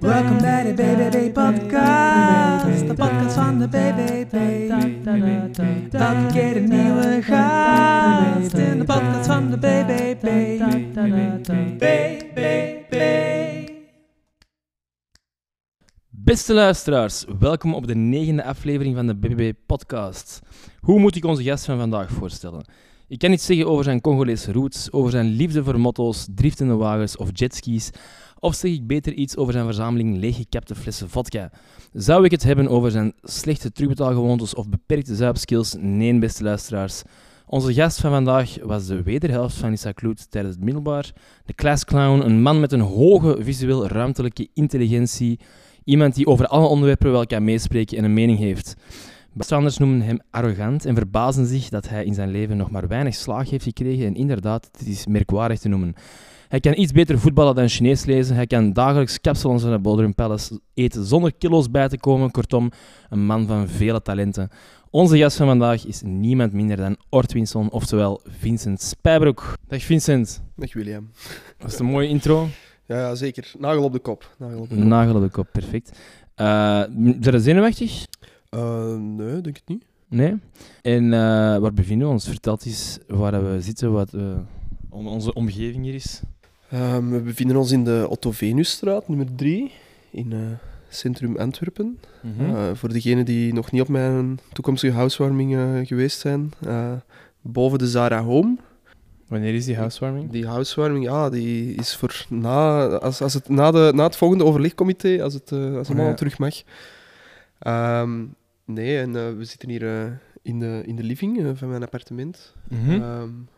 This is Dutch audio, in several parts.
Welkom bij de BBB Podcast, de podcast van de BBB. Elke keer een nieuwe gast in de podcast van de BBB. Beste luisteraars, welkom op de negende aflevering van de BBB Podcast. Hoe moet ik onze gast van vandaag voorstellen? Ik kan iets zeggen over zijn Congolese roots, over zijn liefde voor motto's, driftende wagens of jetskis, of zeg ik beter iets over zijn verzameling leeggekapte flessen vodka? Zou ik het hebben over zijn slechte terugbetaalgewoontes of beperkte zuipskills? Nee, beste luisteraars. Onze gast van vandaag was de wederhelft van Issa Kloet tijdens het middelbaar. De classclown, een man met een hoge visueel-ruimtelijke intelligentie. Iemand die over alle onderwerpen wel kan meespreken en een mening heeft. Bestaanders noemen hem arrogant en verbazen zich dat hij in zijn leven nog maar weinig slaag heeft gekregen. En inderdaad, het is merkwaardig te noemen. Hij kan iets beter voetballen dan Chinees lezen. Hij kan dagelijks capsules van de Bodrum Palace eten zonder kilo's bij te komen. Kortom, een man van vele talenten. Onze gast van vandaag is niemand minder dan Ort Winson, oftewel Vincent Spijbroek. Dag Vincent. Dag William. Dat is een mooie intro. Ja, ja, zeker. Nagel op de kop. Nagel op de kop. Nagel op de kop, perfect. Uh, zijn we zenuwachtig? Eh, nee, denk ik niet. Nee? En uh, waar bevinden we ons? Vertel eens waar we zitten, wat onze omgeving hier is. Um, we bevinden ons in de Otto Venusstraat, nummer 3, in centrum Antwerpen. -hmm. voor degenen die nog niet op mijn toekomstige housewarming geweest zijn, boven de Zara Home. Wanneer is die housewarming? Die housewarming, ja, die is voor na, als, als het, na, de, na het volgende overlegcomité, als het, uh, als het allemaal terug mag. Um, nee, en uh, we zitten hier uh, in, de, in de living van mijn appartement. Mm -hmm. um,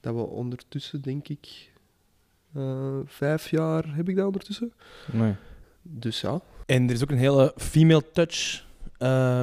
dat we ondertussen, denk ik, vijf jaar heb ik dat ondertussen. Nee. Dus ja. En er is ook een hele female touch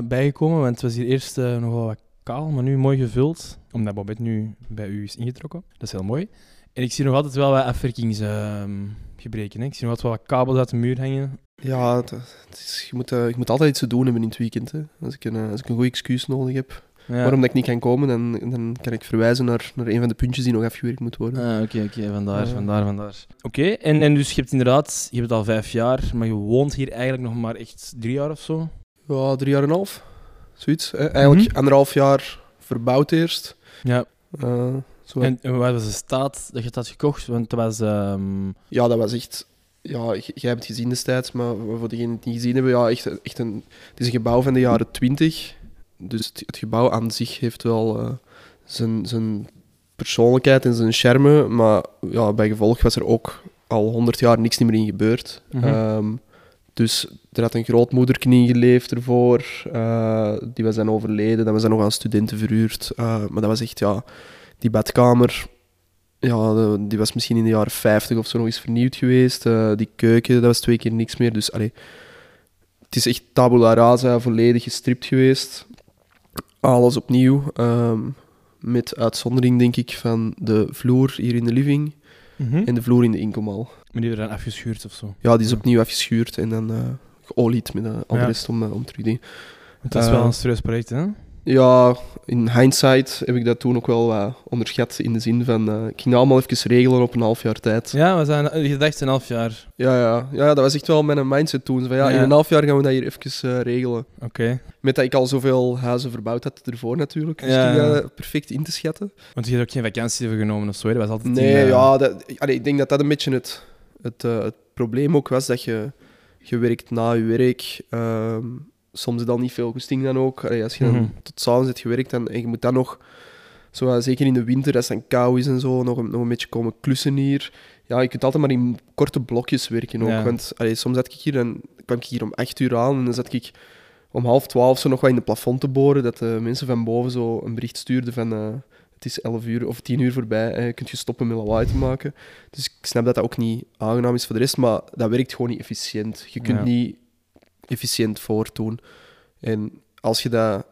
bijgekomen, want het was hier eerst nog wel wat kaal, maar nu mooi gevuld. Omdat Bobette nu bij u is ingetrokken. Dat is heel mooi. En ik zie nog altijd wel wat afwerkingsgebreken. Uh, ik zie nog altijd wel wat kabels uit de muur hangen. Ja, het, het is, je, moet, uh, je moet altijd iets te doen hebben in het weekend. Hè. Als, ik een, uh, als ik een goed excuus nodig heb ja. waarom dat ik niet kan komen, dan, dan kan ik verwijzen naar, naar een van de puntjes die nog afgewerkt moet worden. Ah, oké, oké, okay, vandaar, vandaar, vandaar. Oké, okay, en, en dus je hebt inderdaad, je hebt het al vijf jaar, maar je woont hier eigenlijk nog maar echt drie jaar of zo? Ja, drie jaar en een half. Zoiets. Hè. Eigenlijk mm -hmm. anderhalf jaar verbouwd eerst. Ja. Uh, zo. En, en wat was de staat dat je het had gekocht? Want dat was... Um... Ja, dat was echt... Ja, jij hebt het gezien destijds, maar voor degenen die het niet gezien hebben, ja, echt, echt een, het is een gebouw van de jaren twintig. Dus het, het, gebouw aan zich heeft wel uh, zijn, zijn persoonlijkheid en zijn charme, maar ja, bij gevolg was er ook al honderd jaar niks meer in gebeurd. Mm -hmm. um, dus er had een grootmoederknie geleefd ervoor. Uh, die was dan overleden. Dan was dan nog aan studenten verhuurd. Uh, maar dat was echt, ja... Die badkamer... Ja, die was misschien in de jaren 50 of zo nog eens vernieuwd geweest. Uh, die keuken, dat was twee keer niks meer. Dus, allee, het is echt tabula rasa, volledig gestript geweest. Alles opnieuw. Um, met uitzondering, denk ik, van de vloer hier in de living. Mm -hmm. En de vloer in de inkomhal. Maar die werden dan afgeschuurd of zo? Ja, die is opnieuw afgeschuurd en dan uh, geolied met uh, al de rest om, uh, om te Het is wel een serieus project, hè? Ja, in hindsight heb ik dat toen ook wel uh, onderschat in de zin van... Uh, ik ging allemaal even regelen op een half jaar tijd. Ja, we zijn je dacht een half jaar. Ja, ja, ja, dat was echt wel mijn mindset toen. Van, ja, ja. In een half jaar gaan we dat hier even uh, regelen. Oké. Okay. Met dat ik al zoveel huizen verbouwd had ervoor natuurlijk. Dus ja. dat perfect in te schatten. Want je hebt ook geen vakantie genomen of zo, dat was altijd... Nee, ja, dat, allee, ik denk dat dat een beetje het, het, het probleem ook was, dat je... Je werkt na je werk... Uh, soms dat niet veel goesting dan ook. Allee, als je dan mm -hmm. tot s'avonds hebt gewerkt dan, en je moet dan nog, zo, zeker in de winter, als het dan kou is en zo, nog, een- nog een beetje komen klussen hier. Ja, je kunt altijd maar in korte blokjes werken ook. Ja. Want allee, soms zat ik hier, dan kwam ik hier om acht uur aan en dan zat ik om half twaalf zo nog wat in de plafond te boren, dat de mensen van boven zo een bericht stuurden van... eh, het is 11 uur of 10 uur voorbij, eh, kunt je stoppen met lawaai te maken. Dus ik snap dat dat ook niet aangenaam is voor de rest, maar dat werkt gewoon niet efficiënt. Je kunt Ja. niet efficiënt voortdoen. En als je dat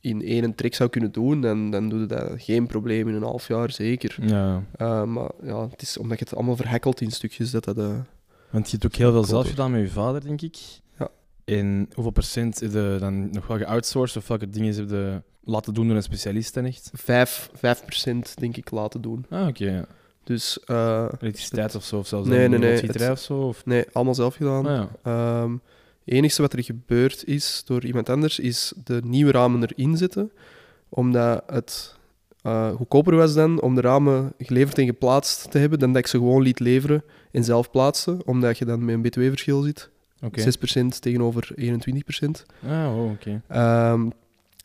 in één trek zou kunnen doen, dan, dan doe je dat geen probleem in een half jaar, zeker. Ja. Uh, maar ja, het is omdat je het allemaal verhakkelt in stukjes, dat dat, eh, Want je hebt ook heel veel zelf gedaan met je vader, denk ik. En hoeveel procent heb je dan nog wel geoutsourced of welke dingen heb je laten doen door een specialist dan echt? Vijf, 5% denk ik laten doen. Ah, oké. ja. Dus eh, Elektriciteit of zo, of zelfs Nee, een nee, nee, loodgieterij het- of zo? Of... nee, allemaal zelf gedaan. Ah, ja. Ehm, het enige wat er gebeurd is door iemand anders, is de nieuwe ramen erin zetten. Omdat het eh, goedkoper was dan om de ramen geleverd en geplaatst te hebben, dan dat ik ze gewoon liet leveren en zelf plaatste. Omdat je dan met een btw-verschil zit. Oké. 6% tegenover 21%. Ah, oh, oké. Ehm,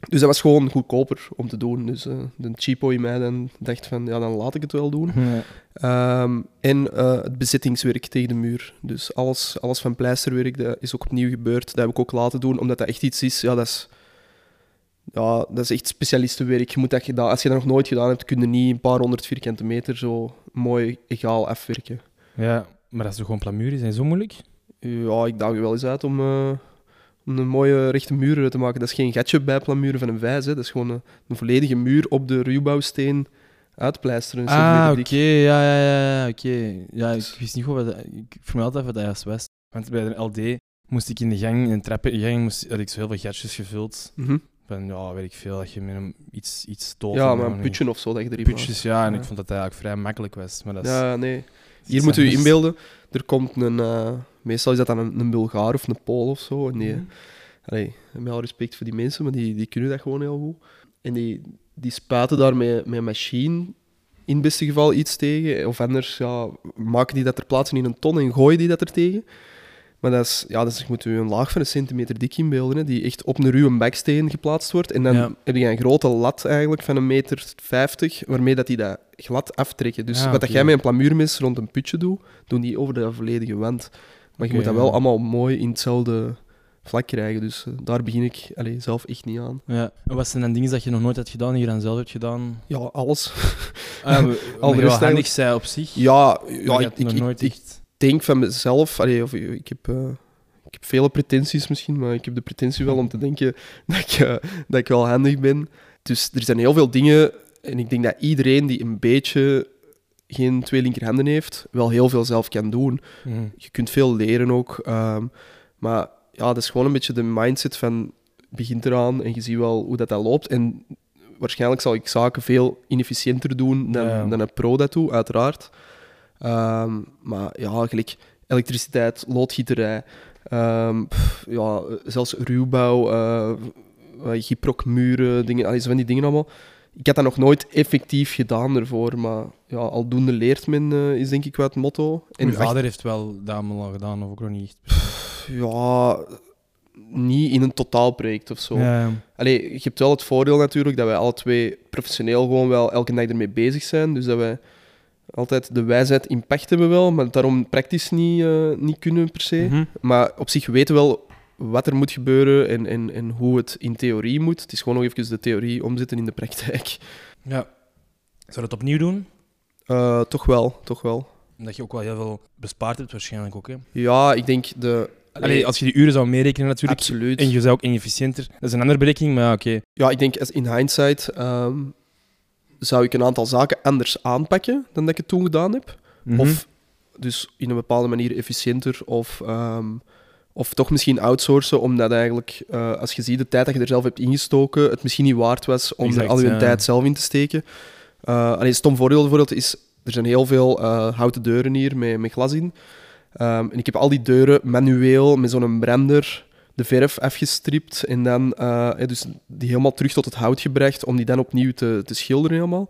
dus dat was gewoon goedkoper om te doen. Dus eh, de cheapo in mij dan dacht van, ja, dan laat ik het wel doen. Ja. Ehm, en eh, het bezettingswerk tegen de muur. Dus alles, alles van pleisterwerk, dat is ook opnieuw gebeurd. Dat heb ik ook laten doen, omdat dat echt iets is... Ja, dat is, ja, dat is echt specialistenwerk. Je moet dat als je dat nog nooit gedaan hebt, kun je niet een paar honderd vierkante meter zo mooi egaal afwerken. ja, maar dat is toch gewoon plamuur? Is dat zo moeilijk? Ja, ik daag je wel eens uit om, eh, om een mooie rechte muur te maken. Dat is geen gatje bij plamuren van een vijs. Hè. Dat is gewoon een, een volledige muur op de ruwbouwsteen uitpleisteren. Ah, oké. Ja, ja, ja, ja, oké. Ja, ik wist niet goed wat dat... Ik altijd wat dat juist was. Want bij de LD moest ik in de gang, in de trappengang, moest, had ik zo heel veel gatjes gevuld. Van, ja, weet ik veel, dat je met een iets, iets stoot. Ja, maar een putje of zo dat je erin. Putjes, ja. En Ja. ik vond dat eigenlijk vrij makkelijk was. Maar dat is Ja, nee. Hier moet u inbeelden, er komt een... eh, meestal is dat dan een, een Bulgaar of een Pool of zo. En die, Mhm. allee, met respect voor die mensen, maar die, die kunnen dat gewoon heel goed. En die, die spuiten daar met, met een machine in het beste geval iets tegen. Of anders ja, maken die dat ter plaatse in een ton en gooien die dat er tegen. Maar dat is, ja, dus je moet u een laag van een centimeter dik inbeelden, hè, die echt op een ruwe baksteen geplaatst wordt. En dan Ja. heb je een grote lat eigenlijk van een meter vijftig, waarmee dat die dat glad aftrekken. Dus Ah, wat dat jij met een plamuurmes rond een putje doet, doen die over de volledige wand. Maar je moet dat ja. wel allemaal mooi in hetzelfde vlak krijgen. Dus eh, daar begin ik allee, zelf echt niet aan. Ja. En wat zijn dan dingen dat je nog nooit hebt gedaan, die je dan zelf hebt gedaan? Ja, alles. Ah, ja, Al de handig zij op zich. Ja, ja ik, denk van mezelf... Allee, of, ik, heb, eh, ik heb vele pretenties misschien, maar ik heb de pretentie wel om te denken dat ik, eh, dat ik wel handig ben. Dus er zijn heel veel dingen... En ik denk dat iedereen die een beetje geen twee linkerhanden heeft, wel heel veel zelf kan doen. Mhm. je kunt veel leren ook. ehm, maar ja, dat is gewoon een beetje de mindset van begint eraan en je ziet wel hoe dat, dat loopt. En waarschijnlijk zal ik zaken veel inefficiënter doen dan, Ja. dan een pro dat doet, uiteraard. Ehm, maar ja, gelijk elektriciteit, loodgieterij, ehm, pff, ja, zelfs ruwbouw, eh uh, gyprokmuren, dingen, allee, zo van die dingen allemaal. Ik had dat nog nooit effectief gedaan ervoor, maar ja, aldoende leert men, eh, is denk ik wel het motto. En acht- vader heeft wel dat al gedaan, of ook nog niet ja, niet in een totaalproject of zo. Ja, Allee, je hebt wel het voordeel natuurlijk dat wij alle twee professioneel gewoon wel elke dag ermee bezig zijn. Dus dat wij altijd de wijsheid in pacht hebben wel, maar daarom praktisch niet, eh, niet kunnen per se. Mhm. Maar op zich weten we wel wat er moet gebeuren en, en, en hoe het in theorie moet. Het is gewoon nog even de theorie omzetten in de praktijk. ja. Zou je het opnieuw doen? Eh, toch wel, toch wel. Omdat je ook wel heel veel bespaard hebt waarschijnlijk ook, hè? Ja, ik denk de... Allee, als je die uren zou meerekenen natuurlijk. absoluut. En je zou ook inefficiënter. Dat is een andere berekening, maar oké. Ja, ik denk als in hindsight ehm, zou ik een aantal zaken anders aanpakken dan dat ik het toen gedaan heb. Mhm. Of dus in een bepaalde manier efficiënter of, ehm, of toch misschien outsourcen, omdat eigenlijk, eh, als je ziet de tijd dat je er zelf hebt ingestoken, het misschien niet waard was om Exact, er al je ja. tijd zelf in te steken. Eh alleen een stom voorbeeld bijvoorbeeld is, er zijn heel veel eh, houten deuren hier met, met glas in. Ehm, en ik heb al die deuren manueel met zo'n brander de verf afgestript en dan dus die helemaal terug tot het hout gebracht om die dan opnieuw te, te schilderen helemaal.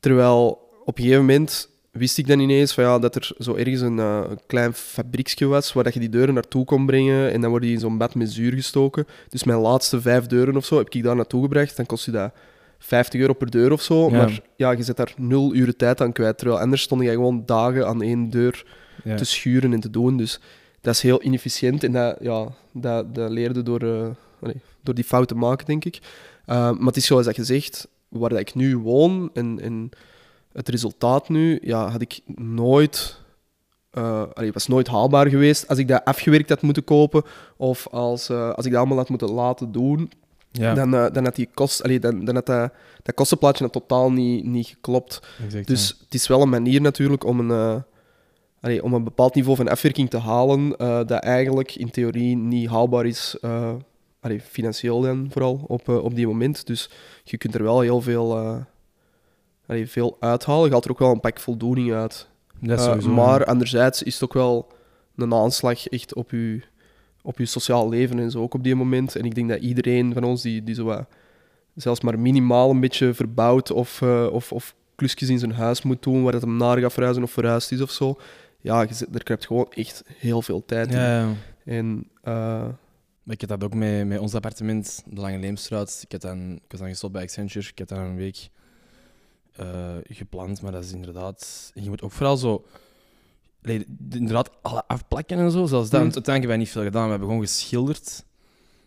Terwijl op een gegeven moment wist ik dan ineens van, ja, dat er zo ergens een, eh, klein fabrieksje was waar dat je die deuren naartoe kon brengen en dan worden die in zo'n bad met zuur gestoken. Dus mijn laatste vijf deuren of zo heb ik daar naartoe gebracht. Dan kost je dat 50 euro per deur of zo. Ja. Maar ja, je zet daar nul uren tijd aan kwijt. Terwijl anders stond jij gewoon dagen aan één deur Ja. te schuren en te doen. Dus dat is heel inefficiënt en dat, ja, dat, dat leerde door, eh, door die fouten maken, denk ik. Uh, maar het is zoals dat je zegt, waar dat ik nu woon en, en het resultaat nu, ja, had ik nooit... Uh, allee, was nooit haalbaar geweest als ik dat afgewerkt had moeten kopen of als, uh, als ik dat allemaal had moeten laten doen. ja. Dan, uh, dan had die kost, allee, dan, dan had dat, dat kostenplaatje had totaal niet, niet geklopt. exact, Dus het is wel een manier natuurlijk om een, allee, om een bepaald niveau van afwerking te halen, eh, dat eigenlijk in theorie niet haalbaar is, eh, financieel dan vooral, op, eh, op die moment. Dus je kunt er wel heel veel, eh, allee, veel uithalen. Je haalt er ook wel een pak voldoening uit. Dat Eh, sowieso, maar anderzijds is het ook wel een aanslag echt op je, op je sociaal leven en zo, ook op die moment. En ik denk dat iedereen van ons die, die zo wat, zelfs maar minimaal een beetje verbouwd of, eh, of, of klusjes in zijn huis moet doen, waar het hem naar gaat verhuizen of verhuisd is of zo. Ja, je zit- er kruipt gewoon echt heel veel tijd in. Ja, ja. En eh, Ik heb dat ook met, met ons appartement, de Lange Leemstraat. Ik, heb dan, ik was dan gestopt bij Accenture. Ik heb daar een week eh, gepland, maar dat is inderdaad... Je moet ook vooral zo... Inderdaad, alle afplakken en zo, zelfs dat. Want Uiteindelijk hebben wij niet veel gedaan. We hebben gewoon geschilderd.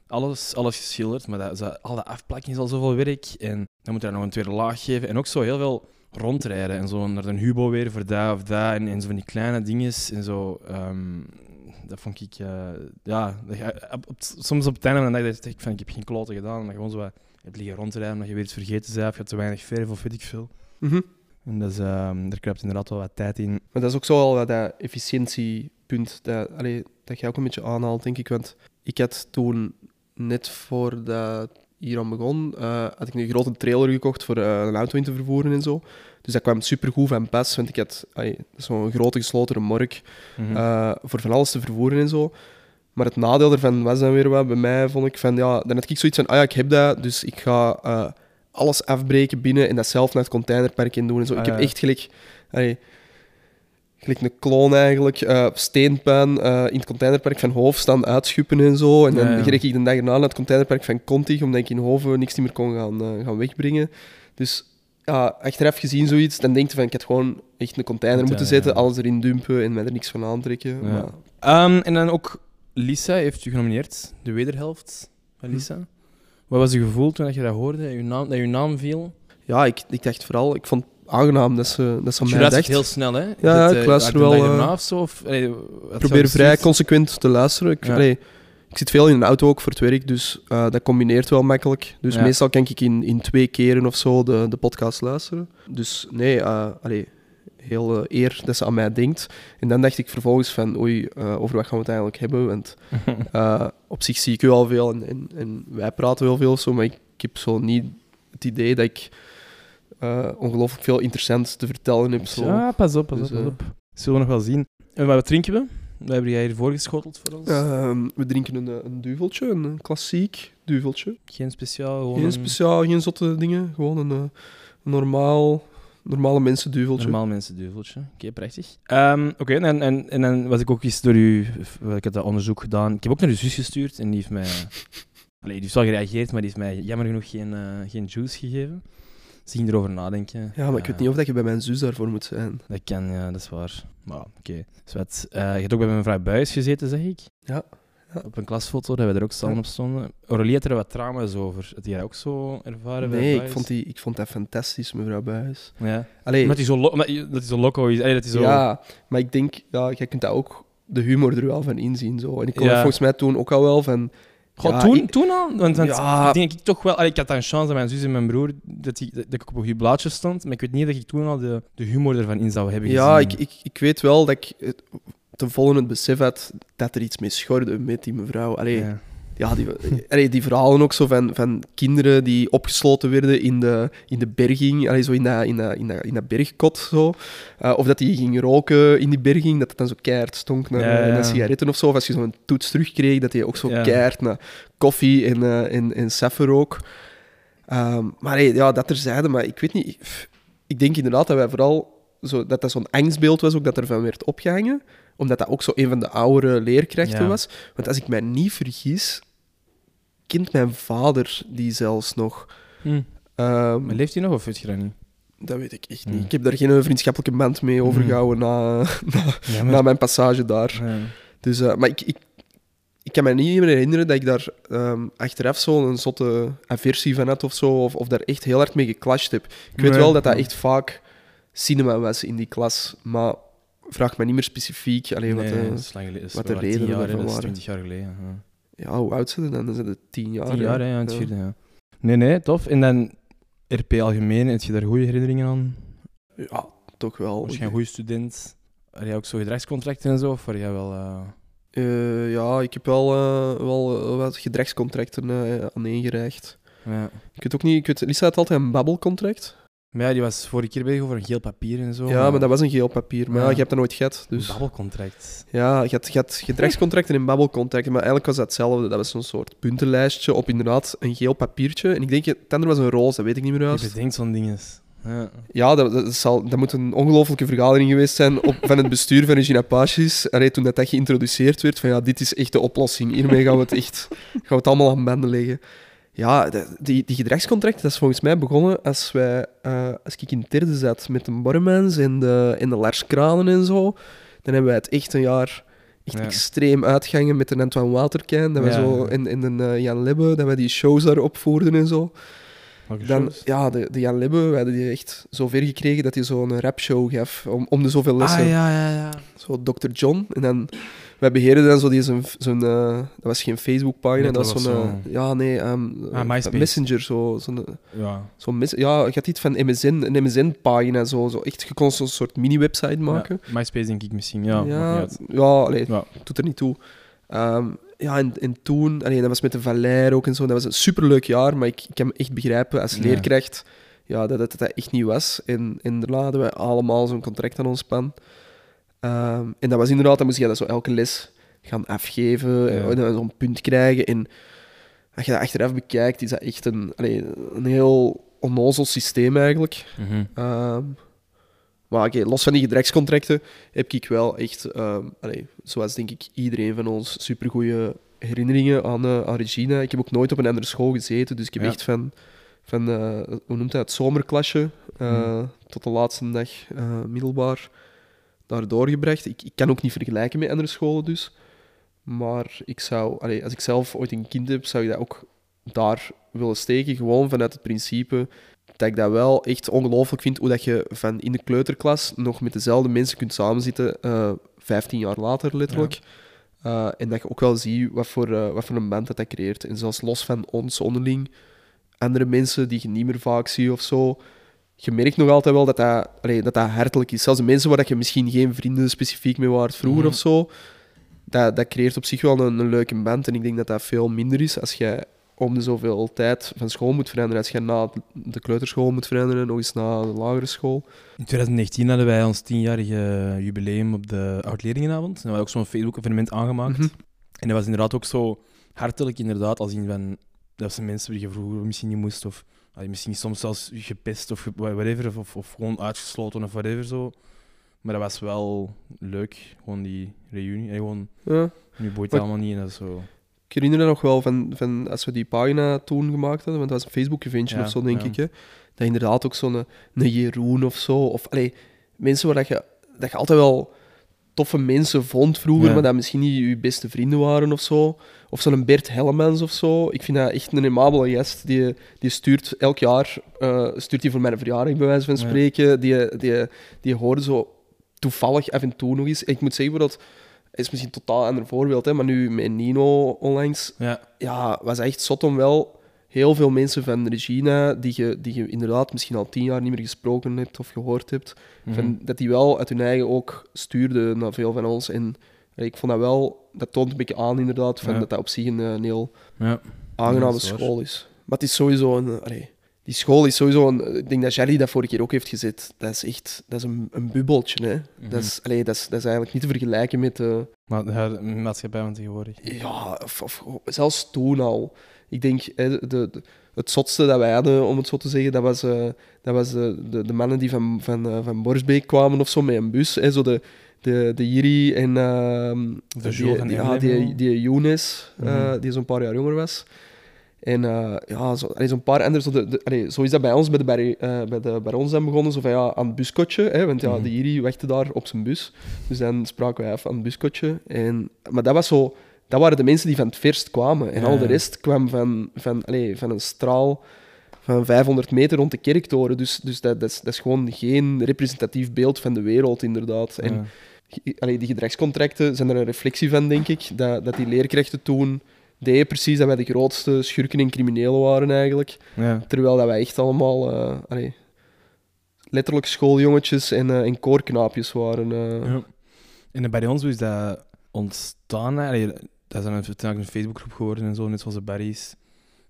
Alles, alles geschilderd, maar dat, zo, alle afplakken is al zoveel werk. En dan moet je daar nog een tweede laag geven. En ook zo heel veel rondrijden en zo naar een Hubo weer voor dat of dat. En, en zo van die kleine dinges en zo. ehm, dat vond ik, eh, ja, dat soms op het einde van de dag dacht ik van, ik heb geen kloten gedaan. Maar gewoon zo wat het liggen rondrijden, omdat je weer iets vergeten bent, of je hebt te weinig verf of weet ik veel. mhm. En dat is, ehm er kruipt inderdaad wel wat tijd in. Maar dat is ook zo wat dat efficiëntiepunt dat, allee, dat jij ook een beetje aanhaalt, denk ik. Want ik had toen, net voordat hier aan begon, eh, had ik een grote trailer gekocht voor eh, een auto in te vervoeren en zo. Dus dat kwam supergoed van pas, want ik had zo'n grote gesloten mork Mhm. eh, voor van alles te vervoeren en zo. Maar het nadeel ervan was dan weer wat bij mij, vond ik van ja, dan had ik zoiets van, ah ja, ik heb dat, dus ik ga eh, alles afbreken binnen en dat zelf naar het containerpark in doen en zo. Ah, ik heb ja. echt gelijk, allee, gelijk een kloon eigenlijk, steenpuin eh, in het containerpark van Hoof staan uitschuppen en zo. En dan Ja, ja. ik de dag erna naar het containerpark van Contig, omdat ik in Hoven niks meer kon gaan, gaan wegbrengen. Dus ja, achteraf gezien zoiets, dan denk je van, ik had gewoon echt een container moeten zetten, alles erin dumpen en mij er niks van aantrekken. Maar, Ehm, en dan ook Lisa heeft u genomineerd, de wederhelft van Lisa. Wat was je gevoel toen dat je dat hoorde, dat je naam, dat je naam viel? Ja, ik, ik dacht vooral, ik vond het aangenaam dat ze, dat ze aan Je mij dacht. heel snel, hè? Ja, ik eh, luister wel, of zo? Of, zou probeer je vrij consequent te luisteren. Ik, Ja. ik zit veel in een auto ook voor het werk, dus eh, dat combineert wel makkelijk. Dus Ja. meestal kan ik in, in twee keren of zo de, de podcast luisteren. Dus nee, eh, allee, heel eh, eer dat ze aan mij denkt. En dan dacht ik vervolgens van, oei, eh, over wat gaan we het eigenlijk hebben? Want eh, op zich zie ik u al veel en, en, en wij praten wel veel zo, maar ik, ik heb zo niet het idee dat ik ongelooflijk veel interessants te vertellen heb. Zo. Ja, pas op, pas Dus, op, pas eh, op. Zullen we nog wel zien. En wat drinken we? Wat heb jij hier voorgeschoteld voor ons? Ehm, we drinken een, een duveltje, een, klassiek duveltje. Geen speciaal, gewoon Geen een speciaal, geen zotte dingen. Gewoon een, normaal, normale mensen duveltje. normaal mensen duveltje. Oké, prachtig. Ehm, Oké, en, en, en dan was ik ook eens door u... Ik heb dat onderzoek gedaan. Ik heb ook naar uw zus gestuurd en die heeft mij... Allee, die heeft wel gereageerd, maar die heeft mij jammer genoeg geen, eh, geen juice gegeven. Ze ging erover nadenken. Ja, maar ik weet Eh, niet of dat je bij mijn zus daarvoor moet zijn. Dat kan, ja, dat is waar. Maar oké. Zwet. Eh, je hebt ook bij mijn vrouw Buis gezeten, zeg ik. Ja, ja. Op een klasfoto, dat we er ook samen Ja. op stonden. Aurelie had er wat trauma's over. Had jij ook zo ervaren bij Nee, ik vond, die, ik vond dat fantastisch, mevrouw Buijs. Ja. Allee, Omdat hij zo, lo- dat zo loco is. Allee, dat hij zo... ja, maar ik denk, ja, jij kunt dat ook de humor er wel van inzien. Zo. En ik kon Ja. volgens mij toen ook al wel van... Goh, Ja, toen, ik- toen al? Want, want Ja. denk ik toch wel... allee, ik had dan een chance dat mijn zus en mijn broer... Dat, die, dat ik op een goed blaadje stond. Maar ik weet niet dat ik toen al de, de humor ervan in zou hebben Ja, ik, gezien. ik, ik weet wel dat ik ten volle het besef had dat er iets mee schorde met die mevrouw. Allee, Ja. ja, die, allee, die verhalen ook zo van, van kinderen die opgesloten werden in de, in de berging, allee, zo in dat, in dat, in dat, in dat bergkot. Zo. Eh, of dat die ging roken in die berging, dat het dan zo keihard stonk naar, Ja, ja. naar sigaretten of zo. Of als je zo'n toets terugkreeg, dat hij ook zo keihard naar koffie en, eh en, rook. Ehm, maar hey, ja, dat terzijde, maar ik weet niet... Ik denk inderdaad dat wij vooral... Zo, dat dat zo'n angstbeeld was ook dat ervan werd opgehangen. Omdat dat ook zo een van de oudere leerkrachten Ja. was. Want als ik mij niet vergis, kent mijn vader die zelfs nog. Hm. Ehm, Maar leeft hij nog of weet je dat niet? dat weet ik echt Hmm. niet. Ik heb daar geen vriendschappelijke band mee overgehouden na, na, Ja, na mijn passage daar. Ja. Dus, eh, maar ik, ik, ik kan me niet meer herinneren dat ik daar ehm, achteraf zo'n zotte aversie van had of zo. Of, of daar echt heel hard mee geclashed heb. Ik weet wel dat dat echt vaak cinema was in die klas. Maar vraag me niet meer specifiek. Alleen wat, Nee, is lang geleden. Wat de redenen jaar, daarvan waren. 20 jaar geleden. Ja. ja, hoe oud zijn ze dan? Dan zijn het tien jaar. Tien hè. jaar, hè, ja, het Ja. vierde, ja. Nee, nee, tof. En dan RP Algemeen, heb je daar goede herinneringen aan? Ja, toch wel. Was je een goede student? had jij ook zo gedragscontracten en zo? Of jij wel... eh, Eh, ja, ik heb wel, eh, wel wat gedragscontracten eh, aaneengereicht. ja. Ik weet ook niet, ik weet, Lisa had altijd een babbelcontract. Maar ja, die was vorige keer bezig over een geel papier en zo. Ja, maar dat was een geel papier. Maar ja, je hebt dat nooit gehad. Een Dus babbelcontract. ja, je had, je had gedragscontracten en babbelcontracten. Maar eigenlijk was dat hetzelfde. Dat was zo'n soort puntenlijstje op inderdaad een geel papiertje. En ik denk, het andere was een roze, dat weet ik niet meer Je juist. bedenkt zo'n dinges. Ja. Ja, dat, dat, zal, dat moet een ongelofelijke vergadering geweest zijn op, van het bestuur van Regina Pages. Toen dat, dat geïntroduceerd werd, van ja, dit is echt de oplossing. Hiermee gaan we het echt gaan we het allemaal aan banden leggen. Ja, die, die gedragscontracten, dat is volgens mij begonnen als, wij, eh, als ik in het derde zat met de Bormans en de, en de Lars Kranen en zo. Dan hebben wij het echt een jaar echt Ja. extreem uitgangen met de Antoine Waterkijn. Dat Ja. zo, en, en de eh, Jan Lebbe, dat wij die shows daar opvoerden en zo. Dan, ja, de, de Jan Lebbe, we hadden die echt zo ver gekregen dat hij zo'n rapshow gaf om, om de zoveel lessen. Ah, ja, ja, ja. Zo Dr. John. En dan, wij beheerden dan zo die zo'n, zo'n eh, dat was geen Facebookpagina, Nee, dat dat was zo'n, zo- eh, ja, nee, ehm, Ah, eh. Messenger, zo, zo'n, Ja. mes- ja, je had iets van MSN, een MSN-pagina, zo, zo echt, je kon zo'n soort mini-website maken. Ja, MySpace denk ik misschien, ja. ja, ja, allee, ja. doet er niet toe. Ehm, ja, en, en toen, allee, dat was met de Valère ook en zo, dat was een superleuk jaar, maar ik, ik kan me echt begrijpen als leerkracht ja, dat het dat echt niet was. En, en daarna hadden we allemaal zo'n contract aan ons span. Ehm, en dat was inderdaad, dan moest je dat zo elke les gaan afgeven Ja. en dan zo'n punt krijgen. En als je dat achteraf bekijkt, is dat echt een, allee, een heel onnozel systeem eigenlijk. Mhm. Ehm, maar oké, los van die gedragscontracten heb ik wel echt, ehm, allee, zoals denk ik iedereen van ons, supergoeie herinneringen aan, eh, aan Regina. Ik heb ook nooit op een andere school gezeten, dus ik heb Ja. echt van, van eh, hoe noemt dat, het zomerklasje eh, Mhm. tot de laatste dag eh, middelbaar daar doorgebracht. Ik, ik kan ook niet vergelijken met andere scholen dus. Maar ik zou, allee, als ik zelf ooit een kind heb, zou ik dat ook daar willen steken. Gewoon vanuit het principe dat ik dat wel echt ongelooflijk vind hoe dat je van in de kleuterklas nog met dezelfde mensen kunt samenzitten, eh 15 jaar later letterlijk. Eh, en dat je ook wel ziet wat voor, eh, wat voor een band dat, dat creëert. En zelfs los van ons onderling, andere mensen die je niet meer vaak ziet of zo. Je merkt nog altijd wel dat dat, allee, dat, dat hartelijk is. Zelfs de mensen waar dat je misschien geen vrienden specifiek mee waart vroeger Mhm. of zo, dat, dat creëert op zich wel een, een leuke band. En ik denk dat dat veel minder is als jij om de zoveel tijd van school moet veranderen. Als je na de kleuterschool moet veranderen, nog eens na de lagere school. In 2019 hadden wij ons tienjarige jubileum op de oud-leerlingenavond. En we hadden ook zo'n Facebook-evenement aangemaakt. Mhm. En dat was inderdaad ook zo hartelijk, inderdaad, als in van... Dat zijn mensen die je vroeger misschien niet moest, of misschien soms zelfs gepest of whatever, of, of, of gewoon uitgesloten of whatever zo. Maar dat was wel leuk, gewoon die reunie. En gewoon, Ja. nu boeit het allemaal niet en dat zo... Ik herinner me nog wel van, van als we die pagina toen gemaakt hadden, want dat was een Facebook-eventje Ja, of zo, denk ja. ik. Hè, dat inderdaad ook zo'n een Jeroen of zo. Of allee, mensen waar dat je, dat je altijd wel toffe mensen vond vroeger, Ja. maar dat misschien niet je beste vrienden waren of zo. Of zo'n Bert Hellemans of zo. Ik vind dat echt een aimabele gast. Die, die stuurt elk jaar eh, stuurt die voor mijn verjaardag, bij wijze van spreken. Die, die, die hoorde zo toevallig af en toe nog eens. Ik moet zeggen, het is misschien een totaal ander voorbeeld, hè, maar nu met Nino onlangs Ja, ja, was echt zot om wel heel veel mensen van Regina, die je, die je inderdaad misschien al tien jaar niet meer gesproken hebt of gehoord hebt, mhm. van, dat die wel uit hun eigen ook stuurden naar veel van ons. En eh, ik vond dat wel, dat toont een beetje aan inderdaad, van Ja. dat dat op zich een, eh, een heel ja. aangename school is. Maar het is sowieso een... eh, allee, die school is sowieso een... Ik denk dat Jerry dat vorige keer ook heeft gezet. Dat is echt... Dat is een, een bubbeltje, hè. Mhm. Dat, is, allee, dat, is, dat is eigenlijk niet te vergelijken met... eh, Maar de maatschappij van tegenwoordig. ja, of, of zelfs toen al. Ik denk, de, de- het zotste dat wij hadden, om het zo te zeggen, dat was, eh, dat was de, de, de mannen die van, van, eh, van Borsbeek kwamen of zo met een bus. Hè, zo de, de, de Jiri en ehm, De die, Jules van die, ja, die, die Younes, eh, Mhm. die zo'n paar jaar jonger was. En eh, ja, zo, zo'n paar anderen. Zo, de, allee, zo is dat bij ons bij de, bij, eh, bij de Barons dan begonnen. Zo van, ja, aan het buskotje. Hè, want ja, Mhm. de Jiri wachtte daar op zijn bus. Dus dan spraken wij af aan het buskotje. En, maar dat was zo... Dat waren de mensen die van het verst kwamen. En Ja, al de rest kwam van, van, allee, van een straal van 500 meter rond de kerktoren. Dus, dus dat, dat, is, dat is gewoon geen representatief beeld van de wereld, inderdaad. En Ja. allee, die gedragscontracten zijn er een reflectie van, denk ik. Dat, dat die leerkrachten toen deden precies dat wij de grootste schurken en criminelen waren, eigenlijk. Ja. Terwijl dat wij echt allemaal... allee, letterlijk schooljongetjes en, eh, en koorknaapjes waren. eh. Ja. En bij ons hoe is dat ontstaan? Allee, dat is dan uiteindelijk een Facebookgroep geworden en zo, net zoals de Barry's.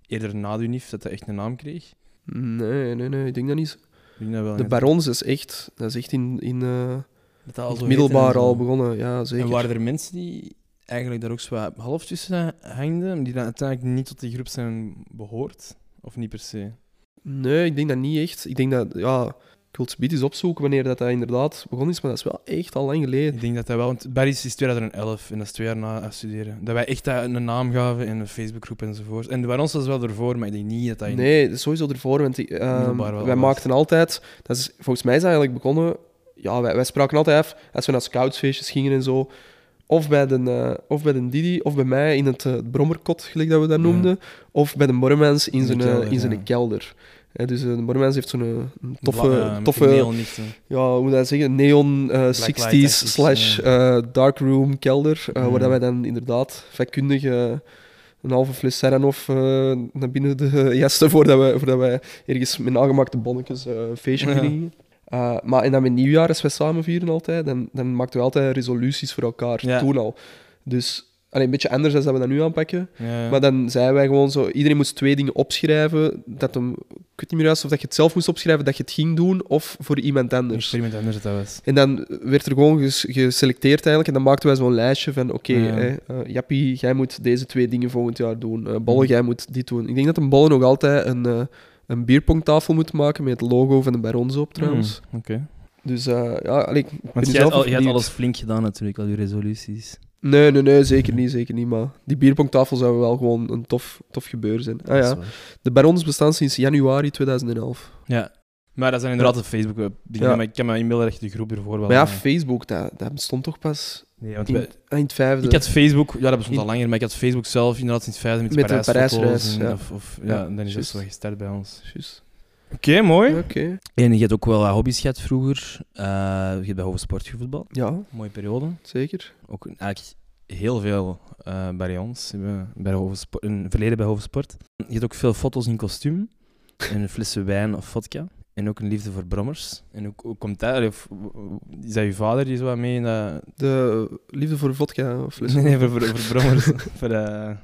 Eerder na de UNIF, dat dat echt een naam kreeg. Nee, nee, nee, ik denk dat niet. Ik denk dat wel De Barons is echt, dat is echt in, in, eh, dat dat al in zo het heette middelbaar al begonnen. Ja, zeker. En waren er mensen die eigenlijk daar ook zo half tussen hangden, die dan uiteindelijk niet tot die groep zijn behoord? Of niet per se? Nee, ik denk dat niet echt. Ik denk dat, ja, ik wil het eens opzoeken wanneer dat, dat inderdaad begonnen is, maar dat is wel echt al lang geleden. Ik denk dat dat wel, want Barry's is 2011 en dat is twee jaar na studeren. Dat wij echt dat een naam gaven in een Facebookgroep enzovoort. En bij ons was wel ervoor, maar ik denk niet dat dat in... Nee, dat is sowieso ervoor, want die, wel wij was. maakten altijd, dat is, volgens mij is dat eigenlijk begonnen, ja, wij, wij spraken altijd af, als we naar scoutsfeestjes gingen en zo, of bij de, eh, of bij de Didi, of bij mij in het eh, brommerkot, gelijk dat we dat Ja. noemden, of bij de Bormans in zijn, eh, in zijn ja. kelder. Hè, dus eh, de Bormans heeft zo'n eh, toffe, Bla- toffe neonlichten. ja, hoe moet dat zeggen, neon eh, Blacklight 60s acties, slash eh, darkroom kelder, eh, Mm. waar dat wij dan inderdaad vakkundig eh, een halve fles Serenov eh, naar binnen de jasten voordat wij, voordat wij ergens met nagemaakte bonnetjes eh, een feestje Ja. gingen. Eh, maar en dan met nieuwjaar, als wij samen vieren altijd, dan, dan maakten we altijd resoluties voor elkaar, Ja. toen al. Dus allee, een beetje anders dan dat we dat nu aanpakken. Ja. Maar dan zeiden wij gewoon zo, iedereen moest twee dingen opschrijven, dat hem, ik weet niet meer juist of dat je het zelf moest opschrijven, dat je het ging doen, of voor iemand anders. experiment anders dat was. En dan werd er gewoon ges- geselecteerd eigenlijk. En dan maakten wij zo'n lijstje van... Oké, Ja. hè, eh, Jappie, jij moet deze twee dingen volgend jaar doen. Bolle, Mhm. jij moet dit doen. Ik denk dat een Bolle nog altijd een, eh een bierpongtafel moet maken met het logo van de Barons op, trouwens. Mm, Oké. Dus eh, ja, allee, ik ben Want jij zelf had, alles flink gedaan natuurlijk, al je resoluties. Nee, nee, nee, zeker niet, zeker niet. Maar die bierpongtafel zou wel gewoon een tof, tof gebeuren zijn. Ah, ja. De Barons bestaan sinds januari 2011. Ja. Maar dat zijn inderdaad de Facebook dingen. Ja. Maar ik kan me dat je de groep ervoor wel... Maar ja, eh, Facebook, dat, dat bestond toch pas nee, want in, eind vijfde. ik had Facebook, ja dat bestond In- al langer, maar ik had Facebook zelf inderdaad sinds vijfde met, Met de Parijsreis, en- ja. Of, of, Ja, ja, dan is dat zo gestart bij ons. Juist. Oké, mooi. Oké. En je hebt ook wel wat hobby's gehad vroeger. Eh, je hebt bij Hovensport gevoetbald. Ja, Mooie periode. zeker. Ook eigenlijk heel veel eh, bij ons. Bij Hovensport, een verleden bij Hovensport. Je hebt ook veel foto's in kostuum. En flessen wijn of vodka. En ook een liefde voor brommers. En hoe, hoe komt dat? Of, is dat je vader die zo wat mee in dat... De liefde voor vodka of Nee, nee, voor, voor, voor brommers. voor eh,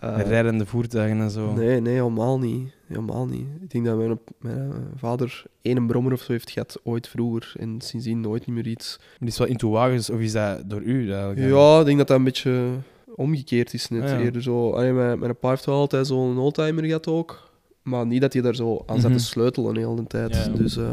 Eh, rijdende voertuigen en zo. nee, nee, helemaal niet. Helemaal niet. Ik denk dat mijn, mijn vader één brommer of zo heeft gehad ooit vroeger. En sindsdien nooit niet meer iets. Maar die is wel into wagens, of is dat door u? eigenlijk? Ja, ik denk dat dat een beetje omgekeerd is net. Ah, ja. Eerder zo, allee, mijn, mijn pa heeft wel altijd zo'n oldtimer gehad ook. Maar niet dat hij daar zo aan zat Mhm. te sleutelen de hele tijd. Ja. Dus, eh,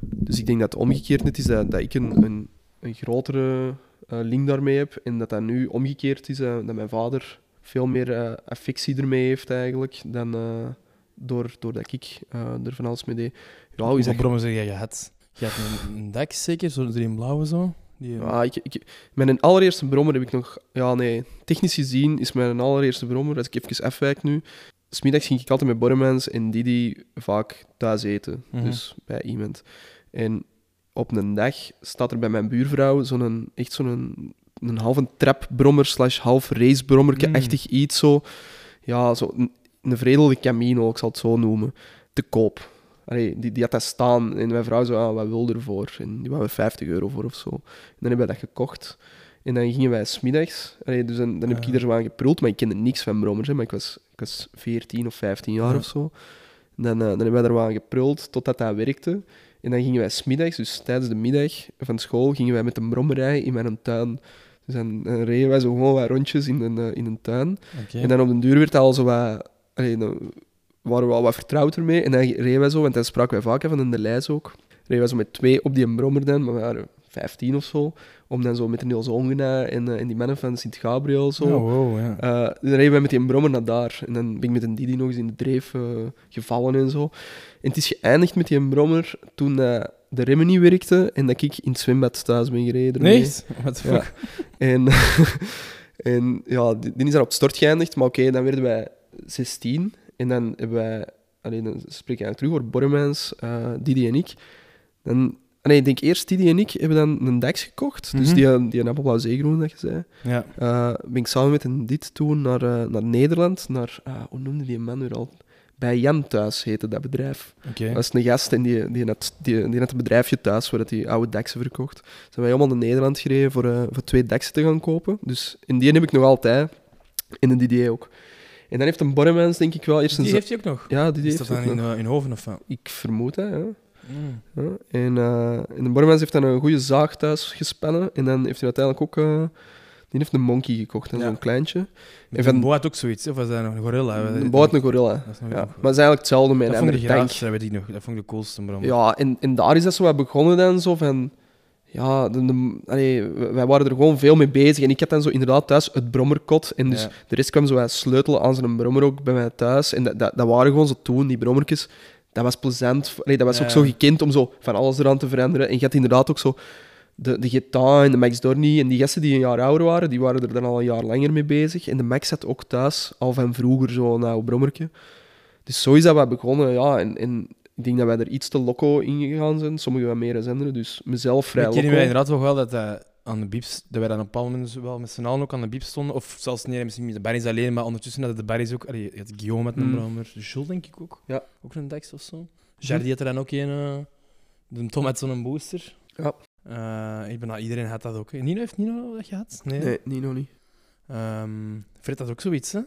dus ik denk dat het omgekeerd net is dat, dat ik een, een, een grotere eh, link daarmee heb. En dat dat nu omgekeerd is, eh, dat mijn vader veel meer eh, affectie ermee heeft eigenlijk. Dan eh, door, doordat ik eh, er van alles mee deed. Ja, hoe is Hoeveel dat? brommers heb jij gehad? Je had een, een dak zeker, zo in blauwe zo? Die, Ja, ik, ik, mijn allereerste brommer heb ik nog... Ja, nee. Technisch gezien is mijn allereerste brommer, als ik even afwijk nu... Smiddags ging ik altijd met Borremans en Didi vaak thuis eten. Mhm. Dus bij iemand. En op een dag staat er bij mijn buurvrouw zo'n... Echt zo'n... Een, halve trapbrommer slash half racebrommerke-achtig iets zo. Ja, zo een, een vredelde Camino, ik zal het zo noemen. Te koop. Allee, die, die had dat staan en mijn vrouw zo, ah, wat wil ervoor? En die wou er 50 euro voor of zo. En dan hebben wij dat gekocht. En dan gingen wij smiddags. Allee, dus dan, dan heb ik Ja. hier zo aan geprult, maar ik kende niks van brommers. Hè, maar ik was, ik was 14 of 15 jaar Ja. of zo. En dan, eh, dan hebben wij er wel aan geprult totdat dat werkte. En dan gingen wij smiddags, dus tijdens de middag van school, gingen wij met een brommerij in mijn tuin. Dus dan, dan reden wij zo gewoon wat rondjes in een, eh, in een tuin. En dan op den duur werd het al zo wat... Allee, dan waren we al wat vertrouwd ermee. En dan reden wij zo, want dan spraken wij vaak van in de lijst ook. Reden wij zo met twee op die brommer dan, maar we waren 15 of zo. Om dan zo met de Niels Ongena en, en die mannen van Sint-Gabriel zo... Oh, wow, ja. Eh, dan reden wij met die brommer naar daar. En dan ben ik met een Didi nog eens in de dreef gevallen en zo. En het is geëindigd met die brommer toen de remmen niet werkten en dat ik in het zwembad thuis ben gereden. Nee, echt? What the Ja. fuck? En, en ja, die, die is dan op stort geëindigd. Maar oké, dan werden wij 16. En dan hebben wij... Alleen, dan spreek ik eigenlijk terug voor Borremans, eh Didi en ik. Dan, nee, ik denk eerst Didi en ik hebben dan een Dax gekocht. Dus Mhm. die, die een appelblauw zeegroen dat je zei. Ja. Eh, ben ik samen met een dit toen naar, eh, naar Nederland. Naar, ah, hoe noemde die man weer al? Bij Jan thuis heette dat bedrijf. Dat is een gast en die, die, had, die, die had een bedrijfje thuis waar hij oude deksen verkocht. Zijn wij allemaal naar Nederland gereden voor, eh, voor twee deksen te gaan kopen. Dus in die heb ik nog altijd. In de DDA ook. En dan heeft een Borremans denk ik wel eerst een... Die heeft hij ook nog? Ja, die Is heeft dat ook dan in, eh, in Hoven of wat? Ik vermoed dat, ja. Mm. Ja, en, eh, en de Bormans heeft dan een goede zaag thuis gespannen. En dan heeft hij uiteindelijk ook... die heeft een monkey gekocht, en Ja. zo'n kleintje. En van- een boa had ook zoiets, of was dat een gorilla? Een boot een gorilla. Dat Ja. Maar het is eigenlijk hetzelfde met Dat een andere tank. dat weet ik nog. Dat vond ik de coolste brom. Ja, en, en daar is dat zo wat begonnen dan, zo van... Ja, de, de- allee, wij waren er gewoon veel mee bezig. En ik had dan zo inderdaad thuis het brommerkot. En dus Ja. de rest kwam zo wat sleutelen aan zijn brommer ook bij mij thuis. En dat, dat, dat waren gewoon zo toen, die brommertjes. Dat was plezant. Allee, dat was Ja. ook zo gekend om zo van alles eraan te veranderen. En je had inderdaad ook zo de, de Geta en de Max Dorney. En die gasten die een jaar ouder waren, die waren er dan al een jaar langer mee bezig. En de Max had ook thuis, al van vroeger, zo'n oude brommertje. Dus zo is dat wat begonnen, ja. En, en ik denk dat wij er iets te loco in gegaan zijn. Sommigen wat meer dan anderen. Dus mezelf vrij ik herinner loco. inderdaad nog wel dat, dat aan de bips, dat wij dan op een bepaald moment wel met z'n allen ook aan de bips stonden. Of zelfs nee, misschien met de Barry's alleen, maar ondertussen hadden de Barry's ook... Allee, je had Guillaume met een Mm. brommer, de Jules denk ik ook. Ja. Ook een Dex of zo. Jardy had er dan ook een... eh, de Tom had zo'n booster. Ja. Eh, ik ben, iedereen had dat ook. Nino heeft Nino dat gehad? Nee. Nee, niet nog niet. Ehm, Fred had ook zoiets, hè?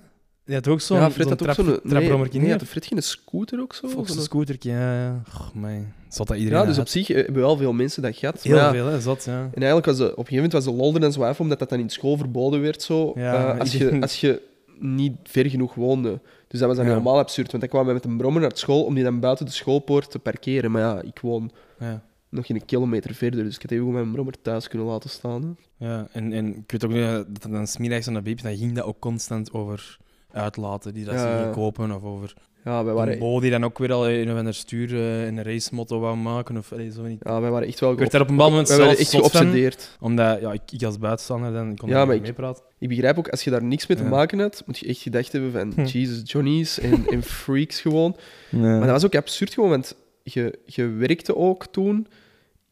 Die had ook zo'n ja, Fred zo'n had ook zo'n... Nee, nee, had Fred geen scooter ook zo? Zo'n Zo'n- scootertje, ja. ja. Goh, man. Zat dat iedereen Ja, dus had. op zich eh, hebben wel veel mensen dat gehad. Heel ja, veel, hè? Zat, ja. En eigenlijk was de, op een gegeven moment was de lol er dan zo af, omdat dat dan in school verboden werd. Zo, Ja, eh, als, je, als je niet ver genoeg woonde. Dus dat was dan helemaal absurd. Want dan kwamen we met een brommer naar school om die dan buiten de schoolpoort te parkeren. Maar ja, ik woon ja. Nog geen kilometer verder, dus ik had even goed mijn brommer thuis kunnen laten staan. hè. Ja, en, en ik weet ook nog dat er dan smiddags aan de beep, dan ging dat ook constant over uitlaten die dat ze Ja. kopen, of over Ja, wij een waren, Bo die dan ook weer al een of ander stuur eh, in een racemotto wou maken, of allee, zo niet. ja, wij waren echt wel... Ik werd daar op een bepaald moment zelfs echt van, geobsedeerd. omdat ja, ik, ik als buitenstaander dan kon Ja, daar niet ik- meepraten. Ik begrijp ook, als je daar niks mee te maken hebt, moet je echt gedacht hebben van Hm. Jesus Johnny's en, en freaks gewoon. Maar dat was ook absurd gewoon, want je, je werkte ook toen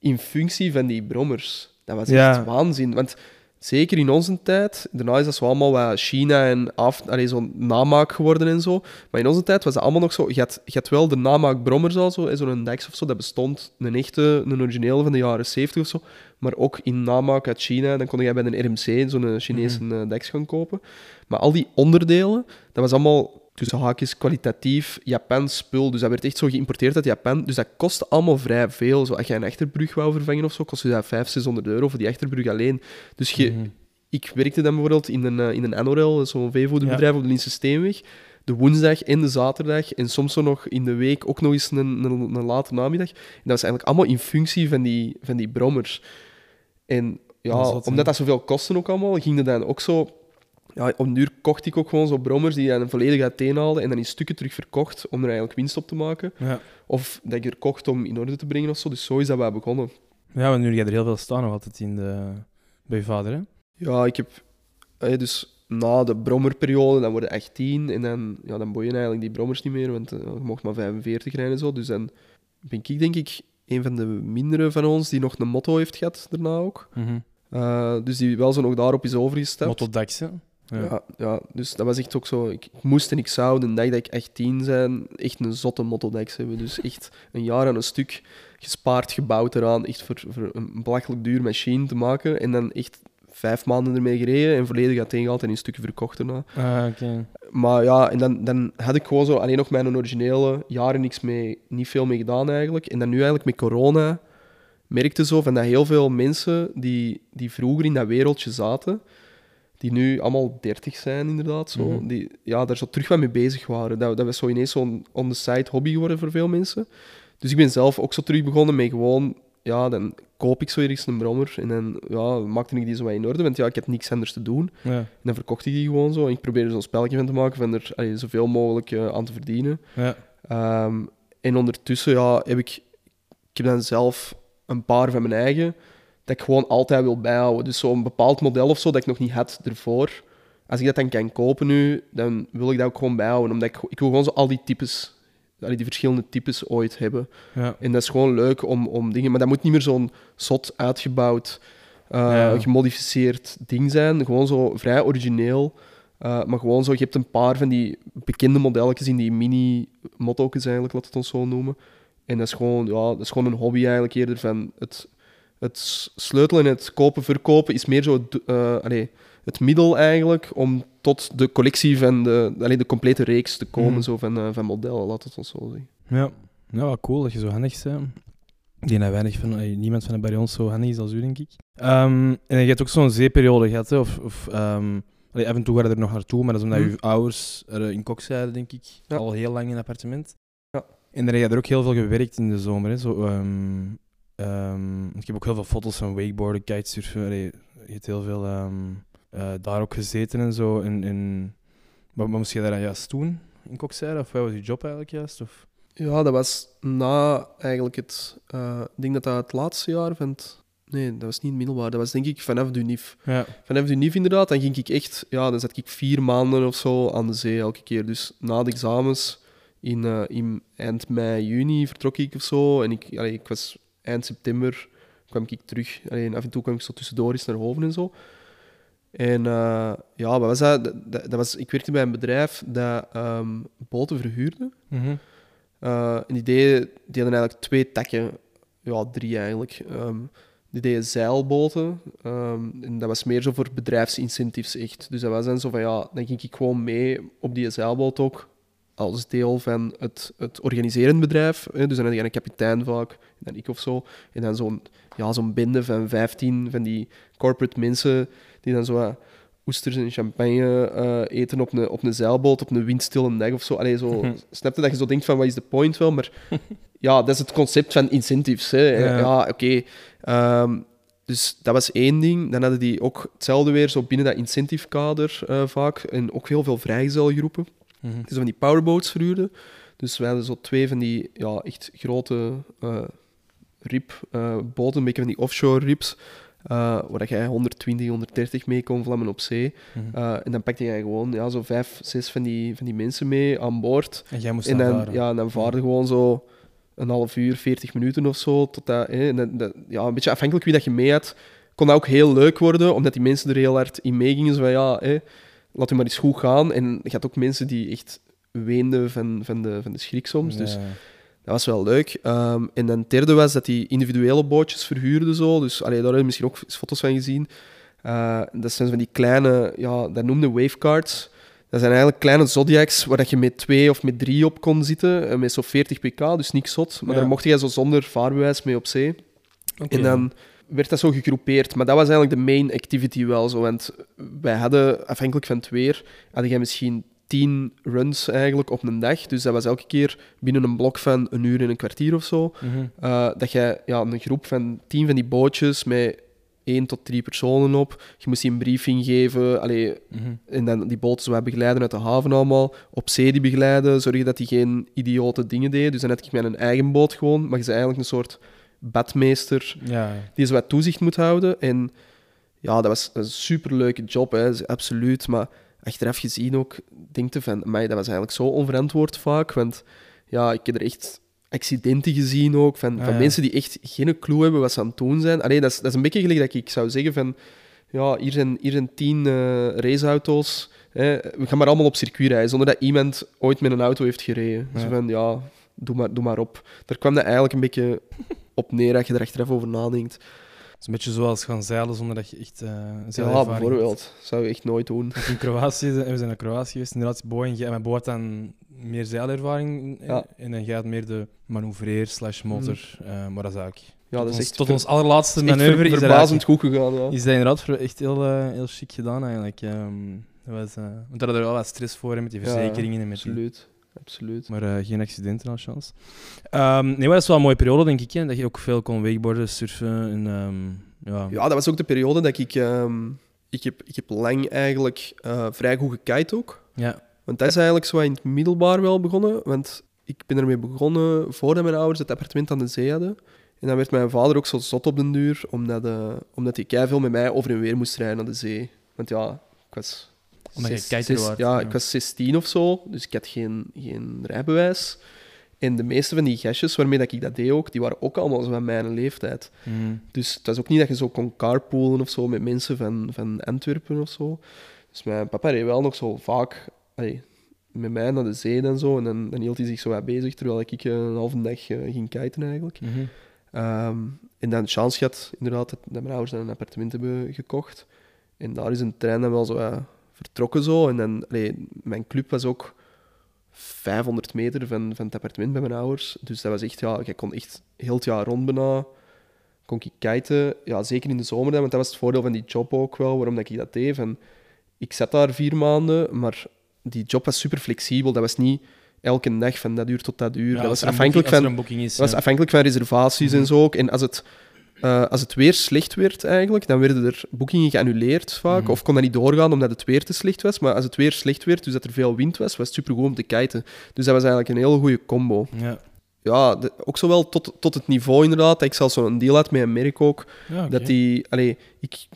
in functie van die brommers. Dat was echt waanzin. Want zeker in onze tijd, daarna is dat zo allemaal wat China en af, allee, zo'n namaak geworden en zo. Maar in onze tijd was dat allemaal nog zo. Je had, je had wel de namaak brommers al zo, zo'n Dex of zo, dat bestond. Een echte, een originele van de jaren 70 of zo. Maar ook in namaak uit China, dan kon je bij een RMC zo'n Chinese Mhm. eh, Dex gaan kopen. Maar al die onderdelen, dat was allemaal tussen haakjes kwalitatief Japans spul. Dus dat werd echt zo geïmporteerd uit Japan. Dus dat kostte allemaal vrij veel. Zo, als je een achterbrug wou vervangen of zo, kostte dat 500, 600 euro voor die achterbrug alleen. Dus je, Mhm. ik werkte dan bijvoorbeeld in een, eh, in een zo'n veevoederbedrijf op de Linse Steenweg. De woensdag en de zaterdag en soms zo nog in de week ook nog eens een, een, een late namiddag. En dat was eigenlijk allemaal in functie van die, van die brommers. En ja, Dat omdat dat zoveel kostte ook allemaal, ging het dan ook zo... Ja, op een duur kocht ik ook gewoon zo brommers die je dan volledig uiteenhaalde en dan in stukken terug verkocht om er eigenlijk winst op te maken. Ja. Of dat ik er kocht om in orde te brengen of zo. Dus zo is dat wel begonnen. ja, want nu jij er heel veel staan nog altijd in de, bij je vader, hè? Ja, ik heb eh, dus na de brommerperiode, dan worden 18 en dan, ja, dan boeien eigenlijk die brommers niet meer, want eh, je mocht maar 45 rijden en zo. Dus dan ben ik denk ik een van de mindere van ons die nog een motto heeft gehad daarna ook. Eh, dus die wel zo nog daarop is overgestapt. Motto Dax? Ja. Ja, ja, dus dat was echt ook zo. Ik moest en ik zou de dag dat ik 18 zijn echt een zotte Motto-Dex hebben. Dus echt een jaar aan een stuk gespaard, gebouwd eraan. Echt voor, voor een belachelijk duur machine te maken. En dan echt vijf maanden ermee gereden en volledig uiteengehaald en in stukken verkocht daarna. Ah, oké. Maar ja, en dan, dan had ik gewoon zo alleen nog mijn originele jaren niks mee, niet veel mee gedaan eigenlijk. En dan nu eigenlijk met corona merkte zo van dat heel veel mensen die, die vroeger in dat wereldje zaten, die nu allemaal 30 zijn inderdaad, zo, Mhm. die ja, daar zo terug wat mee bezig waren. Dat, dat was zo ineens zo'n on-the-side hobby geworden voor veel mensen. Dus ik ben zelf ook zo terug begonnen met gewoon, ja, dan koop ik zo ergens een brommer en dan ja, maakte ik die zo wat in orde, want ja, ik had niks anders te doen. Ja. En dan verkocht ik die gewoon zo. En ik probeerde er zo'n spelletje van te maken, van er allee, zoveel mogelijk eh, aan te verdienen. Ja. Ehm, en ondertussen ja, heb ik, ik heb dan zelf een paar van mijn eigen, dat ik gewoon altijd wil bijhouden. Dus zo'n bepaald model of zo dat ik nog niet had ervoor. Als ik dat dan kan kopen nu, dan wil ik dat ook gewoon bijhouden. Omdat ik, ik wil gewoon zo al die types, die verschillende types ooit hebben. Ja. En dat is gewoon leuk om, om dingen... Maar dat moet niet meer zo'n zot uitgebouwd, eh, Ja. gemodificeerd ding zijn. Gewoon zo vrij origineel. Eh, maar gewoon zo, je hebt een paar van die bekende modelletjes in die mini-motto's eigenlijk, laat het ons zo noemen. En dat is gewoon, ja, dat is gewoon een hobby eigenlijk eerder van het, het sleutelen en het kopen, verkopen is meer zo het, eh, allee, het middel eigenlijk om tot de collectie van de, allee, de complete reeks te komen Mhm. zo van, eh, van modellen, laat het ons zo zeggen. Ja. ja, wat cool dat je zo handig bent. Ik denk dat weinig van, eh, niemand van de bij ons zo handig is als u, denk ik. Ehm, en je hebt ook zo'n zeeperiode gehad, hè? Of, of ehm, allee, af en toe waren er nog naartoe, maar dat is omdat je ouders er in Kok zeiden, denk ik. Ja. Al heel lang in een appartement. Ja. En daar heb je er ook heel veel gewerkt in de zomer. Hè? Zo, ehm, ehm, ik heb ook heel veel foto's van wakeboarden, kitesurfen. Allee, je hebt heel veel eh, daar ook gezeten en zo. En, en, wat, wat moest je daar juist doen in Kokzijde? Of wat was je job eigenlijk juist? Of? Ja, dat was na eigenlijk het... eh, ik denk dat dat het laatste jaar van het... Nee, dat was niet middelbaar. Dat was denk ik vanaf de UNIF. Ja. Vanaf de UNIF inderdaad, dan ging ik echt... Ja, dan zat ik vier maanden of zo aan de zee elke keer. Dus na de examens, in, eh, in eind mei, juni vertrok ik of zo. En ik, allee, ik was eind september kwam ik terug. Allee, en af en toe kwam ik zo tussendoor eens naar Hoven en zo. En eh, ja, wat was dat? Dat, dat- dat was, ik werkte bij een bedrijf dat ehm, boten verhuurde. Mhm. Eh, en die, deden, die hadden eigenlijk twee takken. Ja, drie eigenlijk. Ehm, die deden zeilboten. ehm, en dat was meer zo voor bedrijfsincentives echt. Dus dat was dan zo van, ja, dan ging ik gewoon mee op die zeilboot ook. Als deel van het, het organiserend bedrijf. Hè. Dus dan had je een kapitein vaak, en dan ik of zo. En dan zo'n ja, zo'n bende van 15 van die corporate mensen die dan zo oesters en champagne eh, eten op een, op een zeilboot op een windstille dag of zo. Allee, zo snap je dat je zo denkt van wat is de point wel? Maar ja, dat is het concept van incentives. Hè. Ja. Ja, oké. Ehm, dus dat was één ding. Dan hadden die ook hetzelfde weer zo binnen dat incentive kader eh, vaak. En ook heel veel vrijgezelgroepen Mhm. die zo van die powerboats verhuurden. Dus wij hadden zo twee van die ja, echt grote eh ribboten, een beetje van die offshore rips, eh, waar dat jij 120, 130 mee kon vlammen op zee. Mhm. Eh, en dan pakte jij gewoon ja, zo vijf, zes van die, van die mensen mee aan boord. En jij moest En dan varen. ja, en dan vaarde gewoon zo een half uur, 40 minuten of zo. Tot dat, en ja, een beetje afhankelijk wie dat je mee had, kon dat ook heel leuk worden, omdat die mensen er heel hard in meegingen. Zo van, ja, hè, laat u maar eens goed gaan. En je had ook mensen die echt weenden van, van, de, van de schrik soms. Dus dat was wel leuk. Ehm, en dan het derde was dat die individuele bootjes verhuurden zo. Dus allee, daar heb je misschien ook foto's van gezien. Eh, dat zijn van die kleine, ja, dat noemden wavecards. Dat zijn eigenlijk kleine Zodiacs waar dat je met twee of met drie op kon zitten. eh, Met zo'n 40 pk, dus niks zot. Maar Ja. daar mocht je zo zonder vaarbewijs mee op zee. En dan werd dat zo gegroepeerd. Maar dat was eigenlijk de main activity wel zo. Want wij hadden, afhankelijk van het weer, hadden jij misschien tien runs eigenlijk op een dag. Dus dat was elke keer binnen een blok van een uur en een kwartier of zo. Mhm. eh, dat jij ja, een groep van tien van die bootjes met één tot drie personen op. Je moest die een briefing geven. Allee, Mhm. en dan die boten zo begeleiden uit de haven allemaal. Op zee die begeleiden, zorgen dat die geen idiote dingen deden. Dus dan had ik mijn eigen boot gewoon. Maar je bent eigenlijk een soort badmeester Ja. die zo wat toezicht moet houden. En ja, dat was een superleuke job, hè, dus absoluut. Maar achteraf gezien ook, denk je van, mij dat was eigenlijk zo onverantwoord vaak. Want ja, ik heb er echt accidenten gezien ook, van, van ja. mensen die echt geen clue hebben wat ze aan het doen zijn. Allee, dat, is, dat is een beetje gelijk dat ik zou zeggen van, ja, hier zijn, hier zijn tien eh, raceauto's. Hè, we gaan maar allemaal op circuit rijden, zonder dat iemand ooit met een auto heeft gereden. Ja. Zo van, ja, doe maar, doe maar op. Daar kwam dat eigenlijk een beetje op neer, als je er achteraf over nadenkt. Het is een beetje zoals gaan zeilen zonder dat je echt eh Ja, hebt. bijvoorbeeld. zou ik echt nooit doen. In Kroatië, we zijn naar Kroatië geweest, inderdaad, Bo en jij, mijn Bo had dan meer zeilervaring Ja. en dan had meer de manoeuvreer slash motor. eh, maar dat is eigenlijk... Ja, tot dat is ons, echt tot ons allerlaatste manoeuvre is dat, verbazend goed gegaan. Ja. is dat inderdaad echt heel, eh, heel chic gedaan eigenlijk. Ehm, dat was, want daar hadden we wel wat stress voor hè, met die Ja, verzekeringen en met die Absoluut. Maar eh, geen accidenten als chance. Ehm, nee, maar dat is wel een mooie periode, denk ik. Hè? Dat je ook veel kon wakeboarden, surfen. En, ehm, ja. Ja, dat was ook de periode dat ik... ehm, ik, heb, ik heb lang eigenlijk eh, vrij goed gekite ook. Ja. Want dat is eigenlijk zo in het middelbaar wel begonnen. Want ik ben ermee begonnen voordat mijn ouders het appartement aan de zee hadden. En dan werd mijn vader ook zo zot op den duur, omdat, eh omdat hij veel met mij over en weer moest rijden naar de zee. Want ja, ik was... Omdat je zes- Ja, ja. ik was 16 of zo, dus ik had geen, geen rijbewijs. En de meeste van die gastjes waarmee dat ik dat deed ook, die waren ook allemaal zo van mijn leeftijd. Mhm. Dus het was ook niet dat je zo kon carpoolen of zo met mensen van, van Antwerpen of zo. Dus mijn papa reed wel nog zo vaak allee, met mij naar de zee en zo. En dan, dan hield hij zich zo wat bezig, terwijl ik een halve dag eh, ging kiten eigenlijk. Mhm. Ehm, en dan de chance gehad, inderdaad, dat, mijn ouders dan een appartement hebben gekocht. En daar is een trein dan wel zo vertrokken zo. En dan, allee, mijn club was ook 500 meter van, van het appartement bij mijn ouders. Dus dat was echt, ja, ik kon echt heel het jaar rond bijna, kon ik kiten. Ja, zeker in de zomer dan, want dat was het voordeel van die job ook wel, waarom dat ik dat deed. Ik zat daar vier maanden, maar die job was super flexibel. Dat was niet elke dag van dat uur tot dat uur. Ja, dat was een afhankelijk boeking- van... als een boeking is. Dat was ja. afhankelijk van reservaties en Mhm. zo ook. En als het, eh, als het weer slecht werd eigenlijk, dan werden er boekingen geannuleerd vaak. Mhm. Of kon dat niet doorgaan omdat het weer te slecht was. Maar als het weer slecht werd, dus dat er veel wind was, was het supergoed om te kiten. Dus dat was eigenlijk een hele goede combo. Ja. Ja, de- ook zo wel tot, tot het niveau inderdaad. Dat ik zelfs zo'n deal had met een merk ook. Ja. Dat die... Allee, ik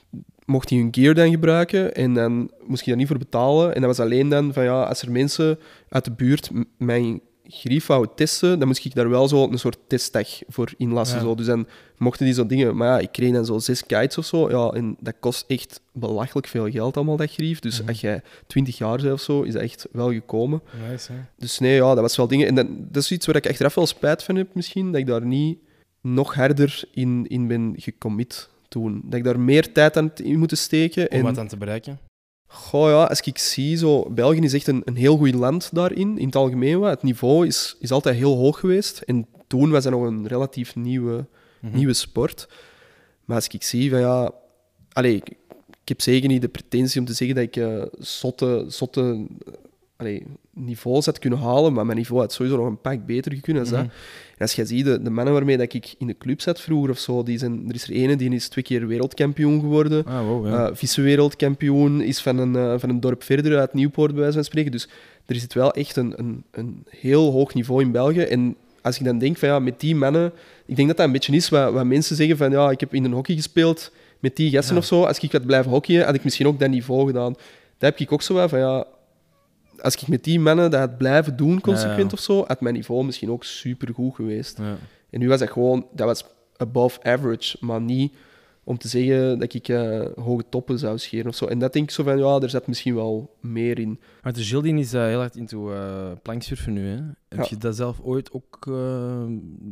mocht die hun gear dan gebruiken en dan moest je daar niet voor betalen. En dat was alleen dan van ja, als er mensen uit de buurt mijn grief wouden testen, dan moest ik daar wel zo een soort testdag voor inlassen. Ja. Zo. Dus dan mochten die zo dingen... Maar ja, ik kreeg dan zo zes kites of zo. Ja, en dat kost echt belachelijk veel geld allemaal, dat grief. Dus Mhm. als jij twintig jaar bent of zo, is dat echt wel gekomen. Nice, hè. Dus nee, ja, dat was wel dingen. En dat, dat is iets waar ik achteraf wel spijt van heb, misschien. Dat ik daar niet nog harder in, in ben gecommit toen. Dat ik daar meer tijd aan in moeten steken. Om en, wat aan te bereiken. Goh ja, als ik zie, zo, België is echt een, een heel goed land daarin, in het algemeen. Het niveau is, is altijd heel hoog geweest. En toen was dat nog een relatief nieuwe, Mhm. nieuwe sport. Maar als ik zie van ja... Ik, ik heb zeker niet de pretentie om te zeggen dat ik eh zotte, zotte allee, niveaus had kunnen halen, maar mijn niveau had sowieso nog een pak beter dan dat. Mhm. En als je ziet, de, de mannen waarmee dat ik in de club zat vroeger of zo, die zijn, er is er ene die is twee keer wereldkampioen geworden. Ah, wow, ja. Eh, vice-wereldkampioen is van een, eh, van een dorp verder uit Nieuwpoort, bij wijze van spreken. Dus er zit wel echt een, een, een heel hoog niveau in België. En als ik dan denk van ja, met die mannen... Ik denk dat dat een beetje is wat, wat mensen zeggen van ja, ik heb in een hockey gespeeld met die gasten Ja. of zo. Als ik had blijven hockeyen, had ik misschien ook dat niveau gedaan. Dat heb ik ook zo wel van ja... Als ik met die mannen dat had blijven doen, consequent Ja, ja. of zo, had mijn niveau misschien ook supergoed geweest. ja. En nu was dat gewoon, dat was above average, maar niet om te zeggen dat ik eh, hoge toppen zou scheren of zo. En dat denk ik zo van, ja, er zat misschien wel meer in. Maar de Gildien is eh, heel hard into eh planksurfen nu. Hè? Heb je dat zelf ooit ook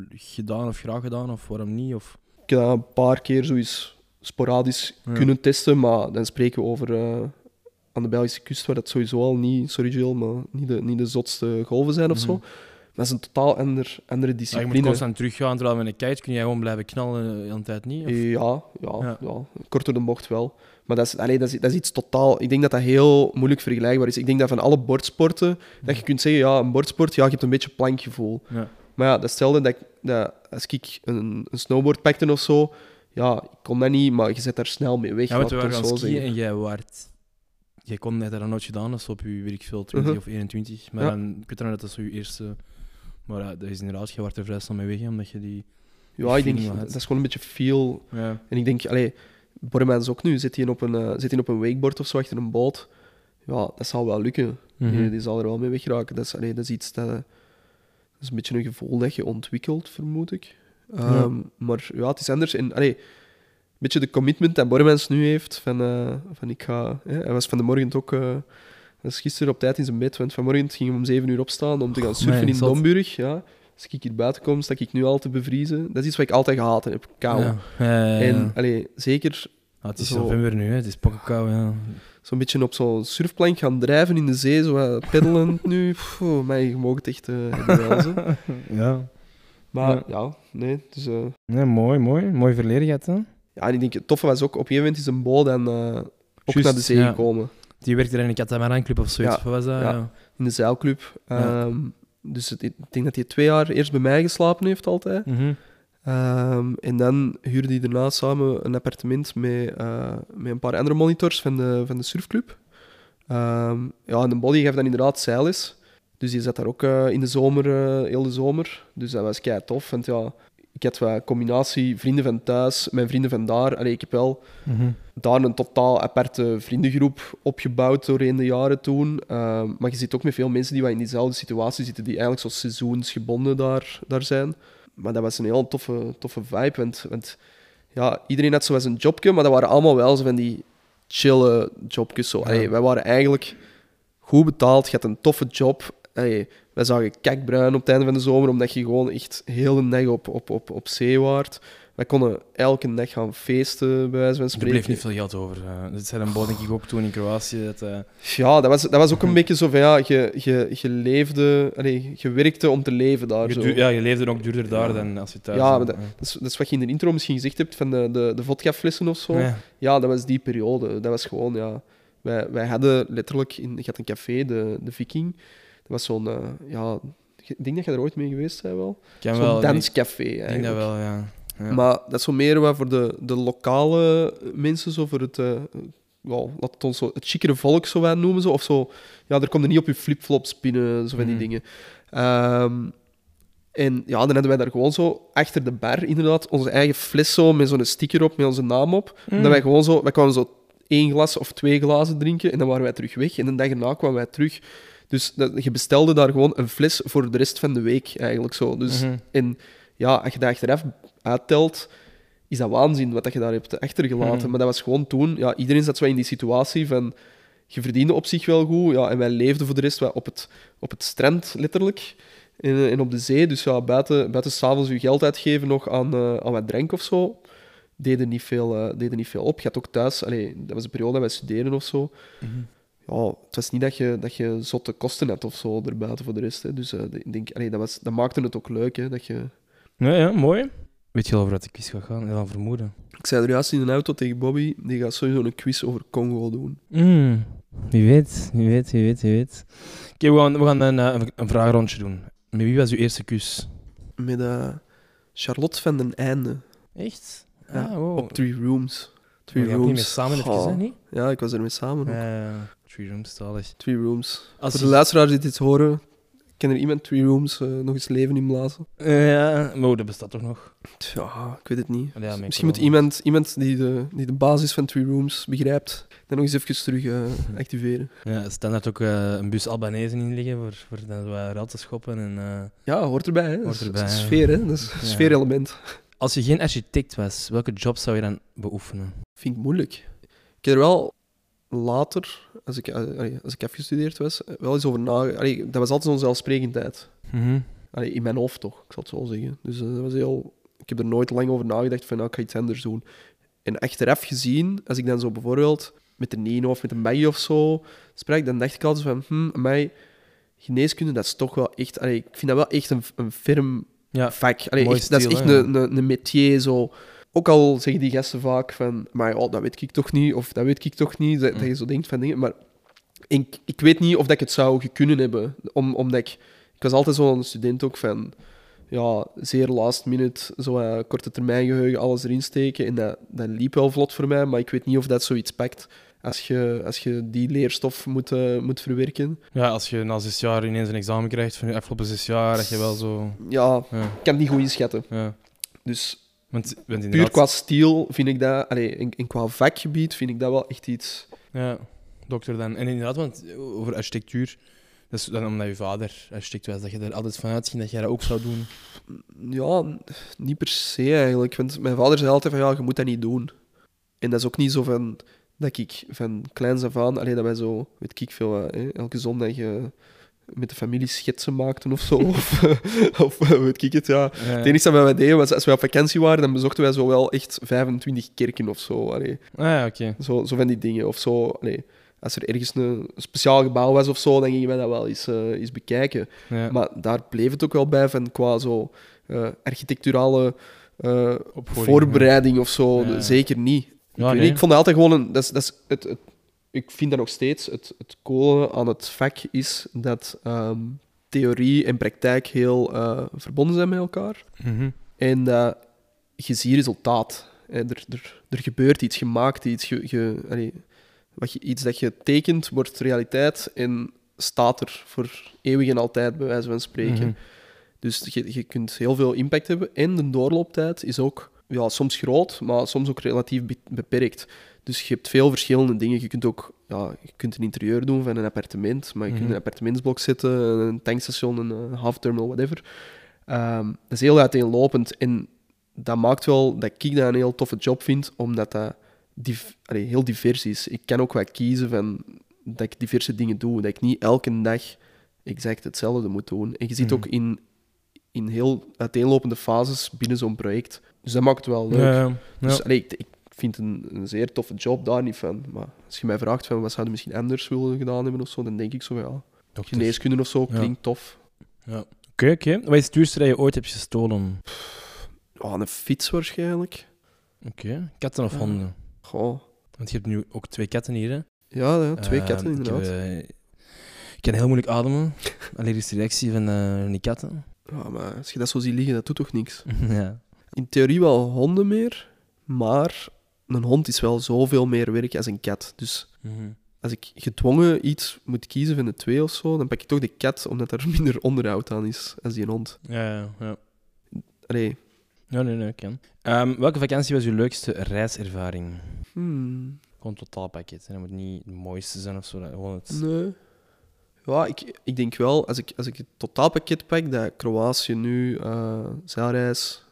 gedaan of graag gedaan? Of waarom niet? Of... Ik heb dat een paar keer zoiets sporadisch kunnen testen, maar dan spreken we over aan de Belgische kust, waar dat sowieso al niet, sorry Jill, maar niet de, niet de zotste golven zijn of zo. Mhm. Dat is een totaal ander, andere Ja, je discipline. moet constant teruggaan, terwijl met een kite kun jij gewoon blijven knallen eh, de hele tijd niet. Of... Ja, ja, Ja. ja. kort door de bocht wel. Maar dat is, allee, dat, is, dat is iets totaal... Ik denk dat dat heel moeilijk vergelijkbaar is. Ik denk dat van alle bordsporten, dat je kunt zeggen, ja, een bordsport, ja, je hebt een beetje plankgevoel. Ja. Maar ja, dat stelde dat, als ik een, een snowboard pakte of zo, ja, ik kon dat niet, maar je zet daar snel mee weg. Ja, want we waren gaan zo skiën en jij waart... Jij kon net dat nooit gedaan, is op je, veel, 20 Mhm. of 21. Maar Ja. dan, ik weet dan dat dat zo je eerste... Maar ja, dat is inderdaad, je wordt er vrij snel mee weg, omdat je die... Ja, ik denk, had. dat is gewoon een beetje feel. Ja. En ik denk, allee, Bormans ook nu, zit hij op een, eh, zit hij op een wakeboard of zo achter een boot. Ja, dat zal wel lukken. Mhm. Die, die zal er wel mee weggeraken. Dat is, allee, dat is iets dat... Dat is een beetje een gevoel dat je ontwikkelt, vermoed ik. Ehm, Maar ja, het is anders. En, allee, beetje de commitment dat Bormans nu heeft. Van, eh, van ik ga... Hè, hij was van de morgen ook... hij was gisteren op tijd in zijn bed, want vanmorgen ging hij om zeven uur opstaan om te gaan surfen in zot. Domburg. Ja. Als ik hier buiten kom, sta ik nu al te bevriezen. Dat is iets wat ik altijd gehaat heb, kou. Ja. En allee, zeker Ah, het is zo- november nu, hè. het is pokkenkou. Ja. zo'n beetje op zo'n surfplank gaan drijven in de zee, zo peddelend nu. Pff, mij, je mag het echt eh, hebben ja. Maar Ja. nee. Dus, ja, mooi, mooi. Mooi verleden gehad, hè. Ja, en ik denk, het toffe was ook, op een gegeven moment is een boot en eh, ook naar de zee ja. gekomen. Die werkte er in een catamaran-club of zoiets. Ja, was dat? ja. In de zeilclub. Ehm, Dus het- ik denk dat hij twee jaar eerst bij mij geslapen heeft altijd. Mhm. Ehm, en dan huurde hij daarna samen een appartement met, eh, met een paar andere monitors van de, van de surfclub. Ehm, ja, en de body gaf dan inderdaad zeiles. Dus die zat daar ook eh, in de zomer, eh, heel de zomer. Dus dat was kei tof. Want ja, ik had wat combinatie vrienden van thuis, mijn vrienden van daar. Allee, ik heb wel Mhm. daar een totaal aparte vriendengroep opgebouwd doorheen de jaren toen. Ehm, maar je ziet ook met veel mensen die wat in diezelfde situatie zitten, die eigenlijk zo seizoensgebonden daar, daar zijn. Maar dat was een heel toffe, toffe vibe, want, want ja, iedereen had zo wel zijn jobje, maar dat waren allemaal wel zo van die chille jobjes. Zo. Allee, wij waren eigenlijk goed betaald. Je had een toffe job. Allee, wij zagen kakbruin op het einde van de zomer, omdat je gewoon echt heel de dag op, op, op, op zee waart. Wij konden elke dag gaan feesten, bij wijze van Er spreken. bleef niet veel geld over. eh dat zei een boot denk ik ook toen in Kroatië. Dat, eh, Ja, dat was, dat was ook een beetje zo van, ja, je, je, je leefde... Allee, je werkte om te leven daar. je Zo. duur- ja, je leefde ook duurder daar Ja. dan als je thuis Ja, dat, dat, is, dat is wat je in de intro misschien gezegd hebt, van de, de, de vodkaflessen of zo. Ja. Ja, dat was die periode. Dat was gewoon, ja... Wij, wij hadden letterlijk... In, je had een café, de, de Viking. Dat was zo'n... eh, ja, ik denk dat je er ooit mee geweest bent wel. Zo'n wel. ik danscafé, denk dat wel, ja. ja. Maar dat is zo meer wat voor de, de lokale mensen, zo voor het... wel, laat het ons zo het chicere volk zo wat noemen. Zo, of zo. Ja, er komt er niet op je flipflops binnen, zo van die Mhm. dingen. Ehm, en ja, dan hadden wij daar gewoon zo achter de bar, inderdaad, onze eigen fles zo met zo'n sticker op met onze naam op. Mm. Dat wij gewoon zo, wij kwamen zo één glas of twee glazen drinken en dan waren wij terug weg. En de dag erna kwamen wij terug. Dus dat, je bestelde daar gewoon een fles voor de rest van de week, eigenlijk zo. Dus, Mhm. En ja, als je dat achteraf uittelt, is dat waanzin wat dat je daar hebt achtergelaten. Mhm. Maar dat was gewoon toen, ja, iedereen zat zo in die situatie van, je verdiende op zich wel goed, ja, en wij leefden voor de rest op het, op het strand, letterlijk, en, en op de zee. Dus ja, buiten, buiten s'avonds je geld uitgeven nog aan, eh, aan wat drank of zo, deden niet veel, eh, deden niet veel op. Je had ook thuis, allee, dat was de periode dat wij studeerden of zo, Mhm. Ja, het was niet dat je, dat je zotte kosten had of zo erbuiten voor de rest. Hè. Dus eh, ik denk, allee, dat, was, dat maakte het ook leuk, hè, dat je... Ja, ja, mooi. Weet je al over wat de quiz gaat gaan? Heel aan vermoeden. Ik zei er juist in een auto tegen Bobby, die gaat sowieso een quiz over Congo doen. Mm, wie weet, wie weet, wie weet, wie weet. Oké, we gaan, we gaan een, eh, een vraagrondje doen. Met wie was uw eerste kus? Met eh, Charlotte van den Einde Echt? Ja, ah, wow. op Three Rooms. Three gaan Rooms. niet meer samen even, Oh. hè, niet? Ja, ik was ermee samen. ook. Three Rooms, zalig. Three Rooms. Als Voor je- de luisteraars die dit horen, kan er iemand Three Rooms eh, nog eens leven inblazen? Eh, ja, maar oh, dat bestaat toch nog? Ja, ik weet het niet. Ja, Misschien moet corona. iemand, iemand die, de, die de basis van Three Rooms begrijpt, dat nog eens even terug eh, activeren. Ja, standaard ook eh, een bus Albanese inliggen voor, voor dan zo wat te schoppen. En, eh, Ja, hoort erbij. Hè. Hoort Dat is- dat ja. sfeer, hè. Dat is een Ja. sfeerelement. als je geen architect was, welke job zou je dan beoefenen? Vind ik moeilijk. Ik heb er wel later, als ik, eh, allee, als ik afgestudeerd was, eh, wel eens over nagedacht. Dat was altijd zo'n zelfsprekendheid. Allee, in mijn hoofd toch, ik zal het zo zeggen. Dus eh, dat was heel... Ik heb er nooit lang over nagedacht van, nou, ik ga iets anders doen. En achteraf gezien, als ik dan zo bijvoorbeeld met de Nino of met een Maggie of zo sprak, dan dacht ik altijd van, hm, mij geneeskunde, dat is toch wel echt... Ik vind dat wel echt een, een firm Ja, vak. Allee, dat is echt een, een, een métier, zo. Ook al zeggen die gasten vaak van, maar oh, dat weet ik toch niet, of dat weet ik toch niet, dat, dat je zo denkt van dingen, maar ik, ik weet niet of dat ik het zou kunnen hebben, om, omdat ik... Ik was altijd zo'n student ook van, ja, zeer last minute, zo eh, korte termijn geheugen, alles erin steken, en dat, dat liep wel vlot voor mij, maar ik weet niet of dat zoiets pakt als je, als je die leerstof moet, eh, moet verwerken. ja, als je na zes jaar ineens een examen krijgt van je afgelopen zes jaar, dat je wel zo... Ja, Ja, ik kan het niet goed inschatten. ja. Dus Want, want puur qua stijl vind ik dat, allee, en, en qua vakgebied vind ik dat wel echt iets. Ja, dokter dan. En inderdaad, want over architectuur, dat is dan omdat je vader architect was, dat je er altijd van uitging dat jij dat ook zou doen. Ja, niet per se eigenlijk. Want mijn vader zei altijd van ja, je moet dat niet doen. En dat is ook niet zo van dat ik van kleins af aan, alleen dat wij zo, weet ik veel, hè, elke zondag eh, met de familie schetsen maakten of zo. of, of eh, weet ik het, ja. Het enige dat wij deden was als wij op vakantie waren, dan bezochten wij zo wel echt 25 kerken of zo. Allee, Ah ja, oké. zo, zo van die dingen. Of zo, allee, als er ergens een speciaal gebouw was of zo, dan gingen wij dat wel eens, eh, eens bekijken. Ja. Maar daar bleef het ook wel bij van qua zo eh, architecturale voorbereiding of zo. Ja, ja. Zeker niet. Ja, ik, nee. ik vond dat altijd gewoon een. Dat is, dat is het, het, ik vind dat nog steeds het, het coole aan het vak is dat ehm, theorie en praktijk heel eh, verbonden zijn met elkaar. Mhm. En dat je ziet resultaat. Eh, Er, er, er gebeurt iets, je maakt iets. Je, je, allee, wat je, iets dat je tekent wordt realiteit en staat er voor eeuwig en altijd, bij wijze van spreken. Mhm. Dus je, je kunt heel veel impact hebben. En de doorlooptijd is ook ja, soms groot, maar soms ook relatief be- beperkt. Dus je hebt veel verschillende dingen. Je kunt ook ja, je kunt een interieur doen van een appartement, maar je kunt Mhm. een appartementsblok zetten, een tankstation, een eh, half terminal, whatever. Ehm, dat is heel uiteenlopend. En dat maakt wel dat ik dat een heel toffe job vind, omdat dat div- allee, heel divers is. Ik kan ook wat kiezen van dat ik diverse dingen doe. Dat ik niet elke dag exact hetzelfde moet doen. En je zit Mhm. ook in, in heel uiteenlopende fases binnen zo'n project. Dus dat maakt het wel leuk. Ja. Dus allee, ik, ik vind een, een zeer toffe job daar niet van. Maar als je mij vraagt van wat zou je misschien anders willen gedaan hebben of zo, dan denk ik zo, ja, geneeskunde of zo klinkt tof. Ja. Oké, oké. Wat is het duurste dat je ooit hebt gestolen? Oh, een fiets waarschijnlijk. Oké. Katten of honden? Goh. Want je hebt nu ook twee katten hier, hè? Ja, ja twee Eh, katten ik heb, inderdaad. eh, ik kan heel moeilijk ademen. Allereerst reactie van eh, die katten. Ja, maar als je dat zo ziet liggen, dat doet toch niks? ja. In theorie wel honden meer, maar een hond is wel zoveel meer werk als een kat. Dus Mhm. als ik gedwongen iets moet kiezen van de twee of zo, dan pak ik toch de kat, omdat er minder onderhoud aan is als die hond. Ja, ja, ja. Allee, Ja, nee, nee, ik kan. Ehm, welke vakantie was uw leukste reiservaring? hmm, Gewoon totaalpakket. hè. Dat moet niet het mooiste zijn of zo. Gewoon het... nee. Ja, ik, ik denk wel, als ik, als ik het totaalpakket pak, dat Kroatië nu, eh zeilreis.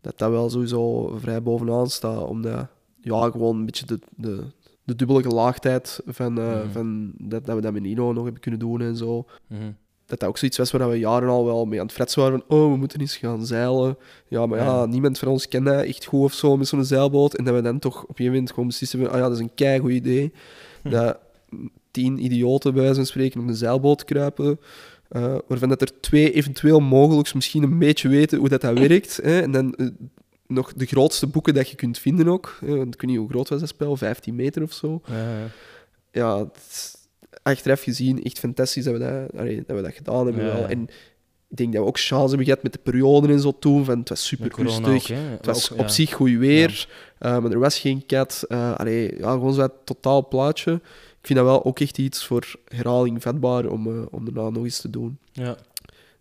Dat dat wel sowieso vrij bovenaan staat. Omdat, ja, gewoon een beetje de, de, de dubbele gelaagdheid van, eh, Mhm. van dat, dat we dat met Nino nog hebben kunnen doen en zo. Mhm. Dat dat ook zoiets was waar we jaren al wel mee aan het fretsen waren van oh, we moeten eens gaan zeilen. Ja, maar ja, Ja. niemand van ons kent dat echt goed of zo met zo'n zeilboot. En dat we dan toch op een gegeven moment gewoon beslissen van, ah ja, dat is een keigoed idee. Hm. Dat tien idioten bij wijze van spreken op een zeilboot kruipen. Eh, waarvan dat er twee eventueel mogelijk misschien een beetje weten hoe dat, dat werkt. Hè? En dan eh, nog de grootste boeken dat je kunt vinden ook. Hè? Want ik weet niet hoe groot was dat spel, 15 meter of zo. Ja, ja. Ja, het is achteraf gezien echt fantastisch dat we dat, allee, dat, we dat gedaan hebben. Ja, wel. En ik denk dat we ook chance hebben gehad met de periode en zo toen. Van, het was super rustig. ook. Het was Ook, op zich goed weer, eh, maar er was geen kat. Eh allee, ja, gewoon zo'n totaal plaatje. Ik vind dat wel ook echt iets voor herhaling vatbaar om, om daarna nog eens te doen. Ja,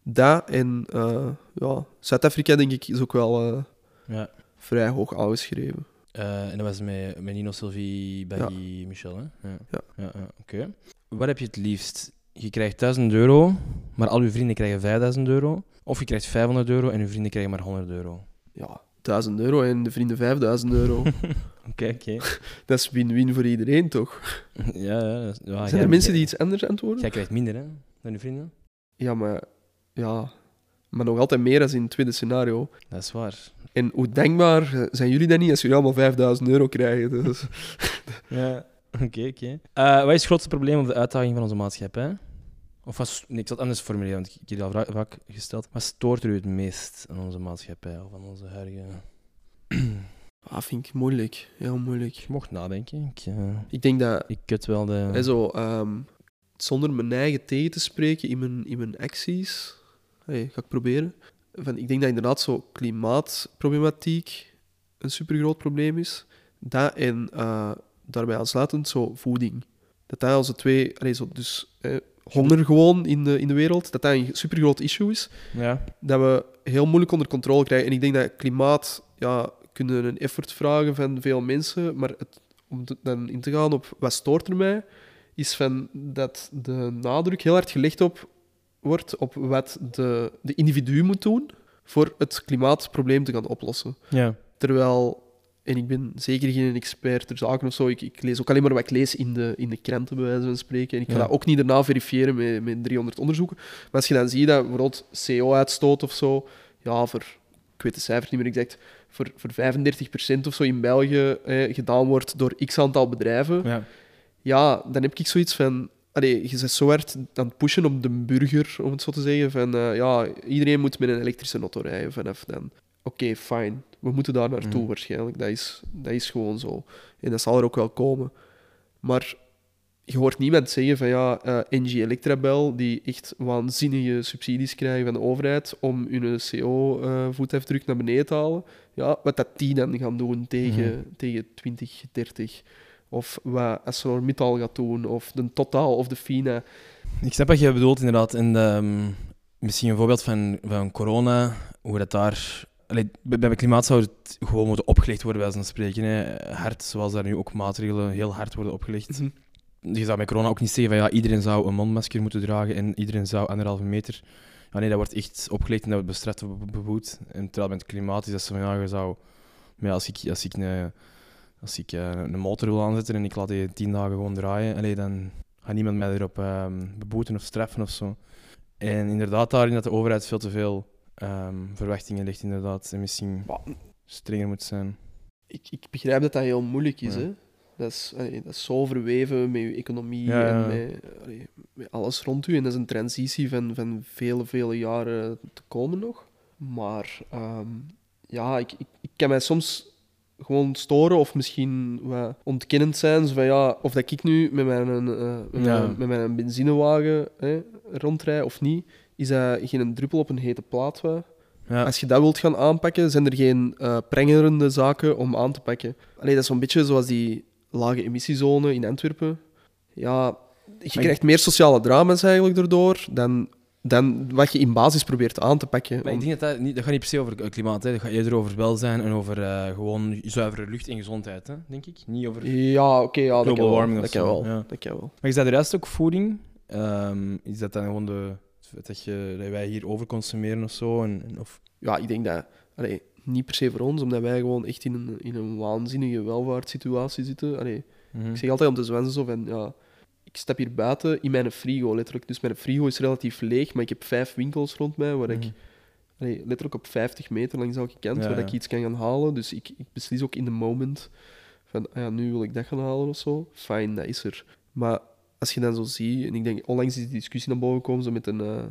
Dat en eh, ja, Zuid-Afrika, denk ik, is ook wel eh, ja. vrij hoog aangeschreven. En dat was met, met Nino Sylvie bij Michel, hè? Ja. Ja. ja, ja, Oké. Wat heb je het liefst? Je krijgt 1000 euro, maar al je vrienden krijgen 5000 euro. Of je krijgt 500 euro en je vrienden krijgen maar 100 euro. Ja, 1000 euro en de vrienden 5000 euro. Oké, oké. dat is win-win voor iedereen, toch? Ja, ja. dat is- ja, Zijn er mensen die iets anders antwoorden? Jij krijgt minder, hè, dan je vrienden. Ja, maar, ja, maar nog altijd meer dan in het tweede scenario. Dat is waar. En hoe dankbaar eh, zijn jullie dan niet als jullie allemaal 5000 euro krijgen? Dus, Ja, oké, oké. Eh, wat is het grootste probleem of de uitdaging van onze maatschappij? Of wat, nee, ik zal het anders formuleren, want ik heb die al vaak gesteld. Wat stoort u het meest aan onze maatschappij of aan onze huidige... ah, vind ik moeilijk. Heel moeilijk. Je mocht nadenken. Ik, eh, Ik denk dat, ik kut wel de... hè, zo, ehm, zonder mijn eigen tegen te spreken in mijn, in mijn acties, hey, ga ik proberen. Van, ik denk dat inderdaad zo klimaatproblematiek een supergroot probleem is. Dat en eh, daarbij aansluitend zo voeding. Dat dat onze twee... allee, zo, dus eh, honger gewoon in de, in de wereld, dat dat een supergroot issue is. Ja. dat we heel moeilijk onder controle krijgen. En ik denk dat klimaat, ja, kunnen een effort vragen van veel mensen, maar het, om te- dan in te gaan op wat stoort er mij, is van dat de nadruk heel hard gelegd op wordt op wat de, de individu moet doen voor het klimaatprobleem te gaan oplossen. Ja. Terwijl, en ik ben zeker geen expert ter zaken of zo, ik, ik lees ook alleen maar wat ik lees in de, in de kranten, bij wijze van spreken. En ik ga Ja. dat ook niet daarna verifiëren met, met 300 onderzoeken. Maar als je dan ziet dat bijvoorbeeld CO-uitstoot of zo, ja, voor, ik weet de cijfers niet meer exact, voor, voor 35% of zo in België eh, gedaan wordt door x aantal bedrijven, Ja. ja, dan heb ik zoiets van... Allee, je bent zo hard aan het pushen op de burger, om het zo te zeggen. Van, eh, ja, iedereen moet met een elektrische auto rijden vanaf dan. Oké, fijn. We moeten daar naartoe Mhm. waarschijnlijk. Dat is, dat is gewoon zo. En dat zal er ook wel komen. Maar je hoort niemand zeggen van ja, eh NG Electrabel, die echt waanzinnige subsidies krijgen van de overheid om hun CO-voetafdruk naar beneden te halen. Ja, wat dat die dan gaan doen tegen, Mhm. tegen 2030. Of wat ArcelorMittal gaat doen, of de Total of de Fina. Ik snap wat je bedoelt, inderdaad. En ehm, misschien een voorbeeld van, van corona, hoe dat daar... Allee, bij, klimaat zou het gewoon moeten opgelegd worden, bij zo'n spreken. Hè. Hard, zoals daar nu ook maatregelen heel hard worden opgelegd. Je zou met corona ook niet zeggen van ja, iedereen zou een mondmasker moeten dragen en iedereen zou anderhalve meter. Ja, nee, dat wordt echt opgelegd en dat wordt bestraft beboet. En terwijl met het klimaat is dat zo van ja, je zou. Maar ja, als ik, als ik een, als ik eh, een motor wil aanzetten en ik laat die tien dagen gewoon draaien, allee, dan gaat niemand mij erop ehm, beboeten of straffen of zo. En inderdaad, daarin dat de overheid veel te veel ehm, verwachtingen legt, inderdaad. En misschien strenger moet zijn. ik, ik begrijp dat dat heel moeilijk is. Ja. Hè? Dat, is allee, dat is zo verweven met je economie Ja, en met, allee, met alles rond u. En dat is een transitie van, van vele, vele jaren te komen nog. Maar ehm, ja, ik, ik, ik kan mij soms gewoon storen of misschien wat ontkennend zijn. Zo van, ja, of dat ik nu met mijn, eh, met Ja. mijn, met mijn benzinewagen hè, rondrijd of niet, is dat geen druppel op een hete plaat. Ja, Als je dat wilt gaan aanpakken, zijn er geen eh prengerende zaken om aan te pakken. Allee, dat is zo'n beetje zoals die lage emissiezone in Antwerpen. Ja, je krijgt meer sociale drama's eigenlijk daardoor dan, dan wat je in basis probeert aan te pakken. maar ik denk dat dat, niet, dat gaat niet per se over klimaat, hè. dat gaat eerder over welzijn en over eh, gewoon zuivere lucht en gezondheid, hè, denk ik. Niet over... Ja, oké, ja, Global warming of zo, wel. ja. Dat kan wel. Maar is dat de rest ook voeding? Ehm, is dat dan gewoon de, dat, je, dat wij hier overconsumeren of zo? En, en- of, Ja, ik denk dat... Allee, niet per se voor ons, omdat wij gewoon echt in een, in een waanzinnige welvaartssituatie zitten. Allee, Mhm. Ik zeg altijd om te zwensen zo van, ja, ik stap hier buiten in mijn frigo, letterlijk. Dus mijn frigo is relatief leeg, maar ik heb vijf winkels rond mij waar ik Mhm. allee, letterlijk op 50 meter langs elke kant, Ja, waar ja. ik iets kan gaan halen. Dus ik, ik beslis ook in de moment van, ah ja, nu wil ik dat gaan halen of zo. Fijn, dat is er. Maar als je dan zo ziet, en ik denk, onlangs is die discussie naar boven gekomen, zo met een, eh,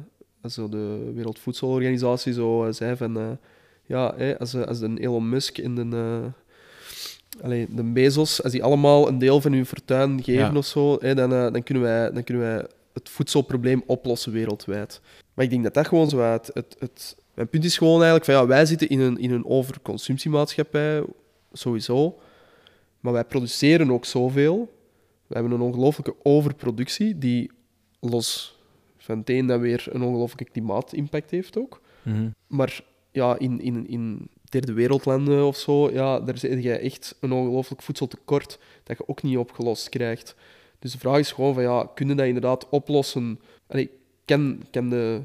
zo de Wereldvoedselorganisatie zo eh, zei van, eh, ja, hè, als, eh, als een Elon Musk en de, eh, allee, de Bezos, als die allemaal een deel van hun fortuin geven Ja. of zo, hè, dan, eh, dan, kunnen wij, dan kunnen wij het voedselprobleem oplossen wereldwijd. Maar ik denk dat dat gewoon zo het, het, het... Mijn punt is gewoon eigenlijk van ja, wij zitten in een, in een overconsumptiemaatschappij, sowieso. Maar wij produceren ook zoveel. We hebben een ongelooflijke overproductie die los van het een dan weer een ongelooflijke klimaatimpact heeft ook. Mhm. Maar ja, in, in, in derde wereldlanden of zo, ja, daar zit je echt een ongelooflijk voedseltekort dat je ook niet opgelost krijgt. Dus de vraag is gewoon van, ja, kunnen dat inderdaad oplossen? Allee, kan, kan de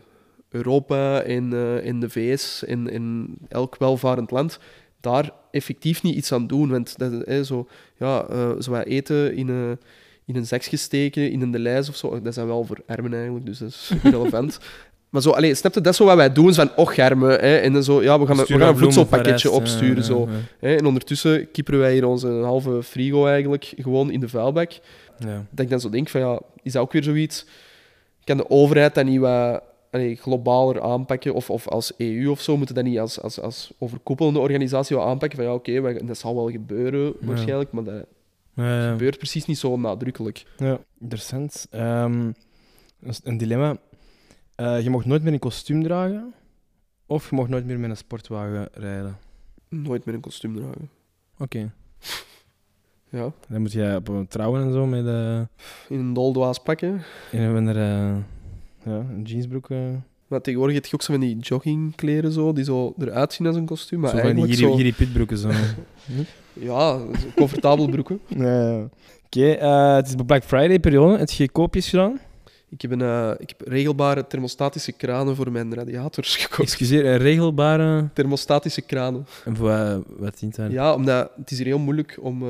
Europa en, eh, en de VS en, en elk welvarend land daar effectief niet iets aan doen? Want dat, hè, zo, ja, eh, zo wat eten in een, in een zakje steken, in een delijs of zo, dat zijn wel voor armen eigenlijk, dus dat is irrelevant. Maar zo, allee, snap je, dat is zo wat wij doen, van, och, germen, hè, en zo, ja, we gaan, een- we gaan een voedselpakketje rest, opsturen, ja, zo. ja, en ondertussen kieperen wij hier onze halve frigo eigenlijk gewoon in de vuilbak. ja. Dat ik dan zo denk van ja, is dat ook weer zoiets? Kan de overheid dat niet wat allee, globaler aanpakken? Of, of als EU of zo, moeten dat niet als, als, als overkoepelende organisatie aanpakken? Van ja, oké, dat zal wel gebeuren waarschijnlijk, maar dat gebeurt precies niet zo nadrukkelijk. Ja, interessant. Ehm, dat is een dilemma. Eh, je mag nooit meer een kostuum dragen, of je mag nooit meer met een sportwagen rijden. Nooit meer een kostuum dragen. Oké. Ja, Dan moet je op een trouwen en zo met eh in een doldwaas pakken. een of andere eh, ja, een jeansbroek. eh. Maar tegenwoordig heb je ook zo van die joggingkleren zo, die zo eruit zien als een kostuum. Maar zo van die giri, zo... giri pitbroeken zo. Ja, zo comfortabele broeken. Oké, eh, het is de Black Friday periode. Heb je koopjes gedaan? Ik heb, een, eh, ik heb regelbare thermostatische kranen voor mijn radiators gekocht. Excuseer, een regelbare... Thermostatische kranen. En voor, eh, wat dient daar? Ja, omdat het is hier heel moeilijk om, eh,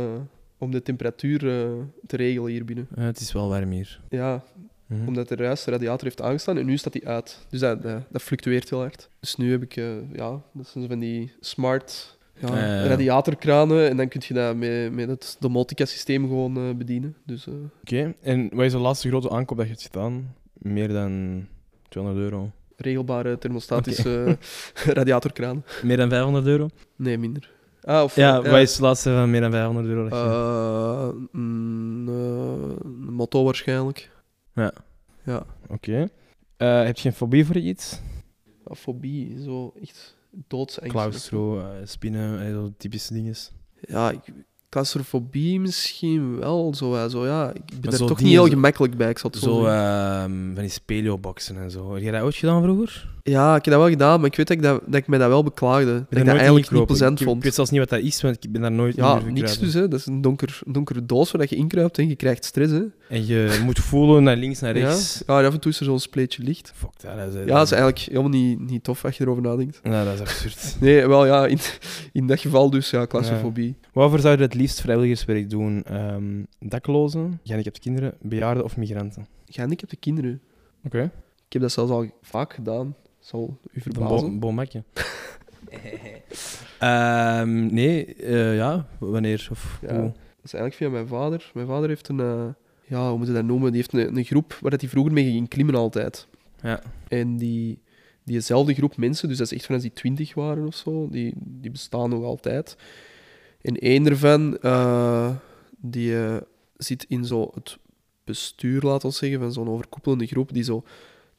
om de temperatuur eh, te regelen hier binnen. Eh, het is wel warm hier. Ja, Mhm. omdat de juist de radiator heeft aangestaan en nu staat die uit. Dus dat, dat, dat fluctueert heel hard. Dus nu heb ik, eh, ja, dat zijn van die smart ja, ja. radiatorkranen en dan kun je dat met, met het domotica-systeem gewoon eh, bedienen. Dus eh, Oké, en wat is de laatste grote aankoop dat je hebt gedaan? Meer dan 200 euro? regelbare thermostatische radiatorkranen. Meer dan 500 euro? Nee, minder. Ah, of, Ja, eh, wat is de laatste van meer dan 500 euro? dat je- Eh, mm, eh, een motto waarschijnlijk. Ja. Ja. Oké. Eh, heb je een fobie voor iets? Ja, fobie, zo echt doodsangst. Claustro, eh, spinnen, eh, typische dingen. Ja, ik, claustrofobie misschien wel. Zo, ja, zo, ja. Ik ben er toch niet heel gemakkelijk bij, ik zal het zo Zo zeggen. ehm, van die speleo-boxen en zo. Heb je dat ooit gedaan vroeger? Ja, ik heb dat wel gedaan, maar ik weet dat ik, dat, dat ik mij dat wel beklaagde. Dat ik dat eigenlijk niet plezant ik, vond. Ik weet zelfs niet wat dat is, want ik ben daar nooit ja, in niks dus. Hè. Dat is een donker, donkere doos waar je inkruipt en je krijgt stress. Hè. En je moet voelen naar links, naar rechts. Ja, af en toe is er zo'n spleetje licht. Fuck, dat is... Ja, dat is eigenlijk helemaal niet, niet tof als je erover nadenkt. Ja, dat is absurd. Nee, wel ja, in, in dat geval dus, ja, claustrofobie. Waarvoor zou je het liefst vrijwilligerswerk doen? Ehm daklozen, gehandicapte kinderen, bejaarden of migranten? Gehandicapte kinderen. Oké. Ik heb dat zelfs al vaak gedaan. Zal u Een verbazen. bo bomakje. Ehm, nee, eh, ja, wanneer of Ja. hoe? Dat is eigenlijk via mijn vader. Mijn vader heeft een, eh, ja, hoe moet je dat noemen? Die heeft een, een groep waar dat hij vroeger mee ging klimmen altijd. Ja. En die, diezelfde groep mensen, dus dat is echt van als die twintig waren of zo, die, die bestaan nog altijd. En één ervan, eh, die eh, zit in zo het bestuur, laten we zeggen, van zo'n overkoepelende groep, die zo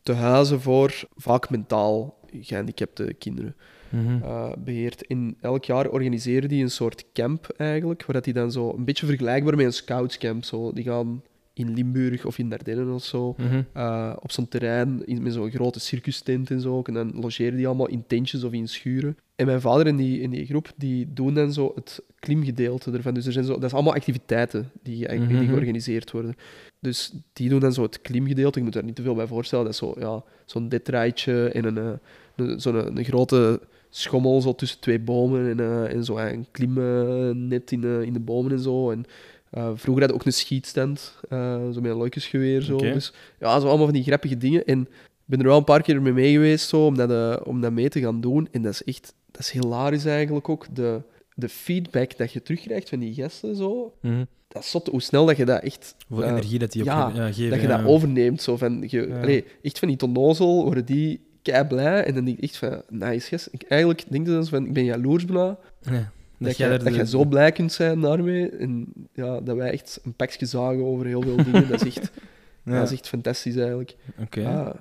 te huizen voor vaak mentaal gehandicapte kinderen Mhm. eh, beheert. En elk jaar organiseren die een soort camp eigenlijk, waar dat die dan zo een beetje vergelijkbaar met een scoutscamp. Zo. Die gaan in Limburg of in Dardenne of zo. Mhm. op zo'n terrein in, met zo'n grote circustent en zo. En dan logeren die allemaal in tentjes of in schuren. En mijn vader en die, in die groep die doen dan zo het klimgedeelte ervan. Dus er zijn zo, dat is allemaal activiteiten die, die Mhm. georganiseerd worden. Dus die doen dan zo het klimgedeelte. Ik moet daar niet te veel bij voorstellen. Dat is zo, ja, zo'n dedraadje en een, eh, een, zo'n een, een grote schommel zo tussen twee bomen en, eh, en zo een klimnet in, de in de bomen en zo. En, eh, vroeger had ik ook een schietstand, eh, zo met een luikjesgeweer. Zo. Oké. Dus ja, zo allemaal van die grappige dingen. En ik ben er wel een paar keer mee mee geweest zo, om, dat, eh, om dat mee te gaan doen. En dat is echt, dat is hilarisch eigenlijk ook. De, de feedback dat je terugkrijgt van die gasten, zo, Mhm. dat is zot hoe snel dat je dat echt Hoeveel eh, energie dat die op ja, je ja, geven. dat je ja. dat overneemt. Zo van, je, allee, echt van die tonnozel worden die kei blij. En dan denk ik echt van, nice, gast. Ik, eigenlijk denk ik dan van, ik ben jaloers bijna. Ja. Dat, jij je, dat de- zo blij kunt zijn daarmee. En ja, dat wij echt een pakje zagen over heel veel dingen. dat, is echt, Ja. dat is echt fantastisch eigenlijk. Oké. Nee,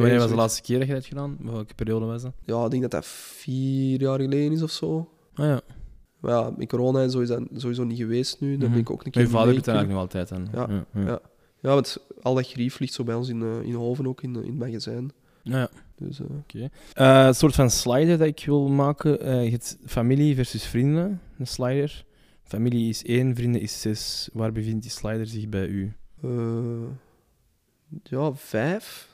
wanneer was de laatste keer dat je dat hebt gedaan? Welke periode was dat? Ja, ik denk dat dat vier jaar geleden is of zo. Ah ja. Maar ja, met corona en zo is dat sowieso niet geweest nu. Dan Mhm. ben ik ook een keer Mijn vader doet dat kunnen- eigenlijk nog altijd aan. Ja. Ja. Ja. Ja, want al dat grief ligt zo bij ons in, eh, in Hoven ook, in, in het magazijn. Ja. Dus, Eh, een soort van slider dat ik wil maken. je hebt familie versus vrienden, een slider. Familie is één, vrienden is zes. Waar bevindt die slider zich bij u? ja, vijf,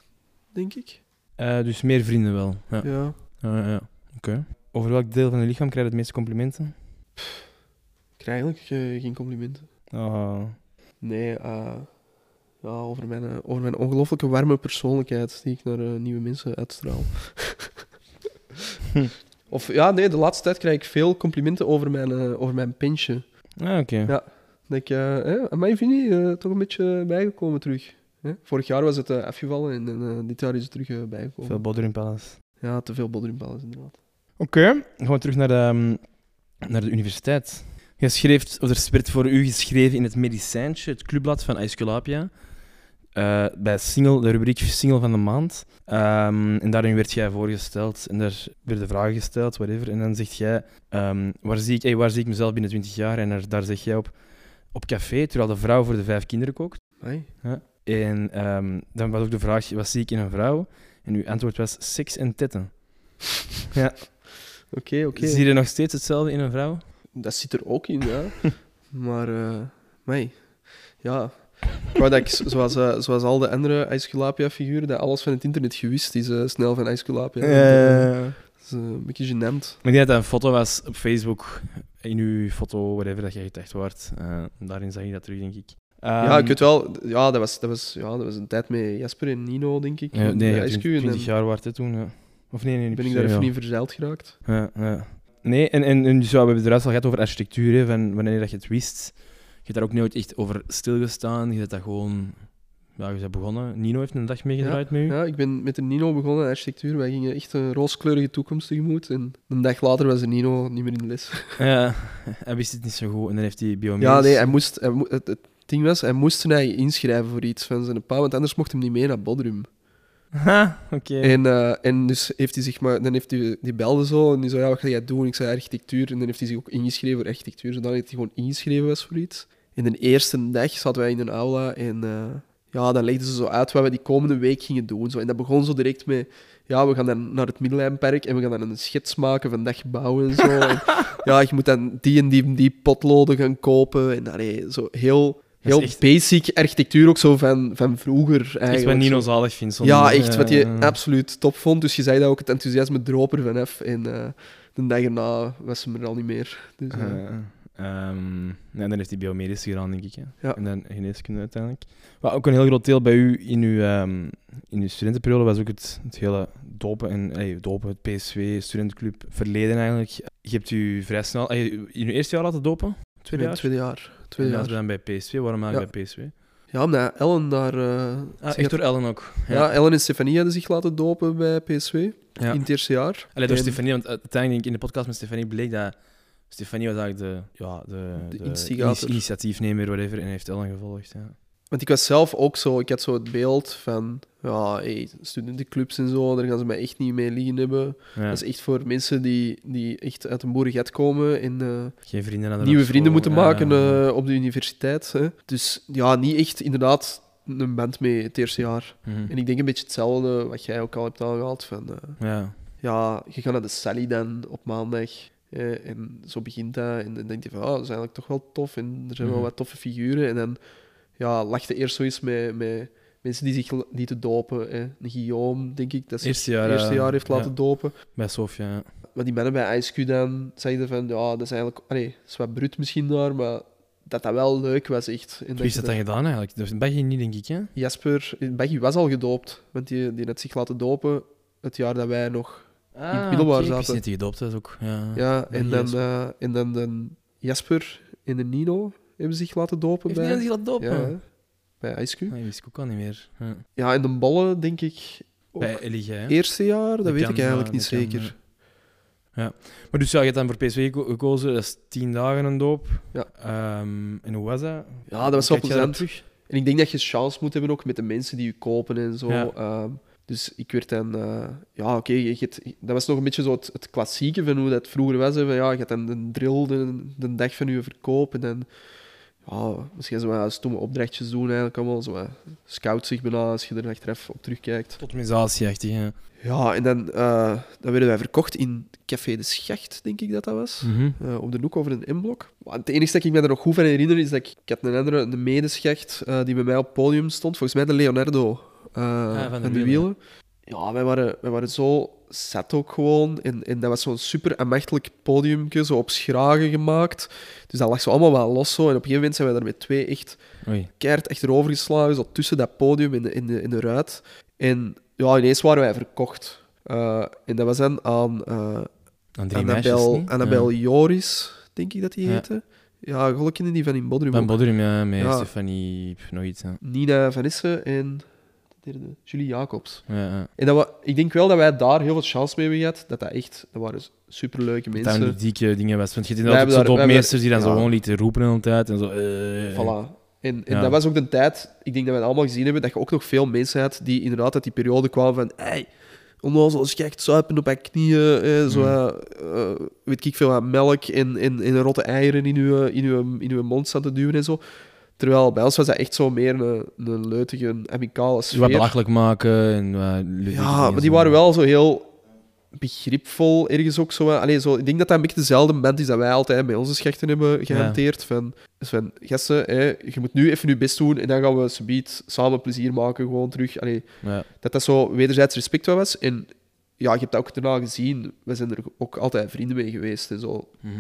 denk ik. Eh, dus meer vrienden wel. Ja. Ja. Ja. Oké. Over welk deel van je lichaam krijg je het meeste complimenten? Ik krijg eigenlijk eh, geen complimenten. Ah. Nee, eh, ja, over, mijn, over mijn ongelooflijke warme persoonlijkheid die ik naar nieuwe mensen uitstraal. of ja, nee, de laatste tijd krijg ik veel complimenten over mijn, over mijn pensje. Ah, oké. Ja. Dat ik, eh eh, aan mij vind je toch een beetje bijgekomen terug. Hè? Vorig jaar was het eh, afgevallen en, en, eh, dit jaar is het terug eh, bijgekomen. Veel bodder in palace. Ja, te veel bodrimpallen inderdaad. Oké, dan gaan we terug naar de, ehm, naar de universiteit. Je schreef, of er werd voor u geschreven in het Medicijntje, het clubblad van Aesculapia. Eh, bij single, de rubriek Single van de Maand. Ehm, en daarin werd jij voorgesteld en daar werden vragen gesteld, whatever. En dan zegt jij, ehm, waar, zie ik, hey, waar zie ik mezelf binnen 20 jaar? En daar, daar zeg jij op, op café, terwijl de vrouw voor de vijf kinderen kookt. Amai. En ehm, dan was ook de vraag, wat zie ik in een vrouw? En uw antwoord was seks en tetten. ja. Oké, oké. Zie je nog steeds hetzelfde in een vrouw? Dat zit er ook in, ja. maar, eh mij, ja. Ik wou dat ik, zoals, eh, zoals al de andere Aesculapia-figuren, dat alles van het internet gewist is, eh, snel van Aesculapia. Ja. Dat is een beetje gênant. Ik denk dat dat een foto was op Facebook, in uw foto, whatever, dat je gedacht wordt. Daarin zag je dat terug, denk ik. Ja, Ehm, ik weet wel, ja dat, was, dat, was, ja, dat was een tijd met Jasper en Nino, denk ik. Ja, nee, ja, ISQ, 20, en 20 dan jaar waard hè, toen. Ja. Of nee, nee, niet ben ik daar even ja. in verzeild geraakt. Ja, ja. Nee, en, en, en dus, ja, we hebben het eruit al gehad over architectuur, hè, van wanneer dat je het wist. Je hebt daar ook nooit echt over stilgestaan. Je hebt dat gewoon... Ja, je bent begonnen. Nino heeft een dag meegedraaid met u. Ja, ik ben met de Nino begonnen, architectuur. Wij gingen echt een rooskleurige toekomst tegemoet. En een dag later was de Nino niet meer in de les. Ja, hij wist het niet zo goed. En dan heeft hij biomedisch... Ja, nee, hij moest, hij mo- het, het ding was, hij moest zijn eigen inschrijven voor iets van zijn pa, want anders mocht hij niet mee naar Bodrum. Ha, oké. En, eh, en dus heeft hij zich maar, dan heeft hij, die belde zo en die zei, ja, wat ga jij doen? Ik zei architectuur. En dan heeft hij zich ook ingeschreven voor architectuur, zodat hij gewoon ingeschreven was voor iets. En de eerste dag zaten wij in een aula en eh, ja, dan legden ze zo uit wat we die komende week gingen doen. Zo. En dat begon zo direct met, ja, we gaan dan naar het Middellijnpark en we gaan dan een schets maken van dat gebouw en zo. en, ja, je moet dan die en die, die potloden gaan kopen. En allee, zo heel heel echt- basic architectuur ook zo van, van vroeger Echt wat eigenlijk. Nino Zo. zalig vindt. zo'n- Ja, echt, wat je absoluut top vond. Dus je zei dat ook het enthousiasme droop er vanaf. En eh, de dag erna was ze er al niet meer. Dus, eh, eh, ehm, ja, dan heeft hij biomedisch gedaan, denk ik. Hè. Ja. En dan geneeskunde uiteindelijk. Maar ook een heel groot deel bij u in uw, ehm, in uw studentenperiode was ook het, het hele dopen en ey, dopen, het PSV, studentenclub, verleden eigenlijk. Je hebt u vrij snel, in uw eerste jaar laten dopen? Tweede in jaar? tweede jaar. Tweede en jaar. dan bij PSV. Waarom eigenlijk bij PSV? Ja, omdat Ellen daar... Ah, zich echt door Ellen ook. ja. Ellen en Stefanie hadden zich laten dopen bij PSV Ja. in het eerste jaar. Allee, door En- Stefanie, want uiteindelijk denk ik in de podcast met Stefanie bleek dat Stefanie was eigenlijk de, ja, de, De initiatiefnemer, whatever, en heeft Ellen gevolgd. Ja. Want ik was zelf ook zo, ik had zo het beeld van, ja, hey, studentenclubs en zo, daar gaan ze mij echt niet mee liggen hebben. Ja. Dat is echt voor mensen die, die echt uit een boerenget komen en eh, Geen vrienden aan de nieuwe vrienden moeten maken ja. eh, op de universiteit. Hè. Dus ja, niet echt inderdaad een band mee het eerste jaar. Mhm. En ik denk een beetje hetzelfde wat jij ook al hebt aangehaald. Van, eh, Ja. ja, je gaat naar de Sally dan op maandag. eh, en zo begint dat. En dan denk je van, oh, dat is eigenlijk toch wel tof. En er zijn wel Mhm. wat toffe figuren. En dan ja, lag je eerst zo eens met, met mensen die zich lieten dopen. Hè. Een Guillaume, denk ik, dat Eerste jaar, het eerste eh, jaar heeft laten ja. dopen. Bij Sofia. ja. Maar die mannen bij ISQ dan zeiden van, ja, dat is eigenlijk... Allee, dat is wat bruut misschien daar, maar dat dat wel leuk was, echt. En Wie is dat dan gedaan eigenlijk? Dus België niet, denk ik, hè? Jasper, Baggy was al gedoopt, want die, die had zich laten dopen het jaar dat wij nog... Ah, middelbaar oké, Ik wist zaten. niet dat gedoopt was ook. Ja, Ja, en dan, eh, en dan de Jasper en de Nino hebben zich laten dopen Heeft bij... zich laten dopen? ja, bij ISQ. Ah, dat wist ik ook al niet meer. Ja. Ja, en de bollen, denk ik, ook Bij Elige, hè? eerste jaar, dat, Dat weet kan, ik eigenlijk ja, niet kan, zeker. ja. Maar dus ja, je hebt dan voor PSV geko- gekozen, dat is tien dagen een doop. Ja. Ehm, en hoe was dat? Ja, dat was wel plezant. En ik denk dat je chance moet hebben ook met de mensen die je kopen en zo. Ja. Ehm, dus ik werd dan... eh, ja, oké, dat was nog een beetje zo het, het klassieke van hoe dat vroeger was. Hè, van, ja, je had dan de drill de, de dag van je verkoop en dan... Ja, misschien zo wat stomme opdrachtjes doen eigenlijk allemaal. Zo wat scout zich bijna als je er achteraf op terugkijkt. Totmisatie-achtig, hè? Ja, en dan, eh, dan werden wij verkocht in Café de Schacht, denk ik dat dat was. Mhm. Eh, op de hoek over een M-blok. Maar Het enige dat ik me er nog goed van herinner is dat ik, ik had een andere, een medeschacht eh, die bij mij op het podium stond. Volgens mij de Leonardo eh, Ah, van de van de wielen. wielen. Ja, wij waren, wij waren zo zet ook gewoon. En, en dat was zo'n super ambachtelijk podiumje, zo op schragen gemaakt. Dus dat lag zo allemaal wel los zo. En op een gegeven moment zijn wij daar met twee echt Oei. keihard achterover geslagen, zo tussen dat podium in de, in de, in de ruit. En ja, ineens waren wij verkocht. Eh, en dat was dan aan eh Aan drie meisjes, Annabel? Annabel Ja. Joris, denk ik dat die heette. Ja, kennen die van in Bodrum. Van. Bodrum, ja, met Ja. Stefanie, nog iets. Nina Van Issen en derde, Julie Jacobs. Ja, ja. En dat wa- ik denk wel dat wij daar heel veel chance mee hebben gehad. Dat dat echt, dat waren superleuke Dat mensen. die dieke dingen was. Want je hebt Wij zo daar- wij doopmeesters die dan zo gewoon lieten roepen de hele tijd. En zo, eh, Voilà. En, en dat was ook de tijd, ik denk dat we het allemaal gezien hebben, dat je ook nog veel mensen had die inderdaad uit die periode kwamen van hey, onnozel als je echt zuipen op je knieën, eh, zo, Mm. eh, weet ik veel, aan melk en, en, en rotte eieren in je, in, uw, in uw mond staan te duwen en zo. Terwijl bij ons was dat echt zo meer een, een leutige, amicale Zo wat sfeer. belachelijk maken. En, Ja, maar die waren wel zo heel begripvol, ergens ook zo. Allee, zo ik denk dat dat een beetje dezelfde band is dat wij altijd bij onze schechten hebben gehanteerd. Van, dus van, gasten, hè, je moet nu even je best doen en dan gaan we subiet samen plezier maken, gewoon terug. Allee, Ja. dat dat zo wederzijds respect was. En ja, je hebt dat ook daarna gezien. We zijn er ook altijd vrienden mee geweest en zo. Mhm.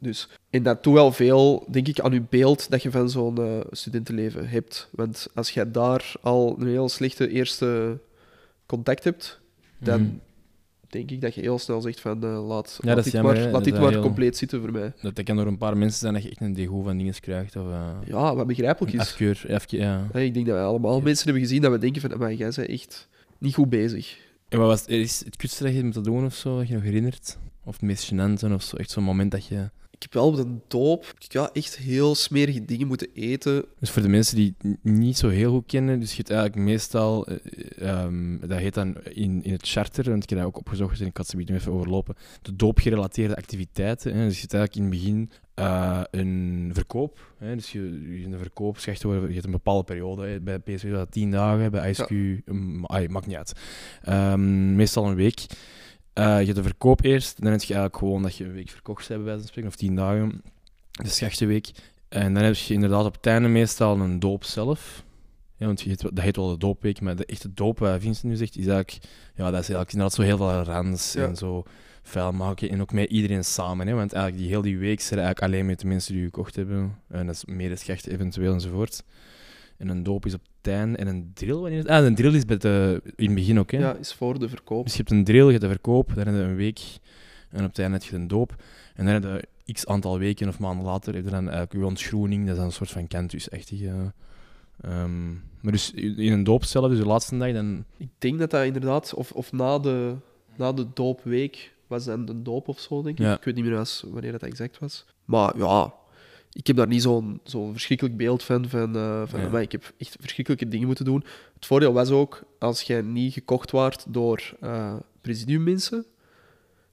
Dus, en dat doet wel veel, denk ik, aan je beeld dat je van zo'n eh, studentenleven hebt. Want als jij daar al een heel slechte eerste contact hebt, dan Mhm. denk ik dat je heel snel zegt van eh, laat, Ja, laat dit jammer, maar, laat dit dat maar heel- compleet zitten voor mij. Dat kan door een paar mensen zijn dat je echt een degoe van dingen krijgt. Of, eh, Ja, wat begrijpelijk is. afkeur, afke- ja. Ik denk dat wij allemaal mensen hebben gezien dat we denken van, maar jij bent echt niet goed bezig. En wat was het, is het kutste dat je moeten doen of zo, dat je nog herinnert? Of het meest gênante of zo? Echt zo'n moment dat je... Ik heb wel op de doop ja, echt heel smerige dingen moeten eten. Dus voor de mensen die het niet zo heel goed kennen, dus je hebt eigenlijk meestal, eh, ehm, dat heet dan in, in het charter, want ik heb dat ook opgezocht en ik had ze even overlopen, de doopgerelateerde activiteiten. Hè. Dus je hebt eigenlijk in het begin eh, een verkoop. Hè. Dus je, je hebt een verkoop, zegt je hebt een bepaalde periode. Hè. Bij PSV dat 10 dagen, bij ISQ, mm, ai, maakt niet uit. Ehm, meestal een week. Eh, je hebt de verkoop eerst, dan heb je eigenlijk gewoon dat je een week verkocht hebt, bij wijze van spreken, of 10 dagen. De schachtenweek. En dan heb je inderdaad op het einde meestal een doop zelf. Ja, want je heet, dat heet wel de doopweek, maar de echte doop, wat Vincent nu zegt, is eigenlijk, ja, dat is eigenlijk inderdaad zo heel veel rans Ja. en zo vuil maken. En ook met iedereen samen, hè, want eigenlijk die heel die week zijn eigenlijk alleen met de mensen die gekocht hebben. En dat is meer het eventueel enzovoort. En een doop is op het einde. En een drill, wanneer is? Ah, een drill is bij de, in het begin ook, hè. Ja, is voor de verkoop. Dus je hebt een drill, je hebt de verkoop, dan heb je een week en op het einde heb je een doop. En dan heb je x aantal weken of maanden later heb je dan eigenlijk je ontgroening, dat is dan een soort van kentusachtige. ehm maar dus in een doop zelf, dus de laatste dag, dan... Ik denk dat dat inderdaad, of, of na, de, na de doopweek was dan de doop of zo, denk ik. Ja. Ik weet niet meer wanneer dat exact was. Maar ja, ik heb daar niet zo'n zo'n verschrikkelijk beeld van. van, eh, van Ja. maar ik heb echt verschrikkelijke dingen moeten doen. Het voordeel was ook, als jij niet gekocht waart door eh presidiummensen,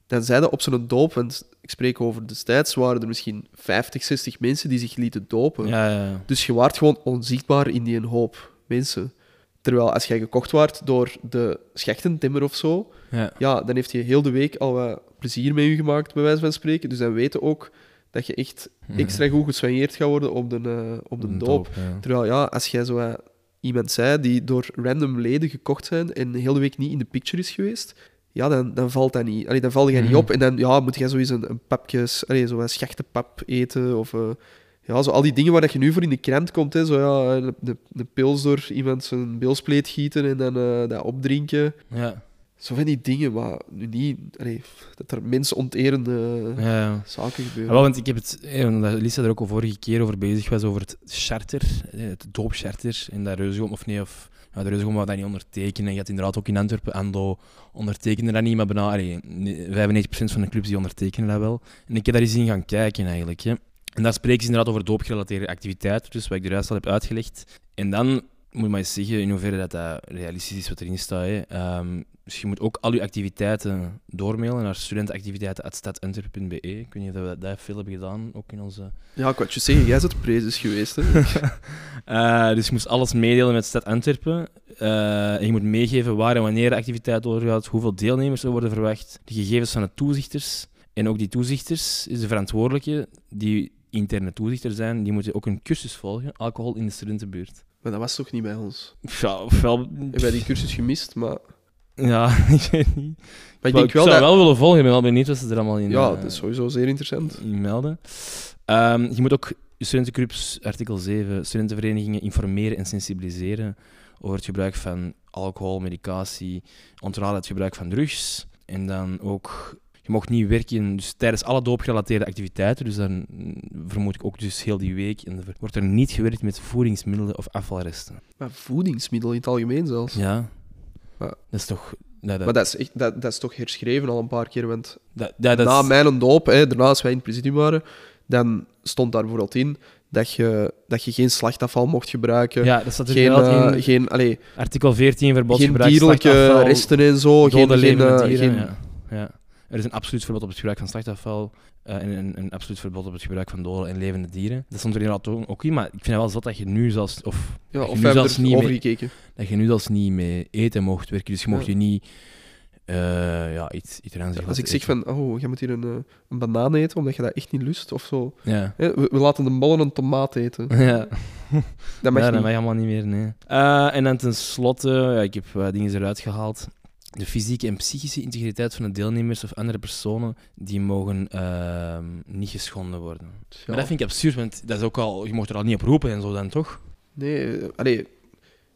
dan zeiden op zo'n doop, want ik spreek over destijds, waren er misschien 50, 60 mensen die zich lieten dopen. Ja, ja. Dus je waart gewoon onzichtbaar in die een hoop mensen. Terwijl als jij gekocht waart door de schechtentimmer of zo, ja. ja, dan heeft je heel de week al wat plezier met je gemaakt, bij wijze van spreken. Dus dan weten ook dat je echt extra goed gesoigneerd gaat worden op de, eh, op de Een doop. ja. Terwijl ja, als jij zo wat iemand zei die door random leden gekocht zijn en de hele week niet in de picture is geweest, ja, dan, dan valt dat niet. Allee, dan val jij niet Mhm. op en dan ja, moet jij sowieso een, een papjes, allee, zo wat schachtenpap eten of... eh, ja, zo al die dingen waar dat je nu voor in de krant komt, hè, zo ja, een, een, een pils door iemand zijn bilspleet gieten en dan eh, dat opdrinken. Ja, Zo van die dingen, maar nu niet... Allee, dat er mensonterende ja, zaken gebeuren. wel, want ik heb het, eh, omdat Lisa er ook al vorige keer over bezig was, over het charter, eh, het doopcharter in dat Reuzegom, of nee, of ja, de Reuzegom wou dat niet ondertekenen. Je had inderdaad ook in Antwerpen, Ando ondertekende dat niet, maar bijna, allee, nee, 95% van de clubs die ondertekenen dat wel. En ik heb daar eens in gaan kijken eigenlijk. Hè. En daar spreken ze inderdaad over doopgerelateerde activiteiten, dus wat ik er juist al heb uitgelegd. En dan moet je maar eens zeggen in hoeverre dat, dat realistisch is wat erin staat. Hè. Ehm, dus je moet ook al je activiteiten doormailen naar studentenactiviteiten.stadantwerpen.be. Ik weet niet of we dat veel hebben gedaan, ook in onze... Ja, ik je zeggen, jij bent prezes geweest, hè? Eh, dus je moest alles meedelen met Stad Antwerpen. Eh, en je moet meegeven waar en wanneer de activiteit doorgaat, hoeveel deelnemers er worden verwacht, de gegevens van de toezichters. En ook die toezichters is de verantwoordelijke, die interne toezichter zijn, die moeten ook een cursus volgen, alcohol in de studentenbuurt. Maar dat was toch niet bij ons? Ja, ofwel... Ik heb die cursus gemist, maar... Ja, ik weet niet. Maar ik denk wel zou dat... wel willen volgen, ik ben wel benieuwd wat ze er allemaal in, Ja, eh, dat is sowieso zeer interessant. in melden. Ehm, je moet ook studentenclubs, artikel 7, studentenverenigingen informeren en sensibiliseren over het gebruik van alcohol, medicatie, onthouden het gebruik van drugs. En dan ook, je mag niet werken dus tijdens alle doopgerelateerde activiteiten, dus dan vermoed ik ook dus heel die week, en er wordt er niet gewerkt met voedingsmiddelen of afvalresten. Maar voedingsmiddelen in het algemeen zelfs. Ja. Ja. Dat is toch... Dat, dat, Maar dat is, echt, dat, dat is toch herschreven al een paar keer, want dat, dat, na is- mijn doop, hè, daarna als wij in het presidium waren, dan stond daar bijvoorbeeld in dat je, dat je geen slachtafval mocht gebruiken. ja, dat staat er geen, eh, in geen, allee, artikel 14, verbod geen dierlijke slachtafval. resten en zo. Geen, geen, eh, dieren, geen, ja. ja. Er is een absoluut verbod op het gebruik van slachtafval eh, en een, een absoluut verbod op het gebruik van dode en levende dieren. Dat stond er inderdaad ook ook in, maar ik vind het wel zot dat je nu zelfs, of ja, dat je of nu zelfs niet mee- dat je nu zelfs niet mee eten mocht werken. Dus je mocht Ja. je niet eh, ja, iets, iets eraan Ja, als ik zeg van, oh, je moet hier een, eh, een banaan eten, omdat je dat echt niet lust, of zo. Ja. Hè, we, we laten de bollen een tomaat eten. ja. Dat mag ja, niet. dat mag allemaal niet meer, nee. Eh, en dan tenslotte, ja, ik heb dingen eruit gehaald. De fysieke en psychische integriteit van de deelnemers of andere personen, die mogen ehm, niet geschonden worden. Ja. Maar dat vind ik absurd, want dat is ook al, je mocht er al niet op roepen en zo dan, toch? Nee, eh, allee,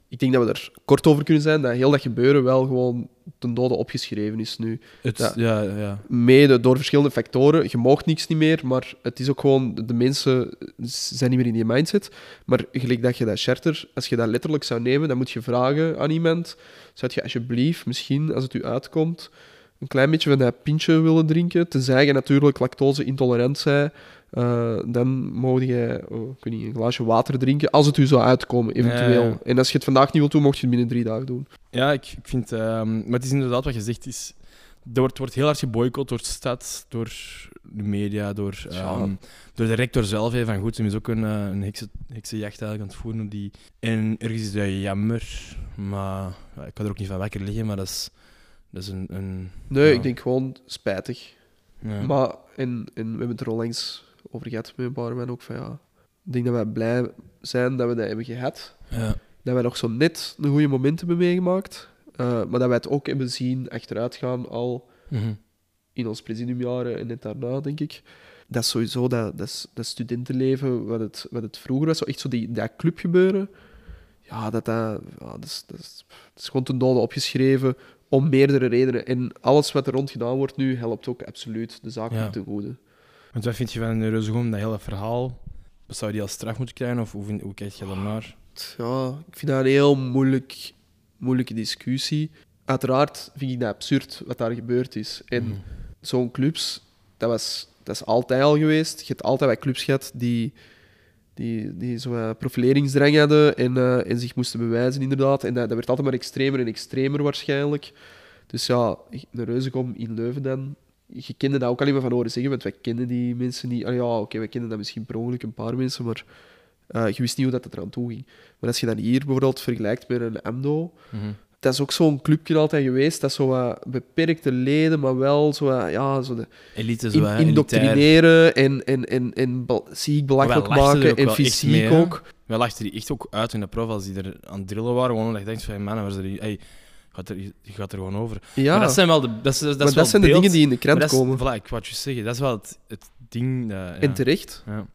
ik denk dat we er kort over kunnen zijn, dat heel dat gebeuren wel gewoon ten dode opgeschreven is nu. Het, Ja. ja. Ja, Mede door verschillende factoren. Je mag niks niet meer, maar het is ook gewoon... De mensen zijn niet meer in die mindset. Maar gelijk dat je dat charter, als je dat letterlijk zou nemen, dan moet je vragen aan iemand. Zou je alsjeblieft, misschien, als het u uitkomt, een klein beetje van dat pintje willen drinken? Tenzij je natuurlijk lactose-intolerant bent, eh, dan mag je oh, weet niet, een glaasje water drinken, als het u zou uitkomen, eventueel. Ja, ja. En als je het vandaag niet wilt doen, mocht je het binnen drie dagen doen. ja ik, ik vind... ehm, maar het is inderdaad wat je zegt, is, er wordt, wordt heel hard geboycott door de stad, door de media, door, Ja. ehm, door de rector zelf. hè, van goed, ze is ook een, eh, een heksen, heksenjacht eigenlijk aan het voeren op die... En ergens is dat jammer, maar ik kan er ook niet van wakker liggen, maar dat is, dat is een... een Nee, ik denk gewoon spijtig. ja. Maar, en, en we hebben het er al langs over gehad met mensen ook van ja. Ik denk dat wij blij zijn dat we dat hebben gehad. Ja. Dat wij nog zo net een goede moment hebben meegemaakt. Eh, maar dat wij het ook hebben zien achteruit gaan al Mhm. in ons presidiumjaren en net daarna, denk ik. Dat is sowieso dat, dat, is- dat studentenleven, wat het, wat het vroeger was, zo echt zo die, dat clubgebeuren. Ja, dat, dat, ja, dat, is, dat, is, dat is gewoon ten dode opgeschreven om meerdere redenen. En alles wat er rond gedaan wordt nu, helpt ook absoluut de zaak Ja. ten goede. Want wat vind je van de Reuzegom, dat hele verhaal? Zou die als straf moeten krijgen of hoe, vind, hoe kijk je daarnaar? Ja, ik vind dat een heel moeilijk, moeilijke discussie. Uiteraard vind ik dat absurd wat daar gebeurd is. En Mhm. zo'n clubs, dat, was, dat is altijd al geweest. Je hebt altijd bij clubs gehad die, die, die zo'n profileringsdrang hadden en, en zich moesten bewijzen, inderdaad. En dat, dat werd altijd maar extremer en extremer waarschijnlijk. Dus ja, de Reuzenkom in Leuven dan. Je kende dat ook alleen maar van horen zeggen, want wij kennen die mensen niet. Ah ja, oké, wij kennen dat misschien per ongeluk een paar mensen, maar eh, je wist niet hoe dat het eraan toe ging. Maar als je dan hier bijvoorbeeld vergelijkt met een AMDO, Mhm. dat is ook zo'n clubje altijd geweest, dat is zo wat beperkte leden, maar wel zo wat, ja, zo de Elite, zo, in, indoctrineren en, en, en, en ziek belachelijk maken en fysiek mee, ook. Wij lachten die echt ook uit in de prof als die er aan het drillen waren. Gewoon omdat je denkt van, mannen, waar is er? Hey, gaat er, je gaat er gewoon over. Ja, Maar dat zijn wel de, dat is, dat is maar dat zijn de beeld. dingen die in de krant is, komen. Voilà, ik het je zeggen. Dat is wel het, het ding. dat- ja. En terecht. Ja.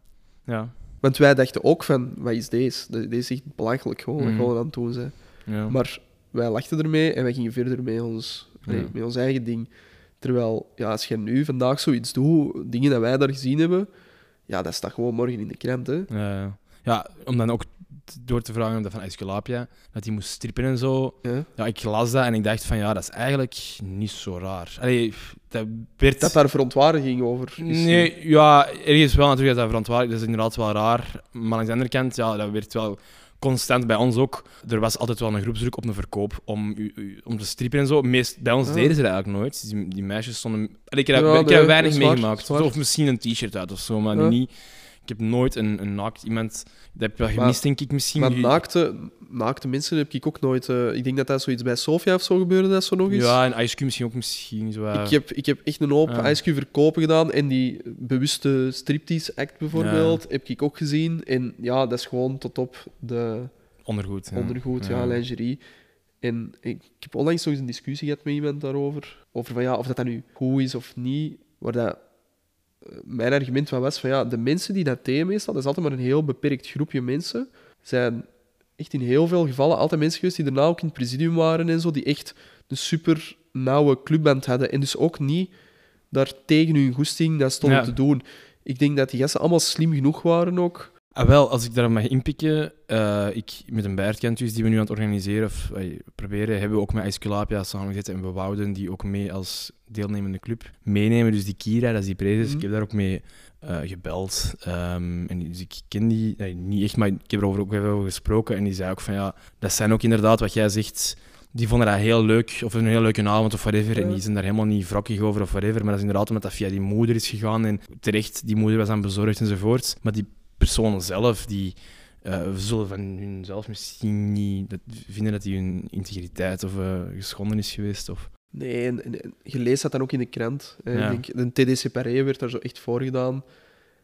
Ja. Want wij dachten ook van, wat is deze? Deze is echt belachelijk gewoon, wat Mhm. gewoon aan het doen zijn. Ja. Maar wij lachten ermee en wij gingen verder met ons, nee, met ons eigen ding. Terwijl, ja, als je nu vandaag zoiets doet, dingen dat wij daar gezien hebben, ja, dat staat gewoon morgen in de krant, hè. Ja, ja. ja, om dan ook door te vragen om dat van Esculapia, dat hij moest strippen en zo. Ja. Ja, ik las dat en ik dacht van, ja, dat is eigenlijk niet zo raar. Allee, dat werd... Dat daar verontwaardiging over is. Nee, ja, ergens wel natuurlijk dat dat dat is inderdaad wel raar. Maar aan de andere kant, ja, dat werd wel constant bij ons ook. Er was altijd wel een groepsdruk op een verkoop om, u, u- om te strippen en zo. Meest, bij ons deden ze dat eigenlijk nooit. Die, die meisjes stonden... Allee, ik heb, Ja, ik heb nee, dat weinig is meegemaakt. is. Of misschien een t-shirt uit of zo, maar Ja. niet... Ik heb nooit een, een naakt iemand... Dat heb ik wel gemist, denk ik, misschien. Maar Je- naakte, naakte mensen heb ik ook nooit... eh, ik denk dat dat zoiets bij Sofia of zo gebeurde, dat zo nog eens. Ja, en Ice Cube misschien ook misschien. Zo, eh, Ik heb, ik heb echt een hoop Ja. Ice Cube verkopen gedaan en die bewuste striptease act bijvoorbeeld heb ik ook gezien. En ja, dat is gewoon tot op de ondergoed. ja. ondergoed, ja, lingerie. En ik, ik heb onlangs nog eens een discussie gehad met iemand daarover. Over van, ja, of dat, dat nu goed is of niet. Waar dat, mijn argument van was van ja, de mensen die dat deden meestal, dat is altijd maar een heel beperkt groepje mensen, zijn echt in heel veel gevallen altijd mensen geweest die daarna ook in het presidium waren en zo, die echt een super nauwe clubband hadden. En dus ook niet daar tegen hun goesting dat stonden Ja. te doen. Ik denk dat die gasten allemaal slim genoeg waren ook. Ah, wel, als ik daar mag inpikken, eh, ik, met een bijertcampus die we nu aan het organiseren, of eh, proberen, hebben we ook met Esculapia samengezet en we wouden die ook mee als deelnemende club meenemen. Dus die Kira, dat is die prezes, Mhm. ik heb daar ook mee eh, gebeld. Ehm, en dus ik ken die, nee, niet echt, maar ik heb erover ook even over gesproken en die zei ook van ja, dat zijn ook inderdaad wat jij zegt, die vonden dat heel leuk, of een heel leuke avond of whatever. En die zijn daar helemaal niet wrokkig over of whatever. Maar dat is inderdaad omdat dat via die moeder is gegaan. En terecht, die moeder was aan bezorgd enzovoort. Maar die personen zelf, die eh, zullen van hunzelf misschien niet dat, vinden dat die hun integriteit of eh, geschonden is geweest. Of... Nee, en, en, je leest dat dan ook in de krant. hè. Ja. Ik denk, de TDC Paré werd daar zo echt voor gedaan.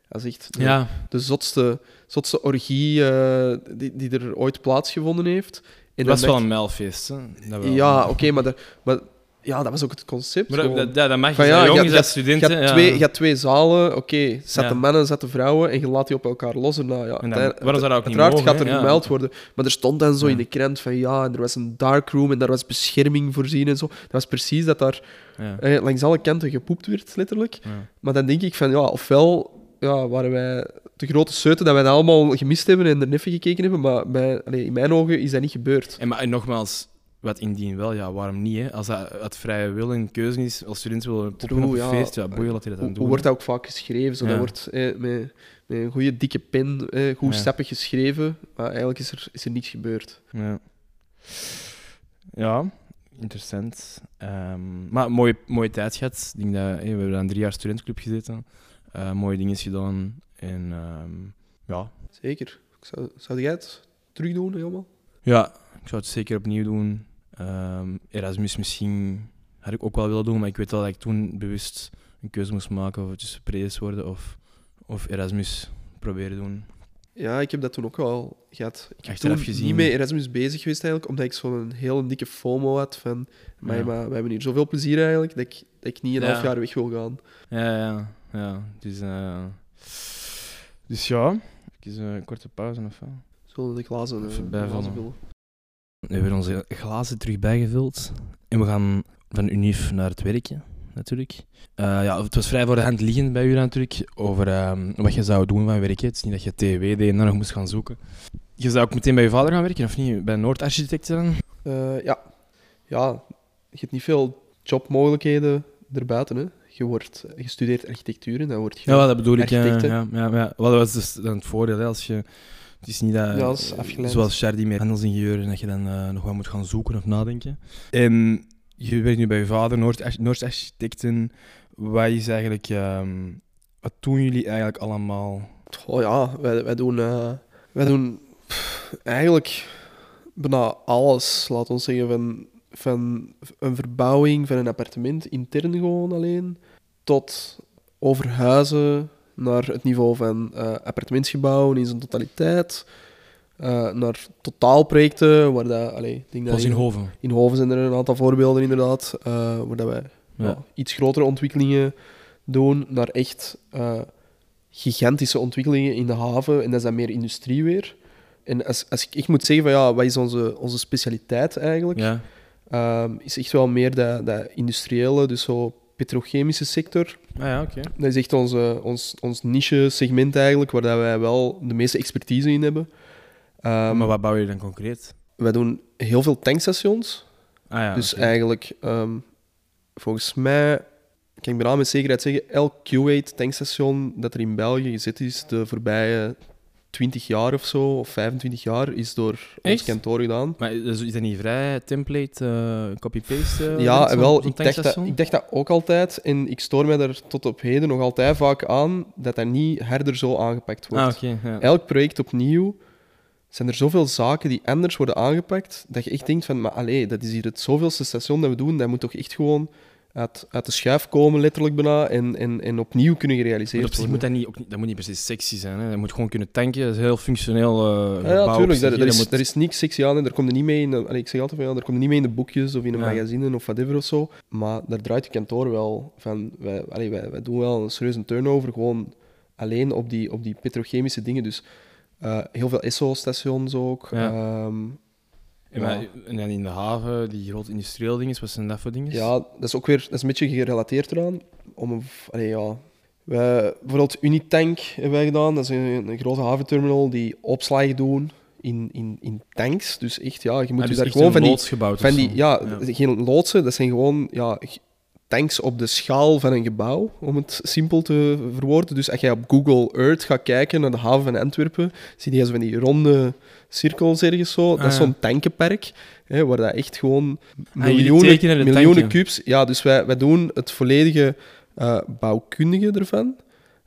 Dat is echt de, Ja, de zotste, zotste orgie eh, die, die er ooit plaatsgevonden heeft. En het was wel een mijlfeest. Hè? Dat wel. Ja, oké, maar, dat- maar ja, dat was ook het concept. Maar dat, mag je ja, je had- je studenten. had, ja. twee, je had twee zalen, oké, zat Ja. de mannen, zat de vrouwen, en je laat die op elkaar los. Nou, ja, En dan- waarom zou dat ook niet uiteraard mogen, gaat er gemeld worden. Maar er stond dan zo in de krant van ja, en er was een darkroom en daar was bescherming voorzien en zo. Dat was precies dat daar eh, langs alle kanten gepoept werd, letterlijk. Maar dan denk ik van, ja, ofwel ja, waren wij de grote seuten dat wij dat allemaal gemist hebben en er neffen gekeken hebben, maar bij, allee, in mijn ogen is dat niet gebeurd. En, maar, en nogmaals, wat indien wel, ja, waarom niet? Hè? Als dat uit vrije wil en keuze is, als student wil poppen True, op een ja. feest, ja, boeien, laat hij dat dan Hoe, doen. hoe wordt dat ook vaak geschreven? Zo, Ja. Dat wordt eh, met, met een goede dikke pen, eh, goed Ja. geschreven, maar eigenlijk is er, is er niets gebeurd. Ja, ja interessant. Ehm, maar mooie, mooie tijd gehad. Ik denk dat, hey, we hebben aan drie jaar studentclub gezeten. Eh, mooie dingen gedaan. En ehm, ja. Zeker. Zou, zou jij het terug doen, helemaal? ja, ik zou het zeker opnieuw doen. Ehm, Erasmus misschien had ik ook wel willen doen, maar ik weet wel dat ik toen bewust een keuze moest maken of het tussen Prees worden of, of Erasmus proberen doen. Ja, ik heb dat toen ook al gehad. Ik heb Achteraf toen gezien. niet met Erasmus bezig geweest eigenlijk, omdat ik zo'n heel dikke FOMO had van... Maar, Ja. maar we hebben hier zoveel plezier eigenlijk, dat ik, dat ik niet een Ja. half jaar weg wil gaan. Ja, ja, ja. Dus, eh, dus ja, even een korte pauze of wat? Zullen we de glazen, eh, Even vullen? We hebben onze glazen terug bijgevuld. En we gaan van Unif naar het werkje, natuurlijk. Eh, ja, het was vrij voor de hand liggend bij u natuurlijk, over ehm, wat je zou doen van werk. Het is niet dat je TW deed en dan nog moest gaan zoeken. Je zou ook meteen bij je vader gaan werken, of niet? Bij Noordarchitecten? Eh, ja. ja, je hebt niet veel jobmogelijkheden erbuiten. Hè. Je wordt gestudeerd architectuur en dan word je... Ja, dat bedoel ik. Ja, hè? ja, ja, ja. Wel, dat was dus dan het voordeel. Hè, als je, het is niet dat, Ja, dat is afgeleid. zoals Shardy met handelsingenieur, en dat je dan eh, nog wat moet gaan zoeken of nadenken. En je werkt nu bij je vader, Noord- Noordarchitecten. Wat is eigenlijk... ehm, wat doen jullie eigenlijk allemaal? Oh ja, wij, wij doen, eh, wij doen pff, eigenlijk bijna alles, laat ons zeggen, van, van een verbouwing van een appartement intern gewoon alleen, tot overhuizen naar het niveau van eh, appartementsgebouwen in zijn totaliteit, eh, naar totaalprojecten, waar dat, allee, ik denk dat Zoals in Hoven. in Hoven zijn er een aantal voorbeelden inderdaad, eh, waar dat wij Ja. iets grotere ontwikkelingen doen naar echt gigantische ontwikkelingen in de haven. En dat is dan meer industrie weer. En als, als ik echt moet zeggen van ja, wat is onze, onze specialiteit eigenlijk, Ja. Ehm, is echt wel meer dat, dat industriële, dus zo petrochemische sector. Ah ja, oké. Dat is echt onze, ons, ons niche-segment eigenlijk, waar dat wij wel de meeste expertise in hebben. Ehm, maar wat bouw je dan concreet? Wij doen heel veel tankstations. Ah ja, dus eigenlijk, ehm, volgens mij, kan ik bijna met zekerheid zeggen, elk Q8 tankstation dat er in België gezet is de voorbije 20 jaar of zo, of 25 jaar, is door ons Echt? kantoor gedaan. Maar is is dat niet vrij template, eh, copy-paste? eh, ja, wel, ik dacht, dat, ik dacht dat ook altijd. En ik stoor mij daar tot op heden nog altijd vaak aan dat dat niet herder zo aangepakt wordt. Ah, ja. Elk project opnieuw zijn er zoveel zaken die anders worden aangepakt, dat je echt denkt van, maar allee, dat is hier het zoveelste station dat we doen, dat moet toch echt gewoon uit, uit de schuif komen, letterlijk bijna, en, en, en opnieuw kunnen Maar gerealiseerd op worden. moet dat, niet, ook niet, dat moet niet se sexy zijn. Hè. Dat moet gewoon kunnen tanken. Dat is heel functioneel eh Ja, ja, gebouw op tuurlijk, zich, daar, hè. daar Dat is, moet- is niks sexy aan en daar komt er niet mee in, de- allee, ik zeg altijd van ja, daar komt er niet mee in de boekjes of in een Ja. magazine of whatever of zo, maar daar draait je kantoor wel van, wij, allee, wij, wij doen wel een serieuze turnover, gewoon alleen op die, op die petrochemische dingen, dus eh, heel veel ESSO-stations ook. Ja. Ehm, En, maar- en dan in de haven, die grote industrieel dingen, wat zijn dat voor dingen? Ja, dat is ook weer dat is een beetje gerelateerd eraan. Om een, allee, ja. wij, bijvoorbeeld Unitank hebben wij gedaan. Dat is een, een grote haventerminal die opslagen doen in, in, in tanks. Dus echt, ja, je moet Ah, je dus daar gewoon van die, loods gebouwd van die zo. ja, geen loodsen, dat zijn gewoon ja, tanks op de schaal van een gebouw, om het simpel te verwoorden. Dus als je op Google Earth gaat kijken naar de haven van Antwerpen, zie je zo van die ronde cirkels ergens zo. dat is Ah, zo'n tankenpark, hè, waar dat echt gewoon Ah, miljoenen, miljoenen tanken. cubes... Ja, dus wij, wij doen het volledige eh, bouwkundige ervan.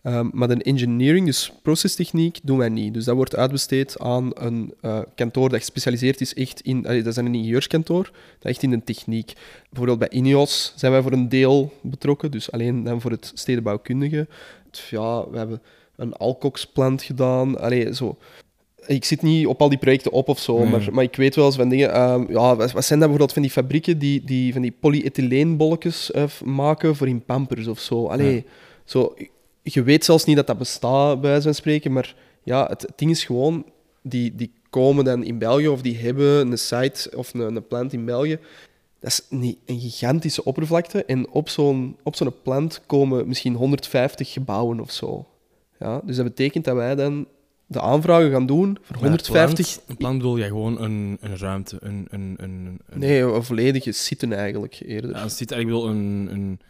Ehm, maar de engineering, dus procestechniek, doen wij niet. Dus dat wordt uitbesteed aan een eh, kantoor dat gespecialiseerd is echt in... allee, dat is een ingenieurskantoor, dat echt in de techniek. Bijvoorbeeld bij INEOS zijn wij voor een deel betrokken, dus alleen dan voor het stedenbouwkundige. Ja, we hebben een Alcox-plant gedaan. Allee, zo. Ik zit niet op al die projecten op of zo, Nee. maar, maar ik weet wel eens van dingen. ehm, ja, wat, wat zijn dat bijvoorbeeld van die fabrieken die, die van die polyethyleenbolletjes eh, maken voor in pampers of zo? Allee, Ja. zo, je weet zelfs niet dat dat bestaat, bij wijze van spreken, maar ja, het, het ding is gewoon, die, die komen dan in België of die hebben een site of een, een plant in België. Dat is niet een gigantische oppervlakte en op zo'n, op zo'n plant komen misschien 150 gebouwen of zo. Ja, dus dat betekent dat wij dan de aanvragen gaan doen voor Maar een 150 plant- Een plan bedoel je gewoon een, een ruimte, een... een, een, een Nee, een volledige zitten eigenlijk eerder. Ja, het zit eigenlijk wel een, een,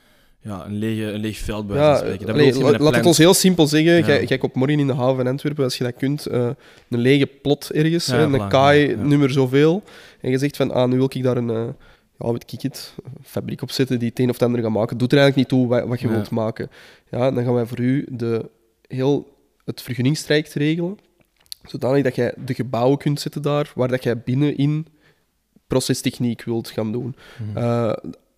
ja, een, lege, een leeg veld bij Ja, spreken. Dat allee, laat het ons heel simpel zeggen. Ja. Jij, jij koopt morgen in de haven van Antwerpen, als je dat kunt, eh, een lege plot ergens, Ja, hè, een kaai, nummer zoveel. En je zegt van, ah, nu wil ik daar een, eh, ja, weet ik het, fabriek op zetten die het een of het ander gaat maken. Doet er eigenlijk niet toe wat, wat je wilt maken. Ja, dan gaan wij voor u de, heel het vergunningstraject regelen, zodanig dat jij de gebouwen kunt zetten daar, waar dat jij binnenin procestechniek wilt gaan doen. Mhm. Eh,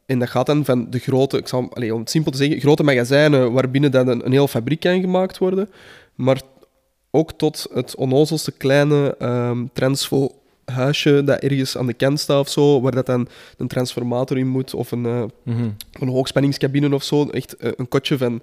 en dat gaat dan van de grote, ik zal, om het simpel te zeggen, grote magazijnen waarbinnen dan een, een hele fabriek kan gemaakt worden. Maar ook tot het onnozelste kleine ehm transfo huisje dat ergens aan de kant staat of zo, waar dat dan een transformator in moet of een, Mhm. een hoogspanningscabine of zo. Echt eh, een kotje van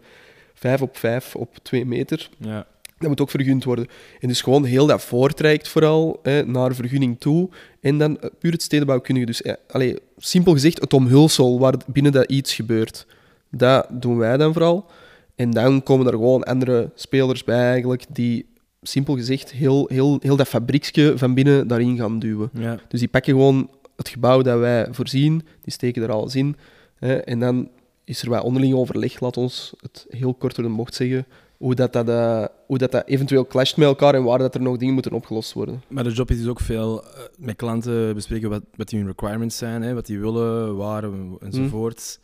5 op 5 op 2 meter. Ja. Dat moet ook vergund worden. En dus gewoon heel dat voortraject vooral hè, naar vergunning toe. En dan eh, puur het stedenbouwkundige. Dus allee, simpel gezegd, het omhulsel waar binnen dat iets gebeurt. Dat doen wij dan vooral. En dan komen er gewoon andere spelers bij eigenlijk, die simpel gezegd heel, heel, heel dat fabrieksje van binnen daarin gaan duwen. Ja. Dus die pakken gewoon het gebouw dat wij voorzien, die steken er alles in. Hè, en dan is er wat onderling overleg, laat ons het heel kort door de bocht zeggen, hoe dat, dat, eh, hoe dat, dat eventueel clasht met elkaar en waar dat er nog dingen moeten opgelost worden. Maar de job is dus ook veel eh, met klanten bespreken wat, wat die hun requirements zijn, hè, wat die willen, waar enzovoort.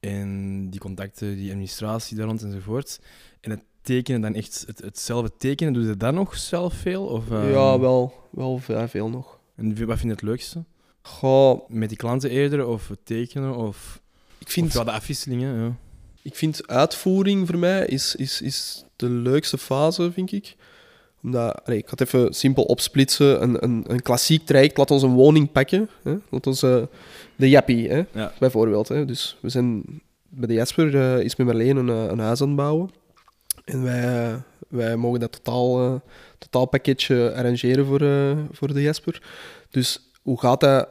En die contacten, die administratie daar rond enzovoort. En het tekenen dan echt, het, het zelf tekenen, doe je dat nog zelf veel? Of, ehm, Ja, wel, wel veel, veel nog. En wat vind je het leukste? Goh, Met die klanten eerder, of het tekenen, of, ik of vind, ja, de afwisselingen? Ja. Ik vind uitvoering voor mij is, is, is de leukste fase, vind ik. Omdat, ik ga het even simpel opsplitsen. Een, een, een klassiek traject, laat ons een woning pakken. Hè? Laat ons eh, de Jappie, hè? Ja. bijvoorbeeld. Hè? Dus we zijn bij de Jasper eh, is met Marleen een, eh, een huis aan het bouwen. En wij, wij mogen dat totaal, eh, totaalpakketje arrangeren voor, voor de Jasper. Dus hoe gaat dat?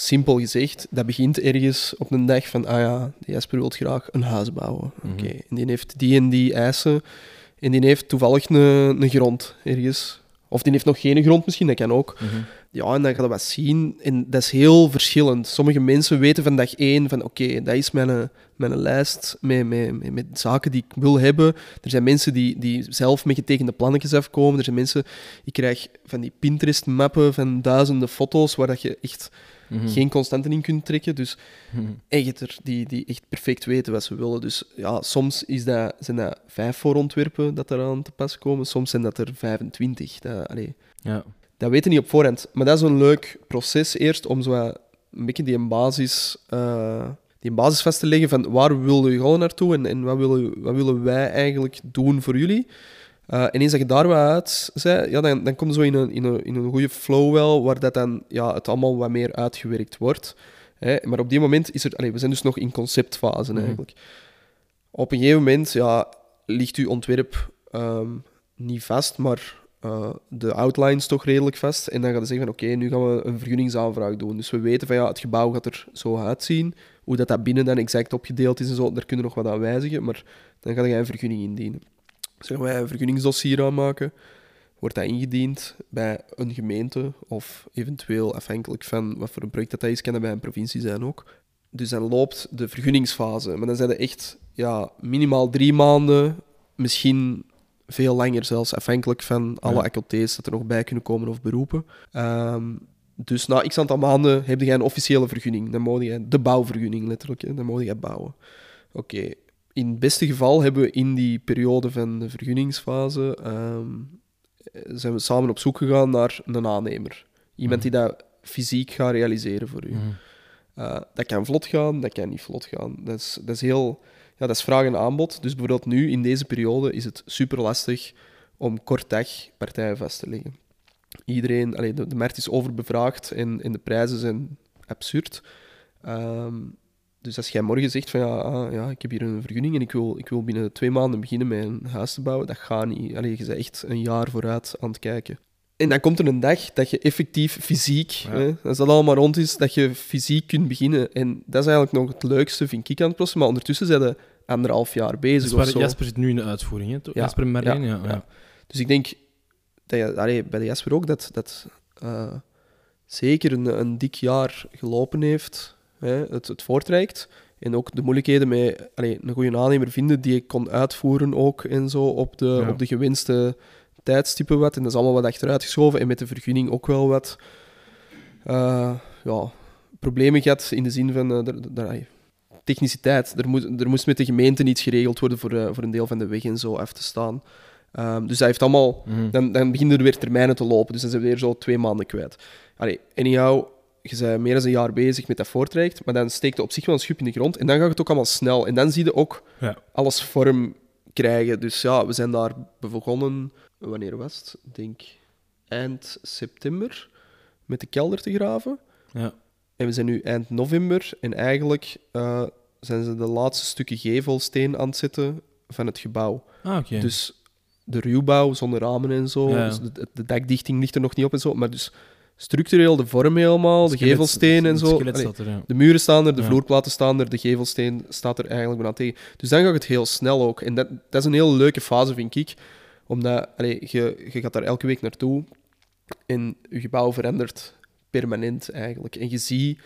Simpel gezegd, dat begint ergens op een dag van, ah ja, de Jasper wil graag een huis bouwen. Mhm. Oké, en die heeft die en die eisen. En die heeft toevallig een, een grond ergens. Of die heeft nog geen grond misschien, dat kan ook. Mhm. Ja, en dan ga je wat zien. En dat is heel verschillend. Sommige mensen weten van dag één van oké, dat is mijn, mijn lijst met, met, met, met zaken die ik wil hebben. Er zijn mensen die, die zelf met getekende plannetjes afkomen. Er zijn mensen, ik krijg van die Pinterest-mappen van duizenden foto's waar dat je echt Mhm. geen constanten in kunt trekken. Dus Mhm. echter, die, die echt perfect weten wat ze willen. Dus ja, soms is dat, zijn dat vijf voorontwerpen dat eraan te pas komen. Soms zijn dat er 25. Dat, allee, Ja. dat weten niet op voorhand. Maar dat is een leuk proces eerst om zo een beetje die een basis, eh, die basis vast te leggen van waar willen we gewoon naartoe en, en wat, willen, wat willen wij eigenlijk doen voor jullie. Eh, en eens dat je daar wat uit zei, ja, dan, dan kom je zo in een, in, een, in een goede flow wel, waar dat dan, ja, het allemaal wat meer uitgewerkt wordt. Hè. Maar op die moment is er... We zijn dus nog in conceptfase Mhm. eigenlijk. Op een gegeven moment ja, ligt uw ontwerp ehm, niet vast, maar eh, de outlines toch redelijk vast. En dan gaat je zeggen van oké, nu gaan we een vergunningsaanvraag doen. Dus we weten van ja, het gebouw gaat er zo uitzien. Hoe dat, dat binnen dan exact opgedeeld is en zo, daar kunnen we nog wat aan wijzigen. Maar dan ga je een vergunning indienen. Gaan wij een vergunningsdossier aanmaken. Wordt dat ingediend bij een gemeente of eventueel afhankelijk van wat voor een project dat, dat is, kan dat bij een provincie zijn ook. Dus dan loopt de vergunningsfase. Maar dan zijn er echt ja, minimaal drie maanden, misschien veel langer zelfs, afhankelijk van alle Ja. dat er nog bij kunnen komen of beroepen. Ehm, dus na x aantal maanden heb je een officiële vergunning. Dan moet je de bouwvergunning letterlijk, hè. dan moet je gaan Oké, in het beste geval hebben we in die periode van de vergunningsfase ehm, zijn we samen op zoek gegaan naar een aannemer. Iemand die dat fysiek gaat realiseren voor u. Mhm. Uh, dat kan vlot gaan, dat kan niet vlot gaan. Dat is, dat is heel... Ja, dat is vraag en aanbod. Dus bijvoorbeeld nu, in deze periode, is het super lastig om kort dag partijen vast te leggen. Iedereen... Allee, de, de markt is overbevraagd en, en de prijzen zijn absurd. Ehm, dus als jij morgen zegt van ja, ah, ja, ik heb hier een vergunning en ik wil, ik wil binnen twee maanden beginnen met een huis te bouwen, dat gaat niet. Allee, je bent echt een jaar vooruit aan het kijken. En dan komt er een dag dat je effectief fysiek, Ja. hè, als dat allemaal rond is, dat je fysiek kunt beginnen. En dat is eigenlijk nog het leukste, vind ik, aan het proces. Maar ondertussen zijn we anderhalf jaar bezig Dus waar. Jasper zit nu in de uitvoering, hè? Ja. Jasper ja. Ja, ja. ja. Dus ik denk dat je, allee, bij de Jasper ook dat, dat eh, zeker een, een dik jaar gelopen heeft, hè, het, het voortreikt. En ook de moeilijkheden met allee, een goede aannemer vinden die ik kon uitvoeren ook en zo op de, Ja. op de gewenste tijdstippen wat. En dat is allemaal wat achteruit geschoven. En met de vergunning ook wel wat eh, ja, problemen gehad in de zin van eh, techniciteit. Er, moet, er moest met de gemeente iets geregeld worden voor, eh, voor een deel van de weg en zo af te staan. Ehm, dus dat heeft allemaal Mhm. dan, dan beginnen er weer termijnen te lopen. Dus dan zijn we weer zo twee maanden kwijt. Allee, anyhow, je bent meer dan een jaar bezig met dat voortraject, maar dan steekt er op zich wel een schub in de grond en dan gaat het ook allemaal snel. En dan zie je ook Ja. alles vorm krijgen. Dus ja, we zijn daar begonnen, wanneer was het? Ik denk eind september, met de kelder te graven. Ja. En we zijn nu eind november en eigenlijk eh, zijn ze de laatste stukken gevelsteen aan het zetten van het gebouw. Ah, oké. Dus de ruwbouw zonder ramen en zo, ja. dus de, de dekdichting ligt er nog niet op en zo, maar dus structureel de vorm helemaal, de gevelsteen en zo. Allee, er, ja. de muren staan er, de Ja. vloerplaten staan er, de gevelsteen staat er eigenlijk bijna tegen. Dus dan gaat het heel snel ook. En dat, dat is een hele leuke fase, vind ik. Omdat allee, je, je gaat daar elke week naartoe en je gebouw verandert permanent eigenlijk. En je ziet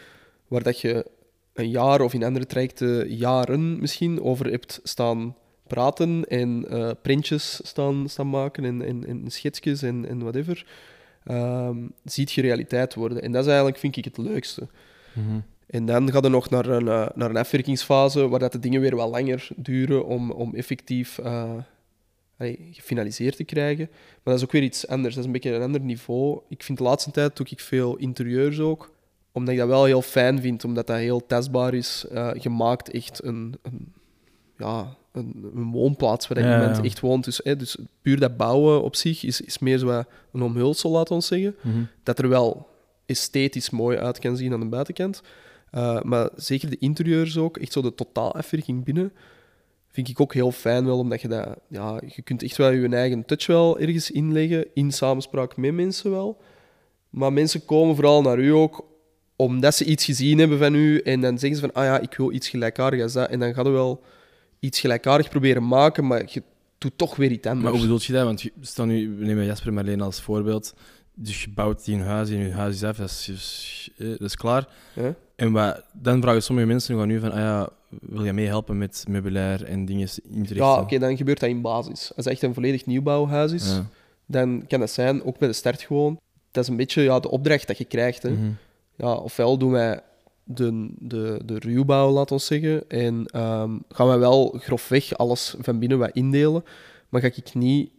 waar dat je een jaar of in andere trajecten jaren misschien over hebt staan praten en eh, printjes staan, staan maken en, en, en schetsjes en, en whatever. Ehm, ziet je realiteit worden. En dat is eigenlijk, vind ik, het leukste. Mhm. En dan gaat er nog naar een, eh, naar een afwerkingsfase, waar dat de dingen weer wat langer duren om, om effectief eh, allee, gefinaliseerd te krijgen. Maar dat is ook weer iets anders. Dat is een beetje een ander niveau. Ik vind de laatste tijd doe ik veel interieurs ook, omdat ik dat wel heel fijn vind, omdat dat heel testbaar is. Eh, gemaakt echt een, een, ja, een, een woonplaats waar Ja, iemand echt woont. Dus, hè, dus puur dat bouwen op zich is, is meer zo een omhulsel, laten we ons zeggen Mhm. dat er wel esthetisch mooi uit kan zien aan de buitenkant. Uh, maar zeker de interieurs ook, echt zo de totaalafwerking binnen, vind ik ook heel fijn wel, omdat je dat... Ja, je kunt echt wel je eigen touch wel ergens inleggen, in samenspraak met mensen wel. Maar mensen komen vooral naar u ook omdat ze iets gezien hebben van u en dan zeggen ze van, ah ja, ik wil iets gelijkaardigs. En dan gaan we wel iets gelijkaardig proberen maken, maar je doet toch weer iets anders. Maar hoe bedoel je dat? Want stel nu, we nemen Jasper maar alleen als voorbeeld. Dus je bouwt die een huis en je huis is af, dat is, is- eh, dat is klaar. Ja? En wat, dan vragen sommige mensen gewoon nu van, ah ja, wil je meehelpen met meubilair en dingen in te richten? Ja, oké, dan gebeurt dat in basis. Als het echt een volledig nieuwbouwhuis is, Ja. dan kan dat zijn, ook bij de start gewoon. Dat is een beetje ja, de opdracht dat je krijgt. Hè. Mhm. Ja, ofwel doen wij de, de, de ruwbouw, laat ons zeggen, en ehm, gaan wij wel grofweg alles van binnen wat indelen, maar ga ik niet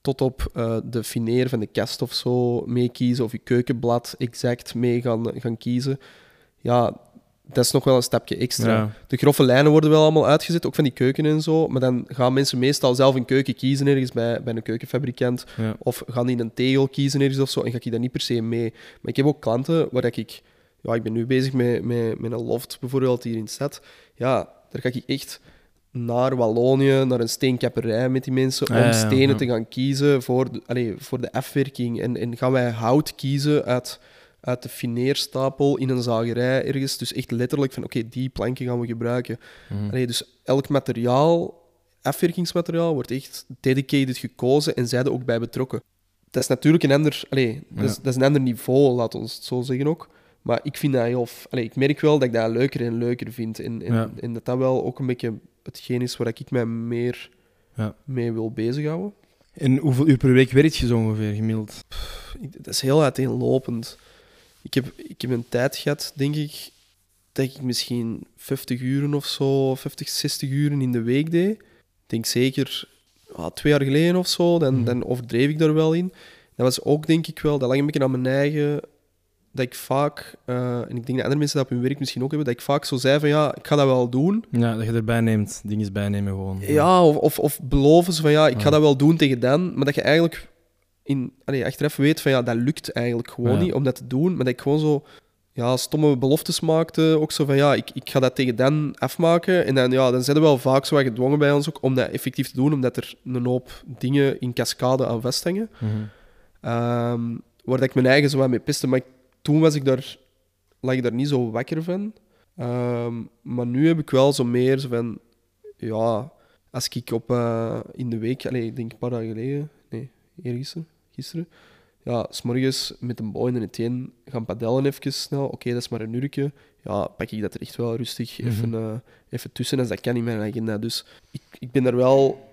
tot op eh, de fineer van de kast of zo mee kiezen, of je keukenblad exact mee gaan, gaan kiezen. Ja, dat is nog wel een stapje extra. Ja. De grove lijnen worden wel allemaal uitgezet, ook van die keuken en zo. Maar dan gaan mensen meestal zelf een keuken kiezen ergens bij, bij een keukenfabrikant. Ja. Of gaan die een tegel kiezen ergens of zo. En ga ik daar niet per se mee. Maar ik heb ook klanten waar ik... Ja, ik ben nu bezig met, met, met een loft bijvoorbeeld hier in de stad. Ja, daar ga ik echt naar Wallonië, naar een steenkapperij met die mensen, om Ja, ja, stenen ja. te gaan kiezen voor de, voor de afwerking. En, en gaan wij hout kiezen uit, uit de fineerstapel in een zagerij ergens. Dus echt letterlijk van, oké, die planken gaan we gebruiken. Mhm. Allee, dus elk materiaal, afwerkingsmateriaal, wordt echt dedicated gekozen en zij er ook bij betrokken. Dat is natuurlijk een ander, allee, dat, is, Ja. dat is een ander niveau, laat ons het zo zeggen ook. Maar ik vind dat heel... Allee, ik merk wel dat ik dat leuker en leuker vind. En, en, Ja. en dat dat wel ook een beetje hetgeen is waar ik mij meer Ja. mee wil bezighouden. En hoeveel uur per week werk je zo ongeveer gemiddeld? Dat is heel uiteenlopend. Ik heb, ik heb een tijd gehad, denk ik, dat ik misschien 50 uren of zo, 50, 60 uren in de week deed. Ik denk zeker ah, twee jaar geleden of zo, dan, Mhm. dan overdreef ik daar wel in. Dat was ook, denk ik wel, dat lag een beetje aan mijn eigen, dat ik vaak, eh, en ik denk dat andere mensen dat op hun werk misschien ook hebben, dat ik vaak zo zei van ja, ik ga dat wel doen. Ja, dat je erbij neemt, dingen bijnemen gewoon. Ja, of, of, of beloven ze van ja, ik ga Ja. dat wel doen tegen dan, maar dat je eigenlijk in, allee, achteraf weet van ja, dat lukt eigenlijk gewoon Ja. niet om dat te doen, maar dat ik gewoon zo ja, stomme beloftes maakte, ook zo van ja, ik, ik ga dat tegen dan afmaken en dan, ja, dan zijn er wel vaak zo gedwongen bij ons ook om dat effectief te doen, omdat er een hoop dingen in cascade aan vasthangen. Ehm, waar dat ik mijn eigen zo mee piste. Maar ik- toen was ik daar, lag ik daar niet zo wakker van. Ehm, maar nu heb ik wel zo meer zo van... Ja, als ik op, eh, in de week... Allez, ik denk een paar dagen geleden... Nee, eergisteren. Gisteren. Ja, s'morgens met een boy en een teen gaan padellen even snel. Oké, dat is maar een uurtje. Ja, pak ik dat er echt wel rustig Mhm. even, eh, even tussen. Als dat kan in mijn agenda. Dus ik, ik ben er wel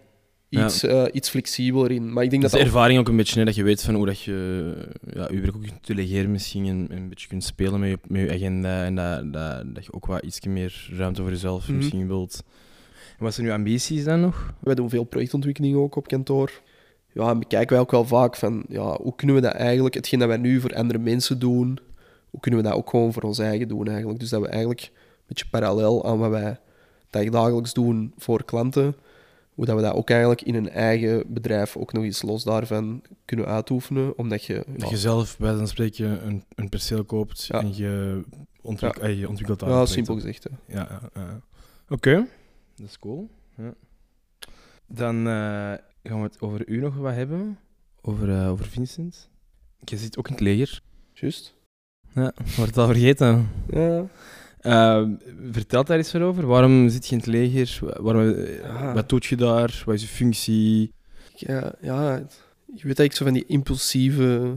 Ja. iets, eh, iets flexibeler in. Maar ik denk Dat dat is dat... ervaring ook een beetje, hè, dat je weet van hoe dat je ja, je werk ook kunt delegeren misschien en, en een beetje kunt spelen met je, met je agenda en dat, dat, dat je ook wat iets meer ruimte voor jezelf Mhm. misschien wilt. En wat zijn uw ambities dan nog? Wij doen veel projectontwikkeling ook op kantoor. Ja, en bekijken wij ook wel vaak van, ja, hoe kunnen we dat eigenlijk, hetgeen dat wij nu voor andere mensen doen, hoe kunnen we dat ook gewoon voor ons eigen doen eigenlijk. Dus dat we eigenlijk een beetje parallel aan wat wij dagelijks doen voor klanten, hoe dat we dat ook eigenlijk in een eigen bedrijf ook nog eens los daarvan kunnen uitoefenen, omdat je... Dat ja, je zelf bij dan spreken een, een perceel koopt Ja. en je, ontwik Ja. eh, je ontwikkelt daar ja, simpel gezegd. hè. Ja, ja, ja. Oké, dat is cool. Ja. Dan eh, gaan we het over u nog wat hebben. Over, eh, over Vincent. Je zit ook in het leger. Juist? Ja, wordt het al vergeten. Ja. Eh, vertel daar eens wat over. Waarom zit je in het leger? Wa- Waarom, eh, Ja. Wat doet je daar? Wat is je functie? Ja, ja, je weet dat ik zo van die impulsieve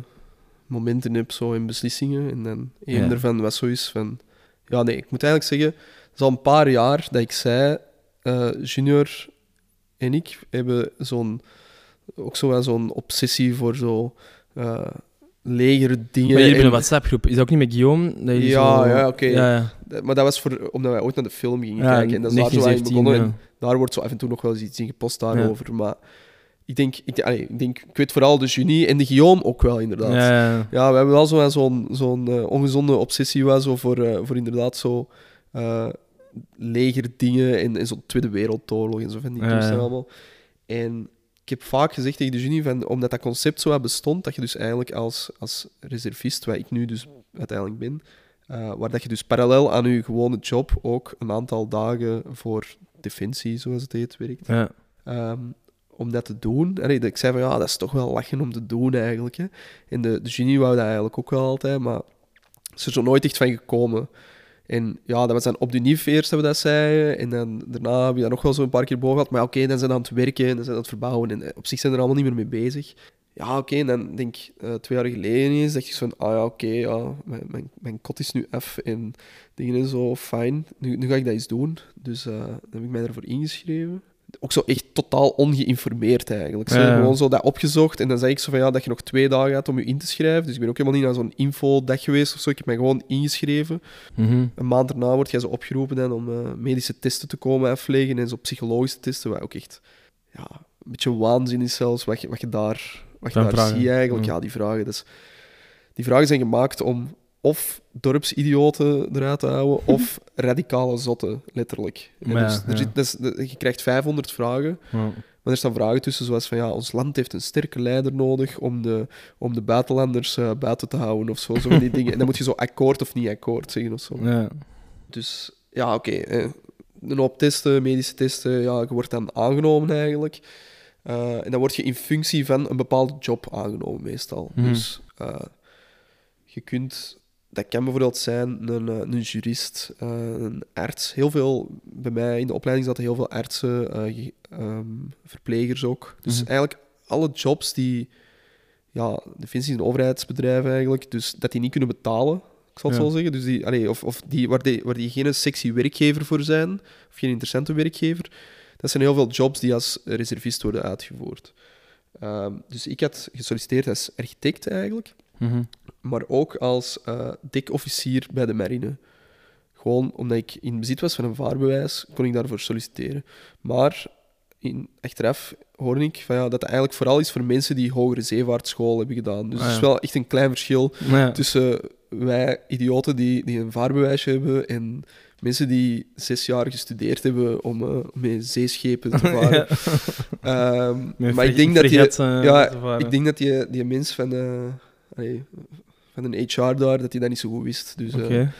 momenten heb zo in beslissingen. En dan een Ja. daarvan was zoiets van... Ja, nee, ik moet eigenlijk zeggen... Het is al een paar jaar dat ik zei... eh, junior en ik hebben zo'n... Ook zo wel zo'n obsessie voor zo... eh leger dingen. Maar jullie hebben en- een WhatsApp-groep. Is dat ook niet met Guillaume? Dat jullie Ja, zo- ja, oké. Ja, ja. Maar dat was voor, omdat wij ooit naar de film gingen Ja, kijken. En dat is daar zo eigenlijk 1917, begonnen. ja. En daar wordt zo af en toe nog wel eens iets in gepost daarover. Maar ik denk, ik, allee, ik denk... Ik weet vooral de Junie en de Guillaume ook wel, inderdaad. Ja, ja. Ja, we hebben wel zo- zo'n zo'n eh, ongezonde obsessie wel, zo voor, eh, voor inderdaad zo eh legerdingen en, en zo'n Tweede Wereldoorlog en zo van die Ja, ja. toestanden allemaal. En ik heb vaak gezegd tegen de Junie, van, omdat dat concept zo bestond, dat je dus eigenlijk als, als reservist, wat ik nu dus uiteindelijk ben, eh, waar dat je dus parallel aan je gewone job ook een aantal dagen voor defensie, zoals het heet, werkt. Ja. Ehm, om dat te doen. Dat ik zei van ja, dat is toch wel lachen om te doen eigenlijk. Hè. En de, de genie wou dat eigenlijk ook wel altijd, maar is er zo nooit echt van gekomen. En ja, dat was op de NIF eerst dat we dat zeiden. En dan daarna heb je dat nog wel zo een paar keer boven gehad. Maar oké, dan zijn we aan het werken en dan zijn we aan het verbouwen. En eh, op zich zijn er allemaal niet meer mee bezig. Ja, oké, en dan denk ik eh, twee jaar geleden eens, dacht ik zo van, ah ja, oké, ja, mijn, mijn, kot is nu af en dingen en zo, fijn. Nu, nu ga ik dat eens doen. Dus eh, dan heb ik mij daarvoor ingeschreven. Ook zo echt totaal ongeïnformeerd eigenlijk. Zo. Ja. Gewoon zo dat opgezocht en dan zei ik zo van ja, dat je nog twee dagen had om je in te schrijven. Dus ik ben ook helemaal niet naar zo'n infodag geweest of zo. Ik heb mij gewoon ingeschreven. Mhm. Een maand daarna word jij zo opgeroepen dan om eh, medische testen te komen afleggen en zo psychologische testen, wat ook echt ja, een beetje waanzin is zelfs, wat je, wat je daar, wat je daar vragen. ziet eigenlijk. Mm. Ja, die vragen. Dus, die vragen zijn gemaakt om of dorpsidioten eruit te houden, of radicale zotten, letterlijk. En Maar ja, dus, er ja. zit, dus, je krijgt 500 vragen, Ja. maar er staan vragen tussen zoals van ja, ons land heeft een sterke leider nodig om de, om de buitenlanders eh, buiten te houden of zo, zo die dingen. En dan moet je zo akkoord of niet akkoord zeggen of zo. Ja. Dus ja, oké. eh, een hoop testen, medische testen, ja, je wordt dan aangenomen eigenlijk. Eh, en dan word je in functie van een bepaalde job aangenomen, meestal. Mhm. Dus je kunt, dat kan bijvoorbeeld zijn een, eh, een jurist, eh, een arts. Heel veel, bij mij in de opleiding zaten heel veel artsen, eh, ehm, verplegers ook. Dus Mhm. eigenlijk alle jobs die, ja, Defensie is een overheidsbedrijf eigenlijk, dus dat die niet kunnen betalen, ik zal het Ja. zo zeggen. Dus die, allee, of, of die, waar, die, waar die geen sexy werkgever voor zijn, of geen interessante werkgever, dat zijn heel veel jobs die als reservist worden uitgevoerd. Ehm, dus ik had gesolliciteerd als architect eigenlijk, Mhm. maar ook als eh dekofficier bij de marine. Gewoon omdat ik in bezit was van een vaarbewijs, kon ik daarvoor solliciteren. Maar in, achteraf hoorde ik van, ja, dat het eigenlijk vooral is voor mensen die hogere zeevaartschool hebben gedaan. Dus Ah, het is ja. wel echt een klein verschil Ja. tussen wij idioten die, die een vaarbewijsje hebben en mensen die zes jaar gestudeerd hebben om met zeeschepen te varen. Ehm, Met maar ik denk dat eh, ja, ik denk dat die, die mens van, eh, allee, van een HR daar, dat hij dat niet zo goed wist. Dus eh, Oké.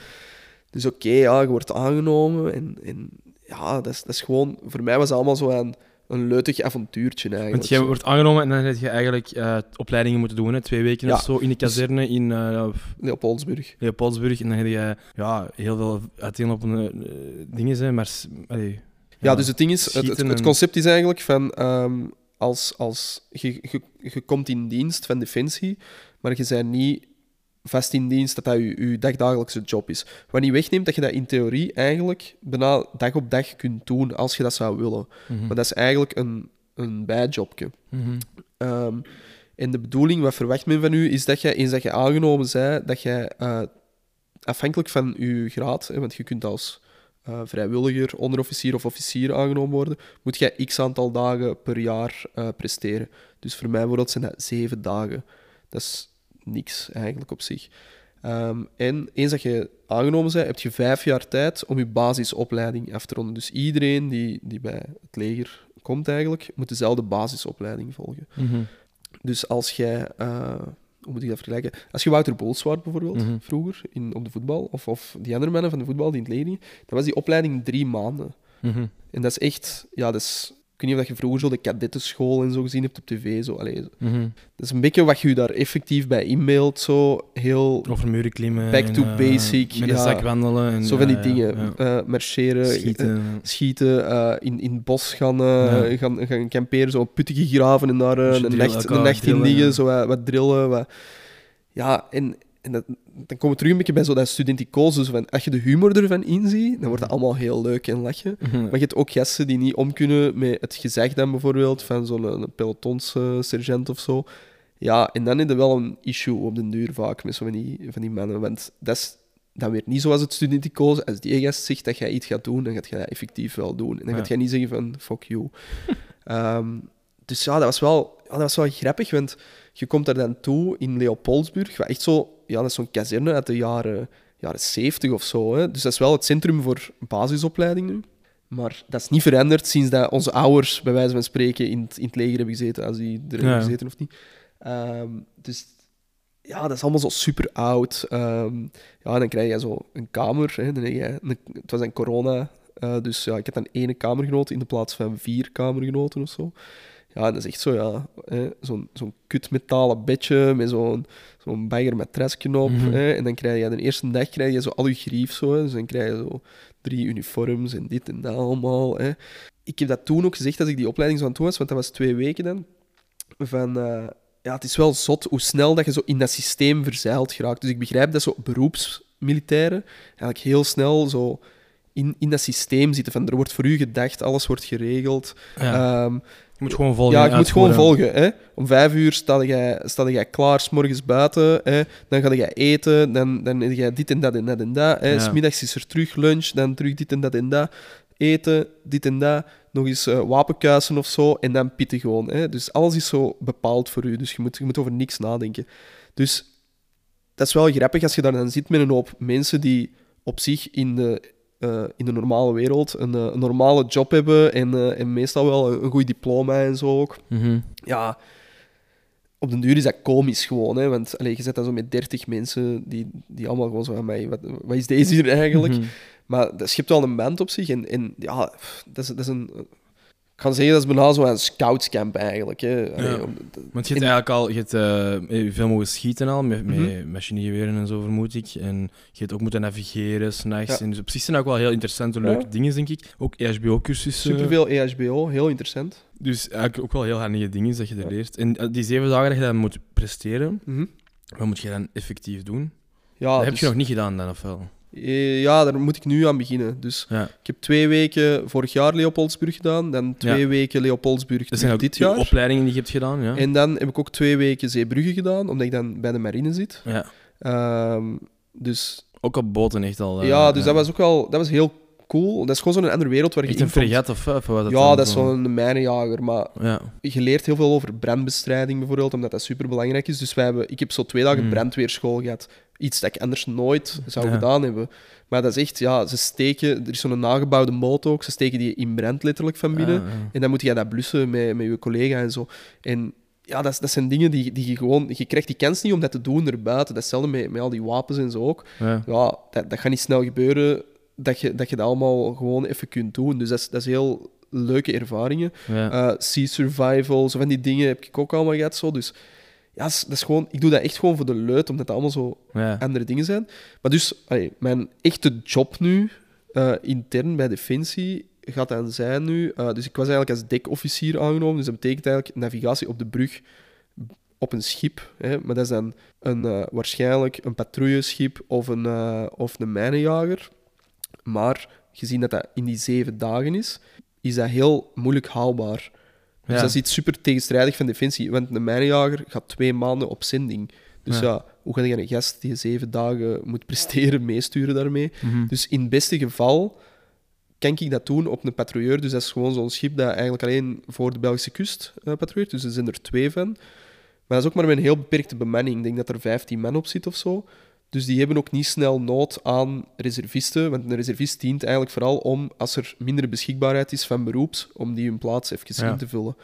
dus oké, ja, je wordt aangenomen en, en ja, dat is, dat is gewoon... Voor mij was het allemaal zo een, een leutig avontuurtje eigenlijk. Want zo. wordt aangenomen en dan heb je eigenlijk eh, opleidingen moeten doen, hè, twee weken Ja. of zo, in de Dus- kazerne in eh, Leopoldsburg. Leopoldsburg. En dan heb je ja, heel veel uiteenlopende eh, dingen, hè, maar... allee, Ja, dus het ding is, het, het, concept is eigenlijk van als, als, als je, je, je komt in dienst van Defensie, maar je bent niet vast in dienst dat dat je, je dagdagelijkse job is. Wat niet wegneemt dat je dat in theorie eigenlijk bijna dag op dag kunt doen als je dat zou willen. mhm. Maar dat is eigenlijk een, een bijjobje. Ehm, en de bedoeling, wat verwacht men van u, is dat je, eens dat je aangenomen bent, dat jij eh, afhankelijk van je graad, hè, want je kunt als eh, vrijwilliger, onderofficier of officier aangenomen worden, moet jij x aantal dagen per jaar eh, presteren. Dus voor mij bijvoorbeeld zijn dat zeven dagen. Dat is niks eigenlijk op zich. Ehm, en eens dat je aangenomen bent, heb je vijf jaar tijd om je basisopleiding af te ronden. Dus iedereen die, die bij het leger komt eigenlijk, moet dezelfde basisopleiding volgen. Mhm. Dus als jij, eh, hoe moet ik dat vergelijken? Als je Wouter Boots was bijvoorbeeld, Mhm. vroeger in, op de voetbal, of, of die andere mannen van de voetbal die in het leger gingen, dan was die opleiding drie maanden. Mhm. En dat is echt, ja, dat is, ik weet niet of je vroeger zo de kadettenschool en zo gezien hebt op tv. Zo. Allee, Mhm. dat is een beetje wat je daar effectief bij inbeeldt, zo heel Over muren klimmen. Back en, to eh, basic, Met een zak wandelen. En, zo van die ja, ja, dingen. ja. eh, marcheren, eh, Schieten. schieten, eh, in, in het bos gaan, eh, gaan, gaan camperen, zo putje graven en daar eh, een, nacht, een nacht in liggen, zo wat, wat drillen. Wat... Ja, en, en dat, dan komen we terug een beetje bij zo dat studenticoos. Dus van, als je de humor ervan inziet, dan wordt het allemaal heel leuk en lachen. Mhm. Maar je hebt ook gasten die niet om kunnen met het gezegd dan bijvoorbeeld van zo'n een pelotonssergeant of zo. Ja, en dan is er wel een issue op den duur vaak met zo van die, van die mannen. Want dat is dan weer niet zoals het studenticoos. Als die gast zegt dat jij iets gaat doen, dan gaat jij dat effectief wel doen. En dan Ja. gaat jij niet zeggen van fuck you. Ehm, dus ja, dat was, wel, ja, dat was wel grappig, want je komt daar dan toe in Leopoldsburg, wat echt zo, ja, dat is zo'n kazerne uit de jaren, jaren 70 of zo. Hè. Dus dat is wel het centrum voor basisopleiding nu. Maar dat is niet veranderd sinds dat onze ouders, bij wijze van spreken, in het, in het leger hebben gezeten, als die er Ja. gezeten of niet. Ehm, dus ja, dat is allemaal zo super oud. Ehm, ja, dan krijg je zo een kamer. Hè, dan je een- het was een corona, eh, dus ja, ik heb dan één kamergenoot in de plaats van vier kamergenoten of zo. Ja, dat is echt zo, ja, zo'n zo'n kutmetalen bedje met zo'n zo'n bagger matresje op. Mhm. hè, en dan krijg je de eerste dag krijg je zo al je grief zo. Hè, dus dan krijg je zo drie uniforms en dit en dat allemaal. Hè. Ik heb dat toen ook gezegd als ik die opleiding zo aan doen was, want dat was twee weken dan. Van, eh, ja, het is wel zot hoe snel dat je zo in dat systeem verzeild geraakt. Dus ik begrijp dat zo beroepsmilitairen eigenlijk heel snel zo in, in dat systeem zitten. Van, er wordt voor u gedacht, alles wordt geregeld. Ja. Ehm, moet gewoon volgen. ja, je moet gewoon volgen. Hè. Om vijf uur sta jij, sta jij klaar, 's morgens buiten. Hè. Dan ga jij eten, dan, dan eet jij dit en dat en dat en dat. Hè. Ja. 's middags is er terug lunch, dan terug dit en dat en dat. Eten, dit en dat. Nog eens eh, wapenkuisen of zo. En dan pitten gewoon. Hè. Dus alles is zo bepaald voor u. Dus je moet, je moet over niks nadenken. Dus dat is wel grappig als je daar dan zit met een hoop mensen die op zich in de, eh, in de normale wereld een, eh, een normale job hebben en, eh, en meestal wel een, een goed diploma en zo ook. Mhm. Ja, op den duur is dat komisch gewoon, hè, want allee, je zit dan zo met 30 mensen die, die allemaal gewoon zo van mij, wat, wat is deze hier eigenlijk? Mhm. Maar dat schept wel een band op zich en, en ja, dat is, dat is een... Ik kan zeggen, dat is bijna zo een scoutscamp eigenlijk. Hè. Allee, Ja. om- Want je hebt En- eigenlijk al je hebt, eh, veel mogen schieten al, met, met Mhm. machinegeweren en zo, vermoed ik. En je hebt ook moeten navigeren, s'nachts. Ja. En dus op zich zijn ook wel heel interessante, Ja. leuke dingen, denk ik. Ook EHBO-cursussen. Superveel EHBO, heel interessant. Dus eigenlijk ook wel heel handige dingen dat je er leert. En eh, die zeven dagen dat je dan moet presteren, Mhm. wat moet je dan effectief doen? Ja, dat heb dus- je nog niet gedaan dan, of wel? Eh, Ja, daar moet ik nu aan beginnen. Dus Ja. ik heb twee weken vorig jaar Leopoldsburg gedaan, dan twee Ja. weken Leopoldsburg Dat zijn dit jaar. opleidingen die je hebt gedaan, ja? En dan heb ik ook twee weken Zeebrugge gedaan, omdat ik dan bij de marine zit. ja. Ehm, dus Ook op boten echt al. eh, ja, dus dat was ook wel dat was heel cool. Dat is gewoon zo'n andere wereld waar je Echt een fregat of, of wat Ja, dan dat is zo- zo'n mijnenjager, maar Ja. je leert heel veel over brandbestrijding bijvoorbeeld, omdat dat super belangrijk is. Dus wij hebben, ik heb zo twee dagen Mm. brandweerschool gehad. Iets dat ik anders nooit zou Ja. gedaan hebben. Maar dat is echt, ja, ze steken, er is zo'n nagebouwde moot ook, ze steken die in brand letterlijk van binnen. Ah, ja. En dan moet je dat blussen met, met je collega en zo. En ja, dat, dat zijn dingen die, die je gewoon... Je krijgt die kans niet om dat te doen erbuiten. Dat is hetzelfde met, met al die wapens en zo ook. Ja. Ja, dat, dat gaat niet snel gebeuren dat je, dat je dat allemaal gewoon even kunt doen. Dus dat is, dat is heel leuke ervaringen. Ja. Eh, sea survival, zo van die dingen heb ik ook allemaal gehad. Zo. Dus ja, dat is, dat is gewoon, ik doe dat echt gewoon voor de leut, omdat dat allemaal zo ja. andere dingen zijn. Maar dus, allee, mijn echte job nu, eh, intern bij Defensie, gaat dan zijn nu... eh, dus ik was eigenlijk als dekofficier aangenomen, dus dat betekent eigenlijk navigatie op de brug op een schip. Hè, maar dat is dan een, eh, waarschijnlijk een patrouilleschip of een, of een mijnenjager. Maar gezien dat dat in die zeven dagen is, is dat heel moeilijk haalbaar. Dus Ja. dat is iets super tegenstrijdig van Defensie. Want een mijnenjager gaat twee maanden op zending. Dus Ja. ja, hoe ga je een gast die zeven dagen moet presteren meesturen daarmee? Mhm. Dus in het beste geval kan ik dat doen op een patrouilleur. Dus dat is gewoon zo'n schip dat eigenlijk alleen voor de Belgische kust eh, patrouilleert. Dus er zijn er twee van. Maar dat is ook maar met een heel beperkte bemanning. Ik denk dat er 15 man op zit of zo. Dus die hebben ook niet snel nood aan reservisten. Want een reservist dient eigenlijk vooral om, als er minder beschikbaarheid is van beroeps, om die hun plaats even Ja. in te vullen.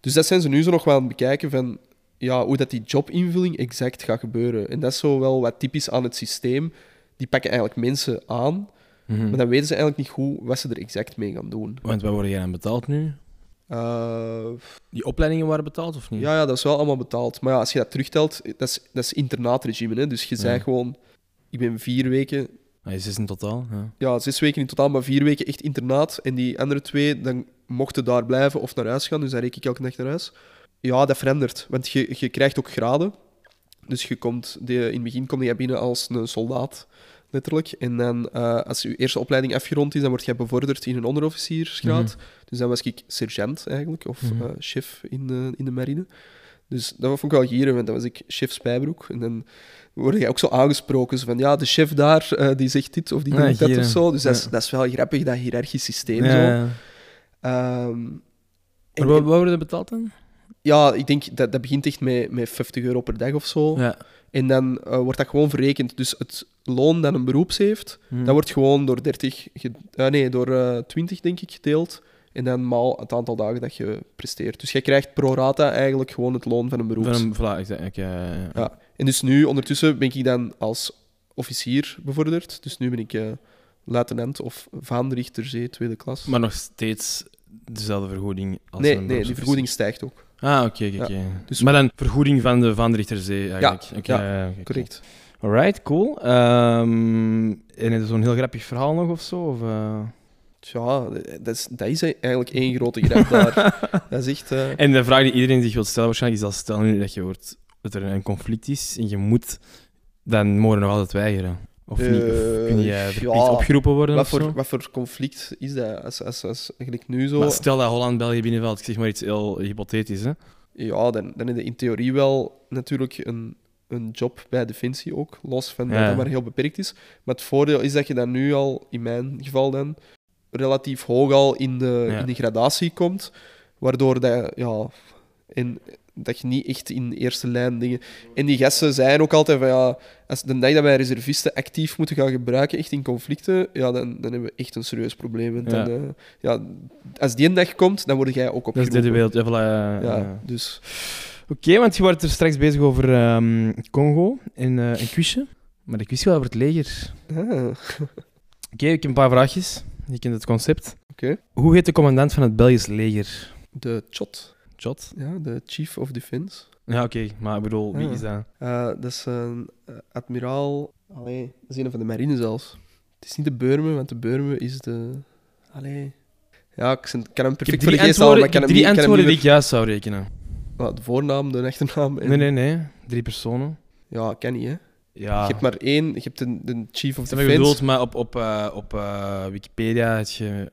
Dus dat zijn ze nu zo nog wel aan het bekijken van ja, hoe dat die jobinvulling exact gaat gebeuren. En dat is zo wel wat typisch aan het systeem. Die pakken eigenlijk mensen aan, Mhm. maar dan weten ze eigenlijk niet goed wat ze er exact mee gaan doen. Want wat word jij aan betaald nu? Eh, Die opleidingen waren betaald of niet? ja, ja, dat is wel allemaal betaald. Maar ja, als je dat terugtelt, dat is, dat is internaatregime. Hè? Dus je Ja. zei gewoon, ik ben vier weken Ah, is zes in totaal. Ja. ja, zes weken in totaal, maar vier weken echt internaat. En die andere twee, dan mochten daar blijven of naar huis gaan. Dus dan reek ik elke nacht naar huis. Ja, dat verandert. Want je, je krijgt ook graden. Dus je komt, de, in het begin kom je binnen als een soldaat, letterlijk. En dan, eh, als je eerste opleiding afgerond is, dan word je bevorderd in een onderofficiersgraad. Dus dan was ik sergeant eigenlijk, of Mhm. eh, chef in de, in de marine. Dus dat vond ik wel gieren, want dan was ik chef Spijbroek. En dan word je ook zo aangesproken, zo van ja, de chef daar, eh, die zegt dit of die Ah, doet dat of zo. Dus dat, is, dat is wel grappig, dat hiërarchisch systeem. Ja, Zo. Ehm, Maar en- wat, wat worden betaald dan? Ja, ik denk dat dat begint echt met, met 50 euro per dag of zo. Ja. En dan eh, wordt dat gewoon verrekend. Dus het loon dat een beroeps heeft, Hm. dat wordt gewoon door 30, ge- eh, nee, door eh 20 denk ik gedeeld. En dan maal het aantal dagen dat je presteert. Dus jij krijgt pro rata eigenlijk gewoon het loon van een beroeps. Van een, voilà, ik ik, eh, ja. Ja. En dus nu, ondertussen, ben ik dan als officier bevorderd. Dus nu ben ik luitenant of vaandrichter zee, tweede klas. Maar nog steeds dezelfde vergoeding als nee, een nee, die vergoeding stijgt ook. Ah, oké, oké, oké. Dus- Maar dan vergoeding van de Vaandrichterzee eigenlijk. Oké, ja, oké. Correct. Alright, cool. Ehm en is zo'n heel grappig verhaal nog of zo? Of, eh? Tja, dat is, dat is eigenlijk één grote grap daar. dat is echt... eh, En de vraag die iedereen zich wil stellen waarschijnlijk is als stel nu dat je hoort dat er een conflict is en je moet, dan mogen we nog altijd weigeren. Of niet? Of Eh, kun je verplicht ja. opgeroepen worden wat, voor, wat voor conflict is dat? Als, als, als eigenlijk nu zo... Maar stel dat Holland België binnenvalt, ik zeg maar iets heel hypothetisch, hè? Ja, dan, dan heb je in theorie wel natuurlijk een, een job bij Defensie ook, los van dat maar heel beperkt is. Maar het voordeel is dat je dan nu al, in mijn geval dan, relatief hoog al in de, Ja. in de gradatie komt, waardoor dat, ja, en, dat je niet echt in eerste lijn dingen... En die gasten zeiden ook altijd van, ja, als de dag dat wij reservisten actief moeten gaan gebruiken, echt in conflicten, ja, dan, dan hebben we echt een serieus probleem. Want Ja. Dan, eh, ja, als die een dag komt, dan word jij ook Dat is de wereld. Ja, voilà, ja, Ja, ja. dus... Oké, want je wordt er straks bezig over ehm, Congo en een quizje. Maar de quiz wel over het leger. Ah, Oké, ik heb een paar vraagjes. Je kent het concept. Oké. Hoe heet de commandant van het Belgisch leger? de CHOT, Jot? ja, de Chief of Defense. Ja, oké. Maar ik bedoel, wie is dat? Eh, dat is een eh, admiraal... Allee, dat is een van de marine zelfs. Het is niet de Beurme, want de Beurme is de... Allee... Ja, ik kan hem Ik perfect voor de geest halen, antwoorden, maar ik ik kan hem drie niet... kan hem antwoorden die ik juist zou rekenen. Ah, de voornaam, de achternaam... En... Nee, nee, nee. Drie personen. Ja, ken niet, hè. Ja. Je hebt maar één, je hebt de, de Chief of ik Defense. bedoeld, maar op, op, eh, op Wikipedia heb je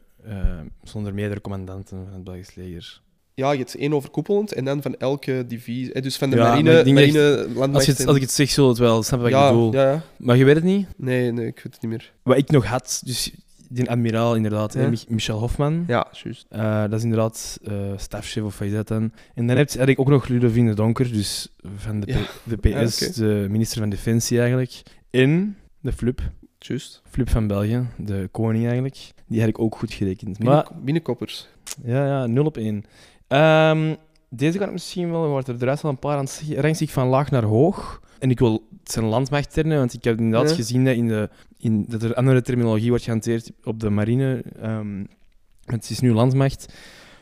zonder meerdere commandanten van het Belgisch leger. Ja, je hebt één overkoepelend en dan van elke divisie. eh, Dus van de Ja, marine, marine Als, landmacht... je het, als ik het zeg, zul het wel wat ja, ik bedoel. ja, ja. Maar je weet het niet? Nee, nee, ik weet het niet meer. Wat ik nog had, dus die admiraal inderdaad, hè, Michel Hofman. Ja, juist. Eh, dat is inderdaad eh stafchef of wat is dat dan. En dan heb je eigenlijk ook nog Ludovine de Donker, dus van de, de PS, oké. de minister van Defensie eigenlijk. En de Flup, Juist. Flup van België, de koning eigenlijk. Die heb ik ook goed gerekend. Maar binnenkoppers. ja, ja, 0 op 1. Ehm, deze kan ik misschien wel, want er de rest wel een paar aan het. Rangt van laag naar hoog. En ik wil, het zijn landmachttermen, want ik heb inderdaad Ja. gezien dat, in de, in, dat er andere terminologie wordt gehanteerd op de marine. Ehm, het is nu landmacht.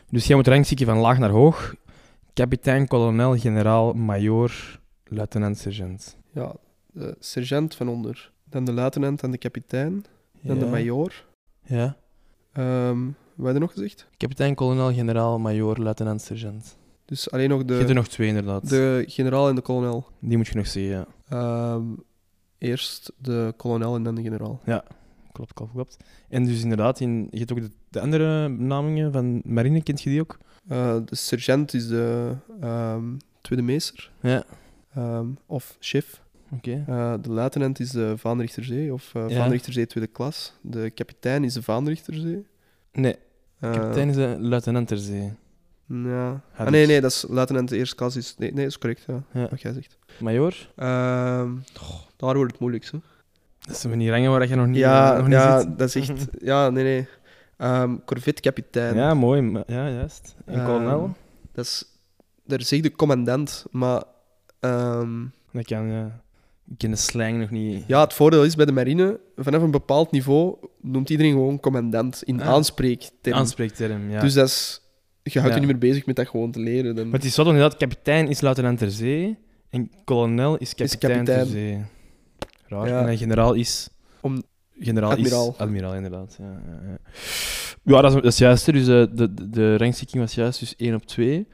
Dus jij moet rangschikken van laag naar hoog. Kapitein, kolonel, generaal, majoor, luitenant, sergeant. Ja, de sergeant van onder. Dan de luitenant, dan de kapitein. Dan de majoor. Ja. Ehm wat je nog gezegd? Kapitein, kolonel, generaal, majoor, luitenant, sergeant. Dus alleen nog Je hebt er de, nog twee inderdaad. de generaal en de kolonel. Die moet je nog zeggen, ja. Ehm, eerst de kolonel en dan de generaal. Klopt, klopt, klopt. En dus inderdaad, in, je hebt ook de, de andere benamingen van marine, kent je die ook? Eh, de sergeant is de ehm, tweede meester. Ja. ehm, of chef. Oké. Eh, de luitenant is de vaanrichterzee of uh, Ja. vaanrichterzee tweede klas. De kapitein is de vaanrichterzee. Nee, Eh, kapitein is de luitenant ter zee. Ja. Ah, nee, ik. nee, dat is luitenant eerste klas. Is, nee, nee, dat is correct, ja, Ja. wat jij zegt. Major? Ehm, daar wordt het moeilijkst. Hè. Dat zijn die rangen waar je nog niet, Ja, nog niet ja zit. dat is echt... Ja, nee, nee. Ehm Corvette-kapitein. Ja, mooi. Ja, juist. En kolonel? Dat is... Daar zegt de commandant, maar... ehm, Dat kan, ja. Ik ken de slang nog niet. ja, het voordeel is bij de marine, vanaf een bepaald niveau noemt iedereen gewoon commandant in Ah. aanspreekterm. Aanspreekterm, ja. Dus dat is... Je houdt Ja. je niet meer bezig met dat gewoon te leren. Dan... Maar het is zo inderdaad, kapitein is luitenant ter zee en kolonel is kapitein, kapitein. ter zee. Raar. Ja. En generaal is... Om- Generaal Admiraal. is... Admiraal, inderdaad. Ja, ja, ja. ja dat, is, dat is juist. hè. Dus eh, de, de, de rangschikking was juist, dus 1 op 2.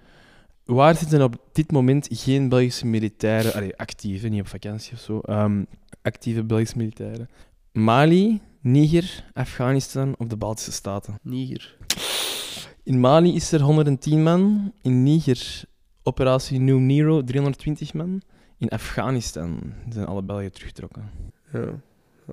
Waar zitten op dit moment geen Belgische militairen, allee, actieve, niet op vakantie of zo, ehm, actieve Belgische militairen? Mali, Niger, Afghanistan of de Baltische Staten? Niger. In Mali is er 110 man. In Niger, operatie New Nero, 320 man. In Afghanistan zijn alle Belgen teruggetrokken. Ja,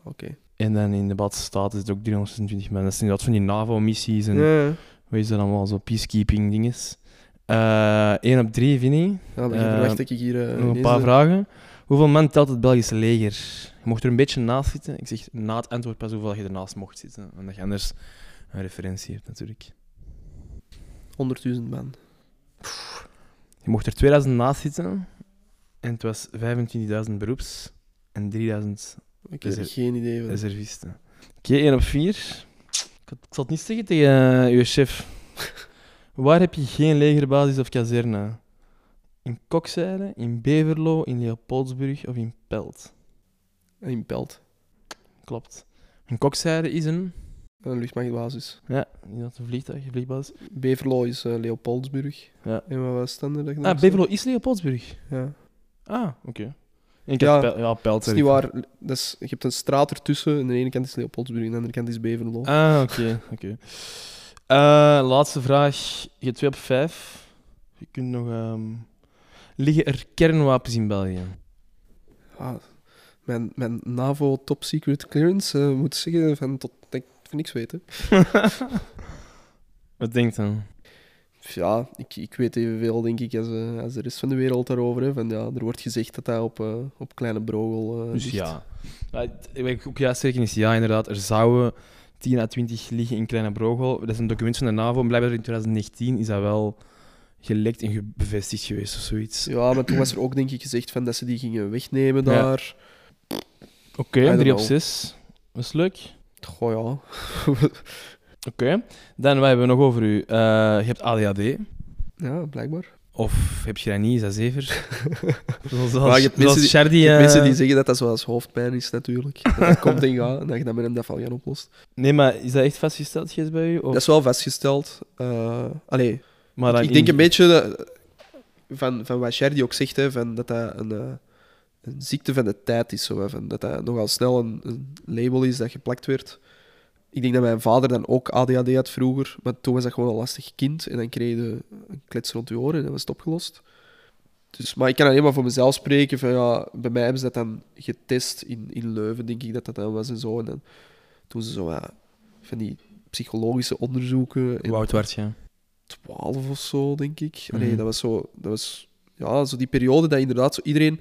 oké. En dan in de Baltische Staten is het ook 326 man. Dat zijn inderdaad van die NAVO-missies en Ja, wat is dat allemaal, zo peacekeeping dinges. Eh 1 op 3, Vinnie. Ja, je Eh, verwacht ik hier... eh, Nog een paar de- vragen. Hoeveel man telt het Belgische leger? Je mocht er een beetje naast zitten. Ik zeg na het antwoord pas hoeveel je ernaast mocht zitten. Omdat je anders een referentie hebt, natuurlijk. 100.000 man. Je mocht er 2000 naast zitten. En het was 25.000 beroeps en 3000 Ik heb geen idee. Van. reservisten. Oké, 1 op 4. Ik, had- ik zal het niet zeggen tegen uh, uw chef. Waar heb je geen legerbasis of kazerne? In Kokzijde, in Beverlo, in Leopoldsburg of in Pelt? In Pelt. Klopt. In Kokzijde is een... Een luchtmachtbasis. Ja, is dat een vliegtuig, een vliegbasis? Beverlo is eh, Leopoldsburg. Ja. En wat was dan? dat Ah, Beverlo is Leopoldsburg. Ja. Ah, oké. Ik Ja, heb ja, Pelt. Dat is niet waar. Dat is, je hebt een straat ertussen. Aan de ene kant is Leopoldsburg en aan de andere kant is Beverlo. Ah, oké. oké. Laatste vraag. Je hebt 2 op 5. Je kunt nog... ehm, Liggen er kernwapens in België? Ah, mijn, mijn NAVO top secret clearance eh, moet zeggen van tot ik van niks weet. Hè. Wat denkt dan? Ja, ik, ik weet evenveel denk ik als, eh, als de rest van de wereld daarover. Hè. Van, ja, er wordt gezegd dat dat op, eh, op kleine brogel eh Dus ligt. ja. Wat ik ook juist zeggen is ja, inderdaad. Er zouden 10 à 20 liggen in Kleine Brogel. Dat is een document van de NAVO. Blijkbaar in 2019 is dat wel gelekt en bevestigd geweest of zoiets. Ja, maar toen was er ook denk ik gezegd van dat ze die gingen wegnemen Ja. daar. Oké, I don't 3 op know. 6. Dat is leuk. Goh ja. Oké. Dan, wat hebben we nog over u? Eh, je hebt ADHD. ja, blijkbaar. Of heb je dat niet, is dat zever? zoals Maar je hebt mensen die- Shardy, Je hebt eh, mensen die zeggen dat dat zoals hoofdpijn is natuurlijk. Dat, dat komt en gaat en dat je dat met een gaan oplost. Nee, maar is dat echt vastgesteld, bij u? Of... Dat is wel vastgesteld. Eh allee, maar ik in- denk een beetje dat- van, van wat Sherdy ook zegt, hè, van dat dat een, eh, een ziekte van de tijd is. Zo, hè, van dat dat nogal snel een, een label is dat geplakt werd. Ik denk dat mijn vader dan ook ADHD had vroeger, maar toen was dat gewoon een lastig kind en dan kreeg je een klets rond je oren en dan was het opgelost. Dus, maar ik kan alleen maar voor mezelf spreken. Van, ja, bij mij hebben ze dat dan getest in, in Leuven, denk ik dat dat dan was en zo. En dan toen ze zo ja, van die psychologische onderzoeken. en- Hoe oud werd je? 12 of zo, denk ik. Allee, Mhm. dat was zo, dat was ja, zo die periode dat inderdaad zo iedereen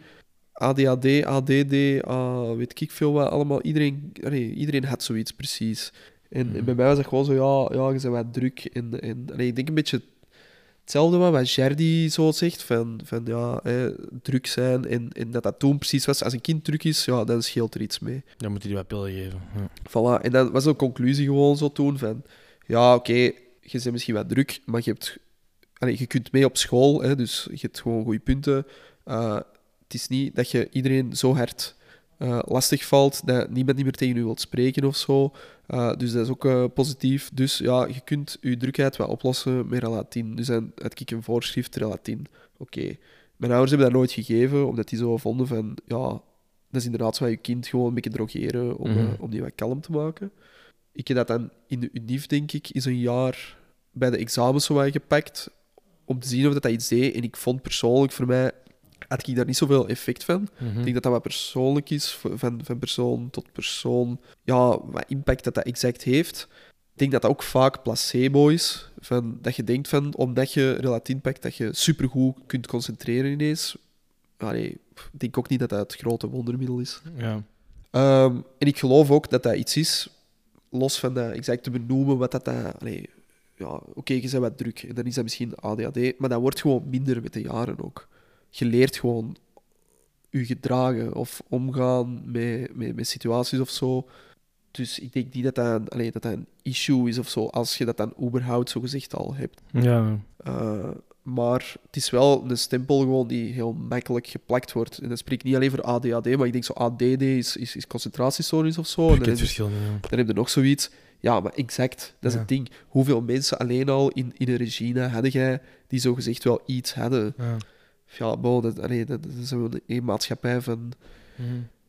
ADHD, ADD, ah, weet ik veel wat, allemaal. Iedereen, allee, iedereen had zoiets precies. En, Mhm. en bij mij was dat gewoon zo, ja, ja je bent wat druk. En, en allee, ik denk een beetje hetzelfde wat, wat Jerdy zo zegt, van, van ja, hè, druk zijn. En, en dat dat toen precies was, als een kind druk is, ja, dan scheelt er iets mee. Dan moet je die wat pillen geven. Ja. Voilà. En dat was de conclusie gewoon zo toen van... Ja, oké, je bent misschien wat druk, maar je, hebt, allee, je kunt mee op school, hè, dus je hebt gewoon goede punten. Uh, het is niet dat je iedereen zo hard uh, lastig valt dat niemand niet meer tegen u wilt spreken of zo. Uh, dus dat is ook uh, positief. Dus ja, je kunt je drukheid wat oplossen met Relatin. Dus dan had ik een voorschrift Relatin. Oké. Okay. Mijn ouders hebben dat nooit gegeven, omdat die zo vonden van... Ja, dat is inderdaad zo je kind gewoon een beetje drogeren om, mm -hmm. om die wat kalm te maken. Ik heb dat dan in de UNIF, denk ik, is een jaar bij de examens zo gepakt om te zien of dat, dat iets deed. En ik vond persoonlijk voor mij had ik daar niet zoveel effect van. Mhm. Ik denk dat dat wat persoonlijk is, van, van persoon tot persoon. Ja, wat impact dat dat exact heeft. Ik denk dat dat ook vaak placebo is. Van, dat je denkt van, omdat je Relatin pakt, dat je supergoed kunt concentreren ineens. Allee, ik denk ook niet dat dat het grote wondermiddel is. Ja. Ehm, en ik geloof ook dat dat iets is, los van dat exact te benoemen, wat dat... dat allee, ja, oké, je bent wat druk en dan is dat misschien ADHD, maar dat wordt gewoon minder met de jaren ook. Je leert gewoon je gedragen of omgaan met, met, met situaties of zo. Dus ik denk niet dat dat, een, allee, dat dat een issue is of zo, als je dat dan überhaupt zo gezegd al hebt. Ja. Uh, maar het is wel een stempel gewoon die heel makkelijk geplakt wordt. En dat spreek ik niet alleen voor ADHD, maar ik denk zo ADD is, is, is concentratiestoornis of zo. En heb dan, het heb, ja. dan heb je nog zoiets. Ja, maar exact, dat is Ja. het ding. Hoeveel mensen alleen al in, in een regime hadden jij die zo gezegd wel iets hadden? Ja. Ja, bon, dat, allee, dat, dat is een, een maatschappij van, Mhm.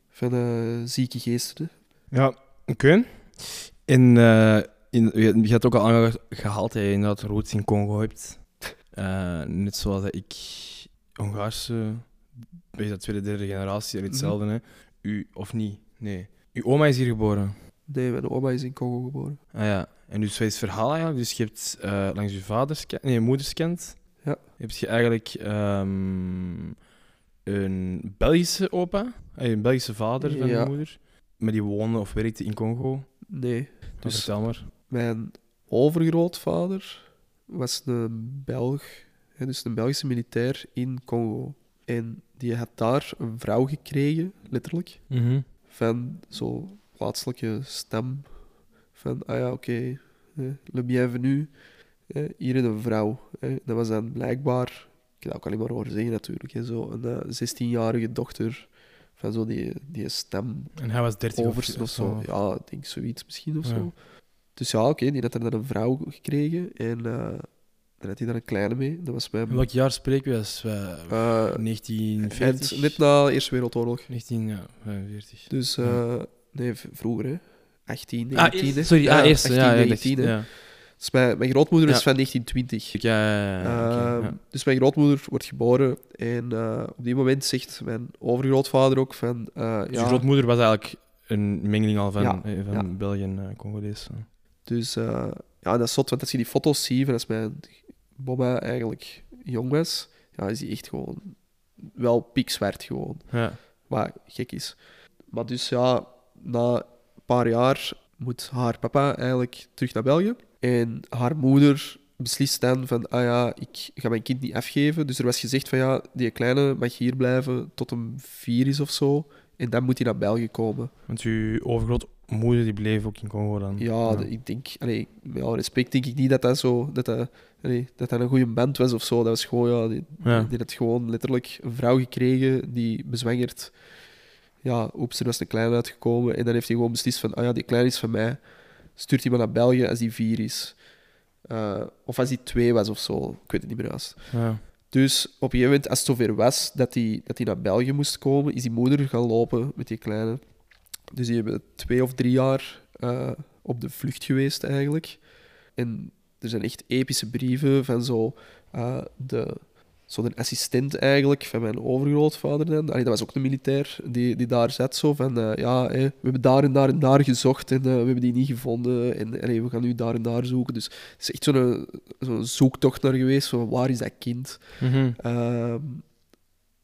van eh, zieke geesten. hè. Ja, oké. In, eh, in, je, je hebt ook al aangehaald dat je inderdaad roots in Congo hebt. Eh, net zoals dat ik Hongaarse, je dat tweede, derde generatie, en hetzelfde, hè. U, of niet? Nee. Uw oma is hier geboren. Nee, mijn oma is in Congo geboren. Ah ja. En dus wat is het verhaal eigenlijk? Dus je hebt eh, langs je vaders kant, nee, je moeders kant, Ja. Heb je eigenlijk ehm, een Belgische opa, eh, een Belgische vader van Ja. je moeder, maar die woonde of werkte in Congo. Nee. Dus, Dus- vertel maar. Mijn overgrootvader was een Belg, dus een Belgische militair in Congo. En die had daar een vrouw gekregen, letterlijk, Mhm. van zo'n plaatselijke stem. Van, ah ja, oké, eh, le bienvenu, hier is een vrouw. Dat was dan blijkbaar, ik heb dat ook alleen maar horen zeggen natuurlijk, zo een eh, 16-jarige dochter van zo die, die stem En hij was 30 over of zo. Ja, ik denk zoiets misschien of Ja. zo. Dus ja, oké, die had er dan een vrouw gekregen en eh daar had hij dan een kleine mee. Dat was mijn... In welk jaar spreken we? Eh, eh, 1940? eind- net na de Eerste Wereldoorlog. 1945. Dus eh, nee, vroeger hè. 18, Ah, 19. hè. eerst- sorry, Ja, ah, eerst. 18, ja, ja, 19. hè. Ja. Dus mijn, mijn grootmoeder Ja. is van 1920. Ja, ja, ja, oké, Ehm. Dus mijn grootmoeder wordt geboren en eh, op die moment zegt mijn overgrootvader ook van... eh, Dus je grootmoeder was eigenlijk een mengeling al van, eh, van. België en Congolees. Dus ja, dat is zot, want als je die foto's ziet van als mijn Bobba eigenlijk jong was, ja, is die echt gewoon wel pikzwart gewoon. Ja. Wat gek is. Maar dus ja, na een paar jaar moet haar papa eigenlijk terug naar België. En haar moeder beslist dan van, ah ja, ik ga mijn kind niet afgeven. Dus er was gezegd van, ja, die kleine mag hier blijven tot hem vier is of zo. En dan moet hij naar België komen. Want uw overgrootmoeder die bleef ook in Congo dan. Ja, de- ik denk, allee, met alle respect denk ik niet dat dat zo, dat dat, allee, dat, dat een goede band was of zo. Dat was gewoon, ja, die, Ja. die had gewoon letterlijk een vrouw gekregen die bezwangerd, ja, oeps, er was een klein uitgekomen. En dan heeft hij gewoon beslist van, ah ja, die klein is van mij. Stuurt hij maar naar België als die vier is. Eh, of als die twee was of zo, ik weet het niet meer juist. Ja. Dus op een gegeven moment, als het zover was dat hij, dat hij naar België moest komen, is die moeder gaan lopen met die kleine. Dus die hebben twee of drie jaar eh, op de vlucht geweest eigenlijk. En er zijn echt epische brieven van zo eh, de, zo de assistent eigenlijk van mijn overgrootvader dan. Allee, dat was ook een militair die, die daar zat zo van eh, ja, we hebben daar en daar en daar gezocht en eh, we hebben die niet gevonden en allee, we gaan nu daar en daar zoeken. Dus het is echt zo'n zo'n zoektocht naar geweest van waar is dat kind? Mhm. Ehm,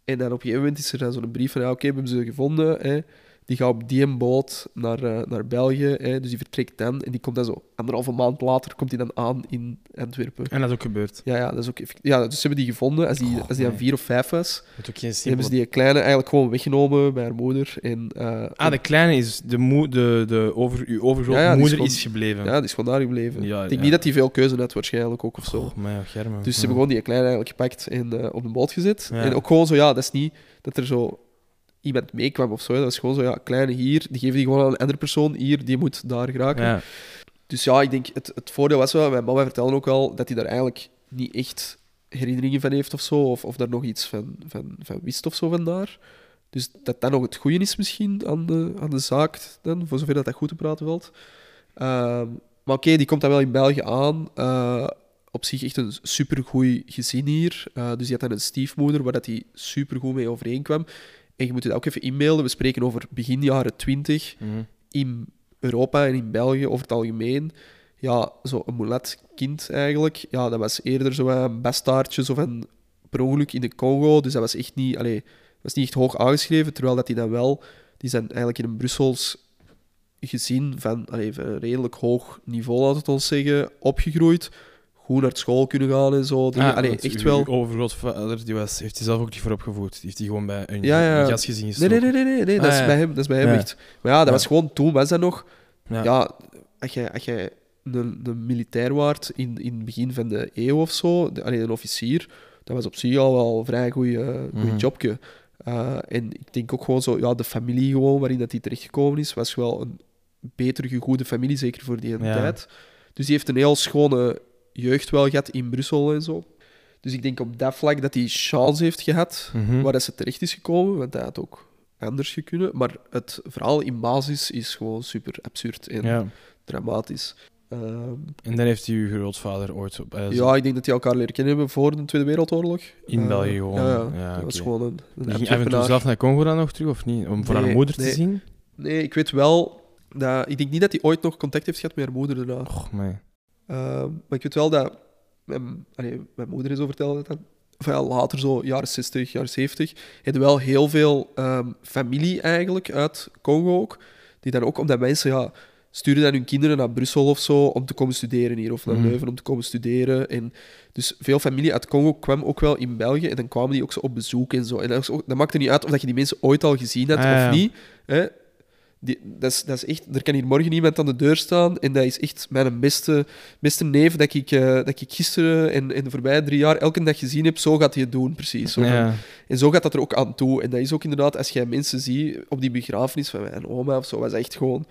en dan op een gegeven moment is er dan zo'n brief van, ja, oké, we hebben ze gevonden. Die gaat op die boot naar, eh, naar België. Hè. Dus die vertrekt dan. En die komt dan zo anderhalve maand later komt hij dan aan in Antwerpen. En dat is ook gebeurd. Ja, ja, dat is ook ja, dus ze hebben die gevonden. Als die, als die aan vier of vijf was, Dat ook geen hebben ze die kleine eigenlijk gewoon weggenomen bij haar moeder. En, eh, Ah, de kleine is... De, moe, de, de over, uw overgrootmoeder Ja, ja, die is gebleven. ja, die is gewoon daar gebleven. Ja, ik denk niet dat hij veel keuze had, waarschijnlijk ook of zo. Oh, maar ja, Germen. Dus ze hebben gewoon die kleine eigenlijk gepakt en eh, op de boot gezet. En ook gewoon zo, ja, dat is niet dat er zo iemand meekwam of zo. Dat is gewoon zo, ja, kleine hier, die geven die gewoon aan een andere persoon. Hier, die moet daar geraken. Ja. Dus ja, ik denk, het, het voordeel was wel, mijn mama vertelde ook al, dat hij daar eigenlijk niet echt herinneringen van heeft of zo. Of, of daar nog iets van, van, van wist of zo vandaar. Dus dat dat nog het goede is misschien aan de, aan de zaak dan, voor zover dat dat goed te praten valt. Ehm, maar oké, die komt dan wel in België aan. Eh, op zich echt een supergoeie gezin hier. Eh, dus die had dan een stiefmoeder waar dat hij supergoed mee overeenkwam. En je moet dat ook even inbeelden. We spreken over begin jaren 20 Mhm. in Europa en in België over het algemeen. ja, zo een mulet kind eigenlijk. Ja, dat was eerder zo een bestaartje zo van per ongeluk in de Congo. Dus dat was echt niet, allee, was niet echt hoog aangeschreven. Terwijl dat die dan wel, die zijn eigenlijk in een Brussels gezin van, allee, een redelijk hoog niveau, laten we het ons zeggen, opgegroeid. Goed naar school kunnen gaan en zo. Ah, allee, want echt uw- wel. Overgrootvader die was, heeft hij zelf ook niet voor opgevoed. Die heeft hij gewoon bij een, Ja, ja. een gastgezin Nee, gestoken. nee, nee, nee, nee, nee, dat Ah, is ja. bij hem, dat is bij hem Ja. echt. Maar ja, dat Ja. was gewoon toen, was dat nog. Ja. Ja, als jij, als jij een, een militair waart in, in het begin van de eeuw of zo, de, allee, een officier, dat was op zich al wel een vrij goede Mhm. jobje. Eh, en ik denk ook gewoon zo, ja, de familie gewoon waarin dat hij terechtgekomen is, was wel een beter gegoede familie, zeker voor die Ja. tijd. Dus die heeft een heel schone jeugd wel gehad in Brussel en zo. Dus ik denk op dat vlak dat hij chance heeft gehad Mhm. waar dat ze terecht is gekomen, want dat had ook anders gekund. Maar het verhaal in basis is gewoon super absurd en ja. dramatisch. Ehm, En dan heeft uw grootvader ooit op, eh, ja, ik denk dat die elkaar leren kennen hebben voor de Tweede Wereldoorlog. in Eh, België gewoon. Ja, ja. Ja, dat was gewoon een, een Die ging af en toe Antwerpenaar. zelf naar Congo dan nog terug, of niet? Om voor Nee, haar moeder te zien? Nee, ik weet wel... Dat, ik denk niet dat hij ooit nog contact heeft gehad met haar moeder daarna. Och, nee. Ehm, maar ik weet wel dat... Mijn, allee, mijn moeder is zo vertelde dat. Of ja, later, zo jaren 60, jaren 70, hadden wel heel veel ehm, familie eigenlijk uit Congo ook. Die dan ook, omdat mensen ja, sturen dan hun kinderen naar Brussel of zo om te komen studeren hier, of naar Mhm. Leuven om te komen studeren. En dus veel familie uit Congo kwam ook wel in België en dan kwamen die ook zo op bezoek en zo. En dat, was ook, dat maakte niet uit of dat je die mensen ooit al gezien hebt Ah, ja. of niet. Hè? Die, dat, is, dat is echt, er kan hier morgen iemand aan de deur staan en dat is echt mijn beste, beste neef dat ik, eh, dat ik gisteren en, en de voorbije drie jaar elke dag gezien heb. Zo gaat hij het doen, precies. Zo Ja. En zo gaat dat er ook aan toe. En dat is ook inderdaad, als jij mensen ziet op die begrafenis van mijn oma of zo, was echt gewoon...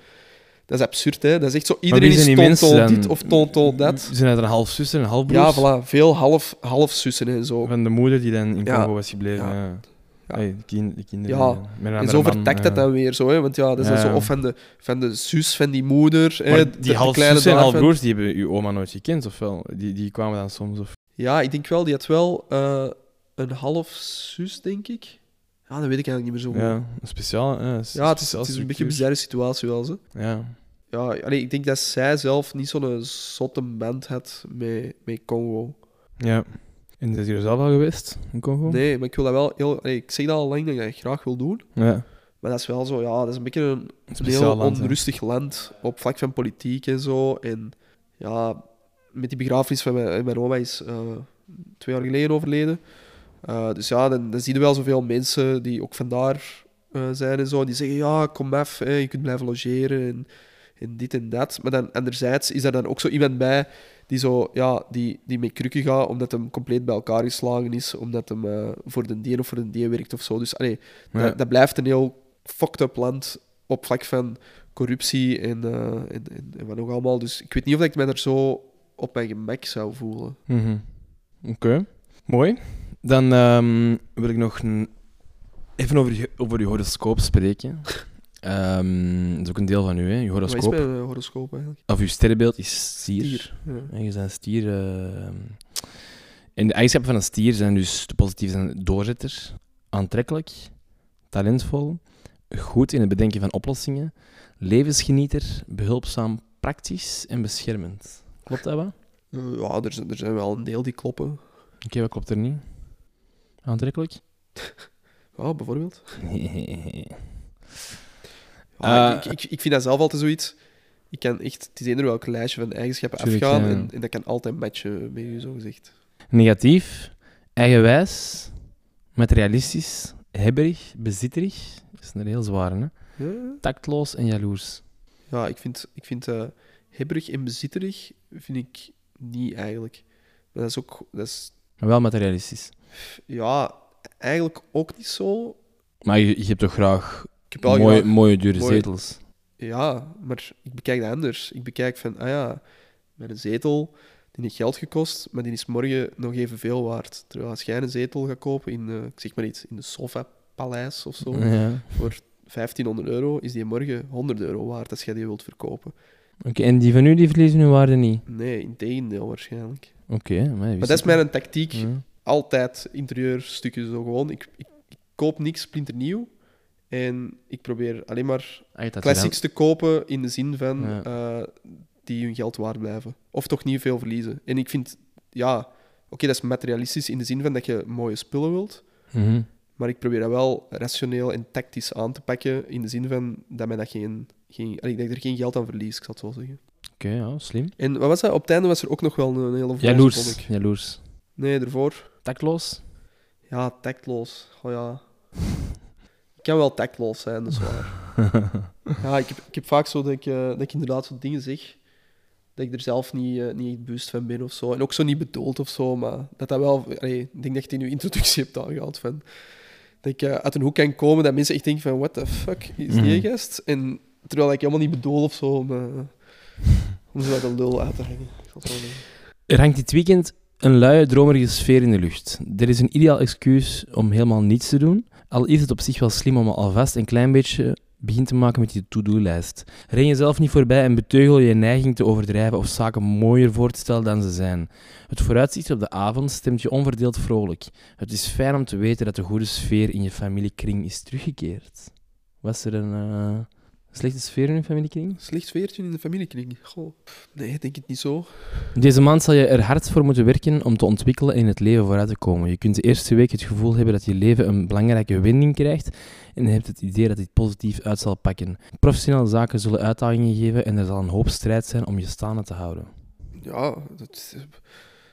Dat is absurd, hè? Dat is echt zo, iedereen is mensen dit of toon dat. Zijn er een half zus en een half Ja, broers? voilà. Veel half, half zussen en zo. Van de moeder die dan in Ja. Congo was gebleven. Ja. Ja. Ja. Hey, de, kin- de kinderen. Ja. die, eh, een En zo ja. dat dan weer zo, hè? Want ja, dat is dan zo of van de, van de zus van die moeder. hè, die de half kleine zus en half daarvan. broers, die hebben uw oma nooit gekend, of wel? Die, die kwamen dan soms, of... Ja, ik denk wel, die had wel eh, een half zus, denk ik. Ja, dat weet ik eigenlijk niet meer zo goed. Ja, een speciaal... Ja, Ja, het is, het is een beetje een bizarre situatie wel, zo. Ja. Ja, allee, ik denk dat zij zelf niet zo'n zotte band had met, met Congo. ja. En is hier zelf al geweest, in Congo? Nee, maar ik wil dat wel heel... ik zeg dat al lang dat ik dat graag wil doen. Ja, Maar dat is wel zo, ja, dat is een beetje een, een heel land. hè. onrustig land op vlak van politiek en zo. En ja, met die begrafenis van mijn, mijn oma is eh, twee jaar geleden overleden. Eh, dus ja, dan, dan zie je wel zoveel mensen die ook vandaar eh, zijn en zo. Die zeggen, ja, kom af, hè, je kunt blijven logeren en, en dit en dat. Maar dan anderzijds is er dan ook zo iemand bij die, zo, ja, die, die met krukken gaat omdat hem compleet bij elkaar geslagen is, omdat hem eh, voor de die of voor de die werkt of zo. Dus allee, Ja. dat, dat blijft een heel fucked up land op vlak van corruptie en, eh, en, en, en wat nog allemaal. Dus ik weet niet of ik mij daar zo op mijn gemak zou voelen. Mhm. Oké, mooi. Dan ehm, wil ik nog even over je, over je horoscoop spreken. Ehm, dat is ook een deel van u, hè? Je Wat is horoscoop. horoscoop eigenlijk? Of je sterrenbeeld is stier. Stier. Ja. Ja, je bent een stier. ehm. En de eigenschappen van een stier zijn dus de positieve zijn doorzetter, aantrekkelijk, talentvol, goed in het bedenken van oplossingen, levensgenieter, behulpzaam, praktisch en beschermend. Klopt dat wel? Eh, ja, er, zijn- er zijn wel een deel die kloppen. Oké, wat klopt er niet? Aantrekkelijk? Ja, bijvoorbeeld. Eh, Ja, ik, ik, ik vind dat zelf altijd zoiets. Ik kan echt, het is eender welk lijstje van eigenschappen Tuurlijk, afgaan ja. en, en dat kan altijd matchen met je, zo gezegd. Negatief, eigenwijs, materialistisch, hebberig, bezitterig. Dat is een heel zware, hè? Ja, Tactloos en jaloers. ja ik vind, ik vind eh, hebberig en bezitterig vind ik niet eigenlijk. Maar dat is ook, dat is, Maar wel materialistisch. ja, eigenlijk ook niet zo. Maar je, je hebt toch graag Ik heb wel mooie, mooie dure mooie- zetels. Ja, maar ik bekijk dat anders. Ik bekijk van, ah ja, met een zetel, die heeft geld gekost, maar die is morgen nog evenveel waard. Terwijl als jij een zetel gaat kopen in, eh, ik zeg maar iets, in de Sofa-paleis of zo, Ja. voor 1500 euro, is die morgen 100 euro waard als jij die wilt verkopen. Oké, en die van u die verliezen hun waarde niet? Nee, in tegendeel waarschijnlijk. Oké, maar, Maar dat is mijn tactiek. Ja. Altijd interieurstukken zo gewoon. Ik, ik, ik koop niks splinternieuw. En ik probeer alleen maar Ah, classics te kopen in de zin van Ja. eh, die hun geld waard blijven. Of toch niet veel verliezen. En ik vind, ja, oké, dat is materialistisch in de zin van dat je mooie spullen wilt. Mhm. Maar ik probeer dat wel rationeel en tactisch aan te pakken. In de zin van dat, mij dat, geen, geen, allee, dat ik er geen geld aan verlies, ik zal het zo zeggen. Oké, ja, slim. En wat was dat? Op het einde was er ook nog wel een hele Jaloers. vond ik. Jaloers. Nee, ervoor. Tactloos? Ja, tactloos. Oh ja. Ik kan wel tactloos zijn, dat is waar. Ja, ik heb, ik heb vaak zo dat ik, eh, dat ik inderdaad zo dingen zeg dat ik er zelf niet, eh, niet echt bewust van ben of zo. En ook zo niet bedoeld of zo, maar dat dat wel... allee, ik denk dat je het in je introductie hebt aangehaald van... Dat ik eh, uit een hoek kan komen dat mensen echt denken van... What the fuck is die Mhm. gast? En terwijl ik helemaal niet bedoel of zo om, om zo uit een lul uit te hangen. Er hangt dit weekend een luie, dromerige sfeer in de lucht. Er is een ideaal excuus om helemaal niets te doen, al is het op zich wel slim om alvast een klein beetje begin te maken met je to-do-lijst. Ren jezelf niet voorbij en beteugel je neiging te overdrijven of zaken mooier voor te stellen dan ze zijn. Het vooruitzicht op de avond stemt je onverdeeld vrolijk. Het is fijn om te weten dat de goede sfeer in je familiekring is teruggekeerd. Was er een eh, slechte sfeer in je familiekring? Slecht sfeertje in de familiekring. Goh. Nee, ik denk het niet zo. Deze maand zal je er hard voor moeten werken om te ontwikkelen en in het leven vooruit te komen. Je kunt de eerste week het gevoel hebben dat je leven een belangrijke wending krijgt en je hebt het idee dat dit positief uit zal pakken. Professionele zaken zullen uitdagingen geven en er zal een hoop strijd zijn om je staande te houden. Ja, dat,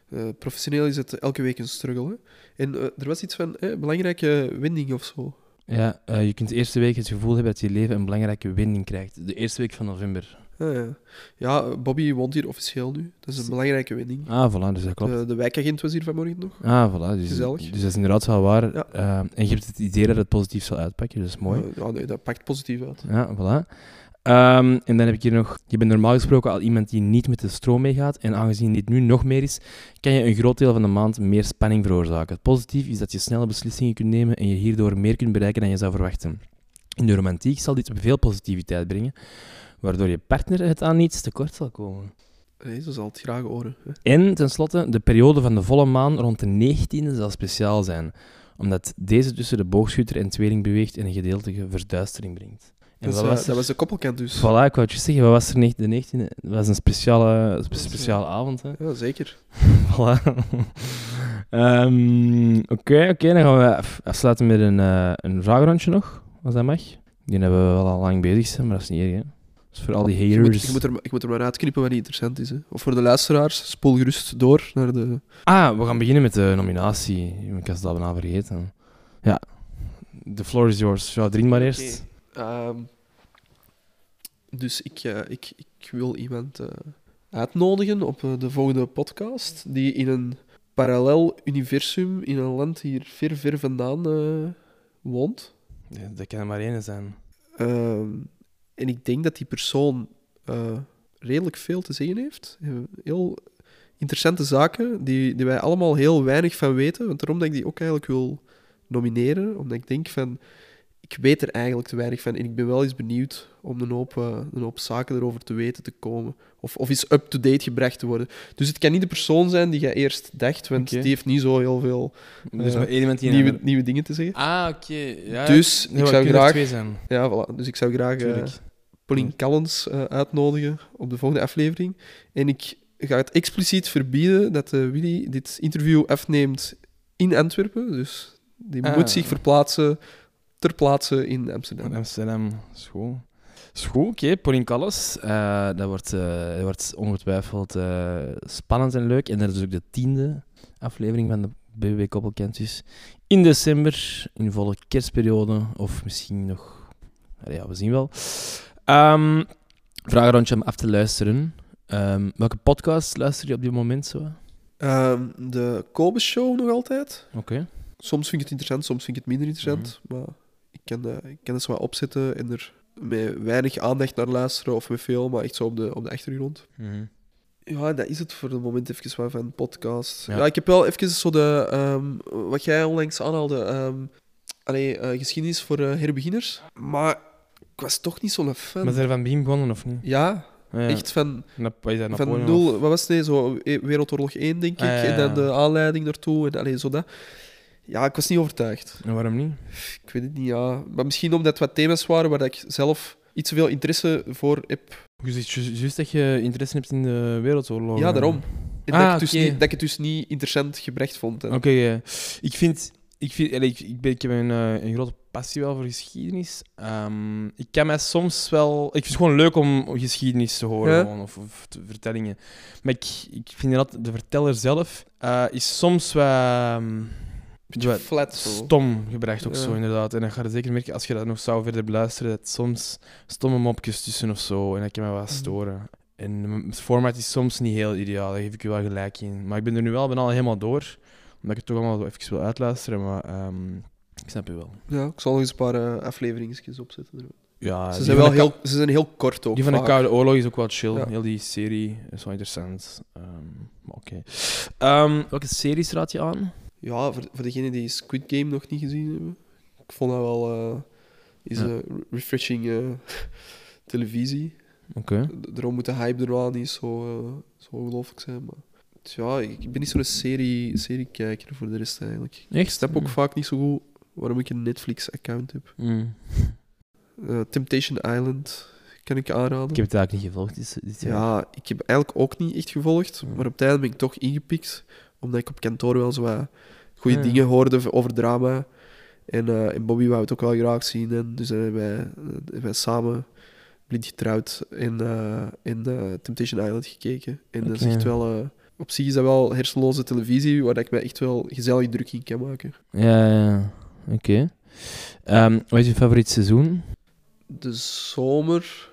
eh, professioneel is het elke week een struggle. Hè? En eh, er was iets van eh, belangrijke wending of zo. Ja, eh, je kunt de eerste week het gevoel hebben dat je leven een belangrijke wending krijgt. De eerste week van november. Ah, ja. ja, Bobby woont hier officieel nu. Dat is een belangrijke wending. Ah, voilà, dus dat klopt. De, de wijkagent was hier vanmorgen nog. Ah, voilà. Dus, Gezellig. dus dat is inderdaad wel waar. Ja. Eh, en je hebt het idee dat het positief zal uitpakken, dus mooi. Ja, nee, dat pakt positief uit. Ja, voilà. Ehm, en dan heb ik hier nog... Je bent normaal gesproken al iemand die niet met de stroom meegaat. En aangezien dit nu nog meer is, kan je een groot deel van de maand meer spanning veroorzaken. Het positief is dat je snelle beslissingen kunt nemen en je hierdoor meer kunt bereiken dan je zou verwachten. In de romantiek zal dit veel positiviteit brengen, waardoor je partner het aan niets tekort zal komen. Nee, zo zal het graag horen. Hè. En tenslotte, de periode van de volle maan rond de 19e zal speciaal zijn, omdat deze tussen de boogschutter en tweeling beweegt en een gedeeltige verduistering brengt. En Dus, wat eh, was er- dat was de koppelkant dus. Voilà, ik wou het je zeggen, wat was er niet- de 19e? Het was een speciale, spe- speciale avond. Hè? Ja, zeker. Voilà. Ehm, Oké, oké, dan gaan we af- afsluiten met een, eh een vraagrondje nog, als dat mag. Die hebben we wel al lang bezig zijn, maar dat is niet erg. Hè? Dat is voor al die moet, haters. je, moet er, je moet er maar uitknippen wat niet interessant is. Hè. Of voor de luisteraars, spoel gerust door naar de... Ah, we gaan beginnen met de nominatie. Ik was dat bijna vergeten. Ja, the floor is yours. Ja, drink maar eerst. Ehm, dus ik, eh, ik, ik wil iemand eh, uitnodigen op eh, de volgende podcast, die in een parallel universum in een land hier ver, ver vandaan woont. Ja, dat kan er maar één zijn. Ehm, en ik denk dat die persoon redelijk veel te zeggen heeft. Heel interessante zaken die, die wij allemaal heel weinig van weten. Want daarom dat ik die ook eigenlijk wil nomineren. Omdat ik denk van, ik weet er eigenlijk te weinig van. En ik ben wel eens benieuwd om een hoop, eh, een hoop zaken erover te weten te komen. Of, of eens up-to-date gebracht te worden. Dus het kan niet de persoon zijn die je eerst dacht. Want die heeft niet zo heel veel Dus Eh, maar één iemand die nieuwe, nieuwe dingen te zeggen. Ah, oké. Ja, Dus ik zou graag... twee zijn. Ja, voilà. Dus ik zou graag... eh. Pauline Callens eh, uitnodigen op de volgende aflevering. En ik ga het expliciet verbieden dat eh, Willy dit interview afneemt in Antwerpen. Dus die Ah. moet zich verplaatsen ter plaatse in Amsterdam. In Amsterdam, school. School, oké, Pauline Callas. Eh, dat, wordt, eh, dat wordt ongetwijfeld eh, spannend en leuk. En dat is ook de tiende aflevering van de BBB Koppelkent. Dus in december, in volle kerstperiode. Of misschien nog... Allee, Ja, we zien wel. Ehm vragenrondje om af te luisteren. Ehm, welke podcast luister je op dit moment zo? Oké. Ehm, de Kobe Show nog altijd. Soms vind ik het interessant, soms vind ik het minder interessant. Mhm. Maar ik kan, eh, ik kan het zo wat opzetten en er met weinig aandacht naar luisteren of met veel, maar echt zo op de, op de achtergrond. Ja, dat is het voor het moment even wat van podcast. Ja. Ja. ik heb wel even zo de... ehm, wat jij onlangs aanhaalde... allee, eh, geschiedenis voor eh, herbeginners. Maar ik was toch niet zo'n fan. Maar zijn er van begin begonnen of niet? Ja, Ah, ja. echt van, wat is dat, van Napoleon nul... of- Wat was het? Nee, zo eh, Wereldoorlog 1, denk ik. Ah, ja, ja, En dan de aanleiding daartoe. En allee, zo dat. Ja, ik was niet overtuigd. En waarom niet? Ik weet het niet, ja. Maar misschien omdat het wat thema's waren waar ik zelf iets te veel interesse voor heb. Je zegt ju- juist dat je interesse hebt in de wereldoorlog. Ja, daarom. En Ah, dat, ik het dus niet, dat ik het dus niet interessant gebracht vond. Oké, ik vind... Ik, vind ik, ik, ben, ik heb een, eh, een grote passie wel voor geschiedenis. Ehm, ik kan mij soms wel... Ik vind het gewoon leuk om geschiedenis te horen, Ja. gewoon, of, of te- vertellingen. Maar ik, ik vind dat de verteller zelf eh, is soms wel... ehm, Beetje wat flat. Zo. stom gebracht ook Ja. zo, inderdaad. En dan ga je zeker merken, als je dat nog zou verder beluisteren, dat soms stomme mopjes tussen of zo. En dat kan mij wel Mhm. storen. En het format is soms niet heel ideaal, daar geef ik je wel gelijk in. Maar ik ben er nu wel bijna helemaal door, omdat ik het toch allemaal even wil uitluisteren. Maar ehm, ik snap je wel. Ja, ik zal nog eens een paar uh, opzetten. Ja, ze, zijn wel heel, ze zijn heel kort ook. Die van de. Koude Oorlog is ook wel chill. Ja. Heel die serie is wel interessant. Ehm, maar oké. Ehm, welke series raad je aan? Ja, voor, voor degenen die Squid Game nog niet gezien hebben. Ik vond dat wel eh, is, Ja. eh, refreshing eh, televisie. Oké. Daarom moet de hype er wel niet zo, eh, zo ongelooflijk zijn. Maar ja, ik ik ben niet zo'n serie, seriekijker voor de rest eigenlijk. Ik Echt? snap ook Mm. vaak niet zo goed waarom ik een Netflix-account heb. Mm. Temptation Island kan ik aanraden. Ik heb het eigenlijk niet gevolgd dit, dit jaar. Ja, ik heb eigenlijk ook niet echt gevolgd, Ja. maar op het einde ben ik toch ingepikt, omdat ik op kantoor wel zo wat goede Ja. dingen hoorde over drama. En, eh, en Bobby wou het ook wel graag zien, en dus hebben wij, eh, wij samen blind getrouwd in, in eh, Temptation Island gekeken. En dat is echt wel... op zich is dat wel hersenloze televisie, waar ik me echt wel gezellig druk in kan maken. Ja, ja. Oké. Ehm, wat is je favoriet seizoen? De zomer...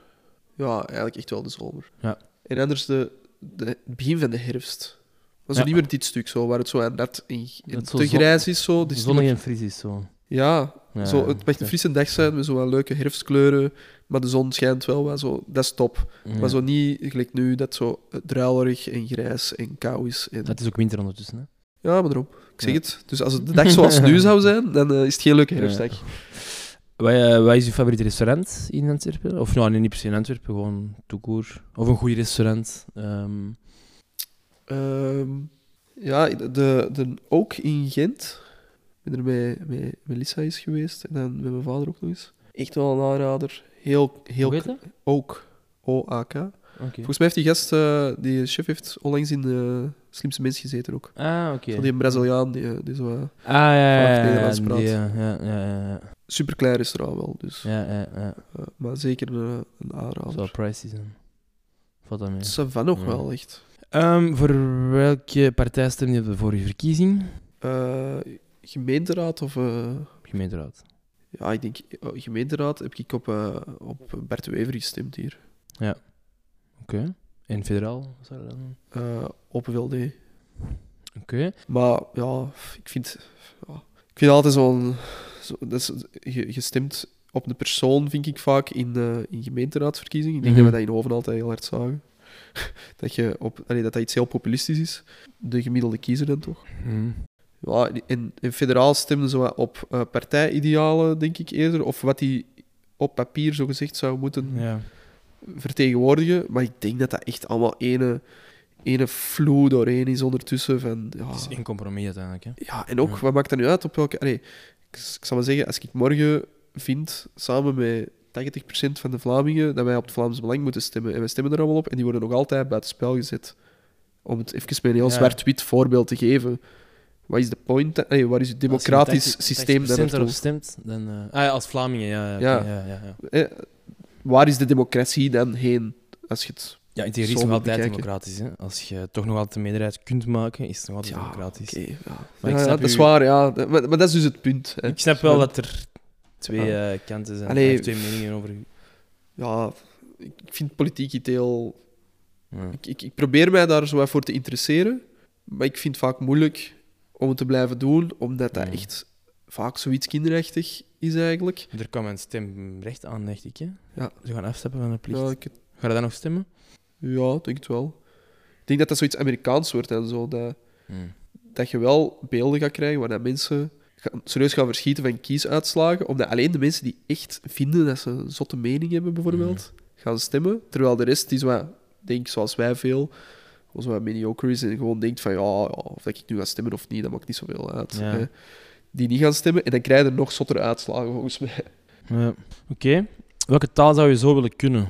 Ja, eigenlijk echt wel de zomer. Ja. En anders de, de, het begin van de herfst. Maar zo Ja. niet meer dit stuk, zo, waar het zo Dat zo te zon- grijs is. Zo. Is niet Zonnig en fris is zo. Ja, Ja, zo, het mag een frisse dag zijn met zo wat leuke herfstkleuren, maar de zon schijnt wel wat zo. Dat is top. Ja. Maar zo niet gelijk nu, dat zo druilerig en grijs en kou is. En... Het is ook winter ondertussen, hè? Ja, maar daarom. Ik zeg het. Dus als het de dag zoals nu zou zijn, dan eh, is het geen leuke herfstdag. Wat, eh, wat is je favoriete restaurant in Antwerpen? Of nou, nee, niet per se in Antwerpen, gewoon toekoer. Of een goed restaurant. Ehm, Ehm, ja, de, de Ook in Gent. Ik ben er met, met Melissa is geweest en dan met mijn vader ook nog eens. Echt wel een aanrader. Heel, heel hoe heet dat? Ook. O-A-K. Volgens mij heeft die gast, eh, die chef, heeft onlangs in de Slimste Mens gezeten ook. Ah, oké. Zo Die Braziliaan, die, eh, die zo... eh, Ah, ja, ja, Nederlands ja, praat. die, ja, ja, ja, ja. Superklein restaurant wel, dus. Ja, ja, ja. eh, maar zeker een, aanrader. pricey zijn. Valt dat mee? Ça va nog Ja. wel, echt. Ehm, voor welke partij stem je voor je verkiezing? Eh, gemeenteraad of... eh, Gemeenteraad. ja, ik denk eh, gemeenteraad heb ik op, eh, op Bert de Wever gestemd hier. Oké. En federaal? Zou dat dan? Open VLD. Oké. Maar ja, ik vind, ja, ik vind altijd zo'n. Zo, dat is, je, je stemt op een persoon, vind ik vaak, in, in gemeenteraadsverkiezingen. Ik denk Mhm. dat we dat in Hoven altijd heel hard zagen. dat, je op, allee, dat dat iets heel populistisch is. De gemiddelde kiezer dan toch. Hm. Ja, en, en federaal stemden ze wat op eh, partijidealen, denk ik eerder. Of wat die op papier zo gezegd zou moeten Ja. vertegenwoordigen. Maar ik denk dat dat echt allemaal ene, ene vloe doorheen is ondertussen. Van, ja, Het is één compromis uiteindelijk, hè? ja, en ook, Ja. wat maakt dat nu uit op welke... Allee, ik, ik zal maar zeggen, als ik morgen vind, samen met 80% van de Vlamingen, dat wij op het Vlaams Belang moeten stemmen, en wij stemmen er allemaal op, en die worden nog altijd buitenspel gezet. Om het even met een heel Ja. zwart-wit voorbeeld te geven. Wat is de point? Allee, waar is het democratisch Als je 80% systeem dan erop stemt, dan... eh, Ah ja, als Vlamingen, ja. Ja, Ja. oké, ja, ja, ja. Eh, waar is de democratie dan heen? Als je het... Ja, in theorie is het nog altijd bekijken. democratisch. Hè? Als je toch nog altijd de meerderheid kunt maken, is het nog altijd democratisch. ja. Maar ik Ja, snap dat is waar, ja. Maar, maar dat is dus het punt. Hè. Ik snap wel dat er twee Ja. eh, kanten zijn. Allee, twee meningen over u. Ja, ik vind politiek iets heel... Ja. Ik, ik, ik probeer mij daar zo voor te interesseren, maar ik vind het vaak moeilijk om het te blijven doen, omdat dat Ja. echt vaak zoiets kinderachtig is eigenlijk. Er kwam een stemrecht aan, dacht ik. Hè? Ja. Ze gaan afstappen van de plicht. Ja, ik, Ga je dan nog stemmen? ja, ik denk het wel. Ik denk dat dat zoiets Amerikaans wordt en zo, dat, Hmm. dat je wel beelden gaat krijgen waar dat mensen serieus gaan verschieten van kiisuitslagen, omdat alleen de mensen die echt vinden dat ze een zotte mening hebben, bijvoorbeeld, gaan stemmen, terwijl de rest is wat, denk zoals wij veel, zo wat mediocre is en gewoon denkt van ja, ja, of dat ik nu ga stemmen of niet, dat maakt niet zoveel uit. Ja. Die niet gaan stemmen en dan krijg je er nog zottere uitslagen, volgens mij. Ja. Oké. Welke taal zou je zo willen kunnen?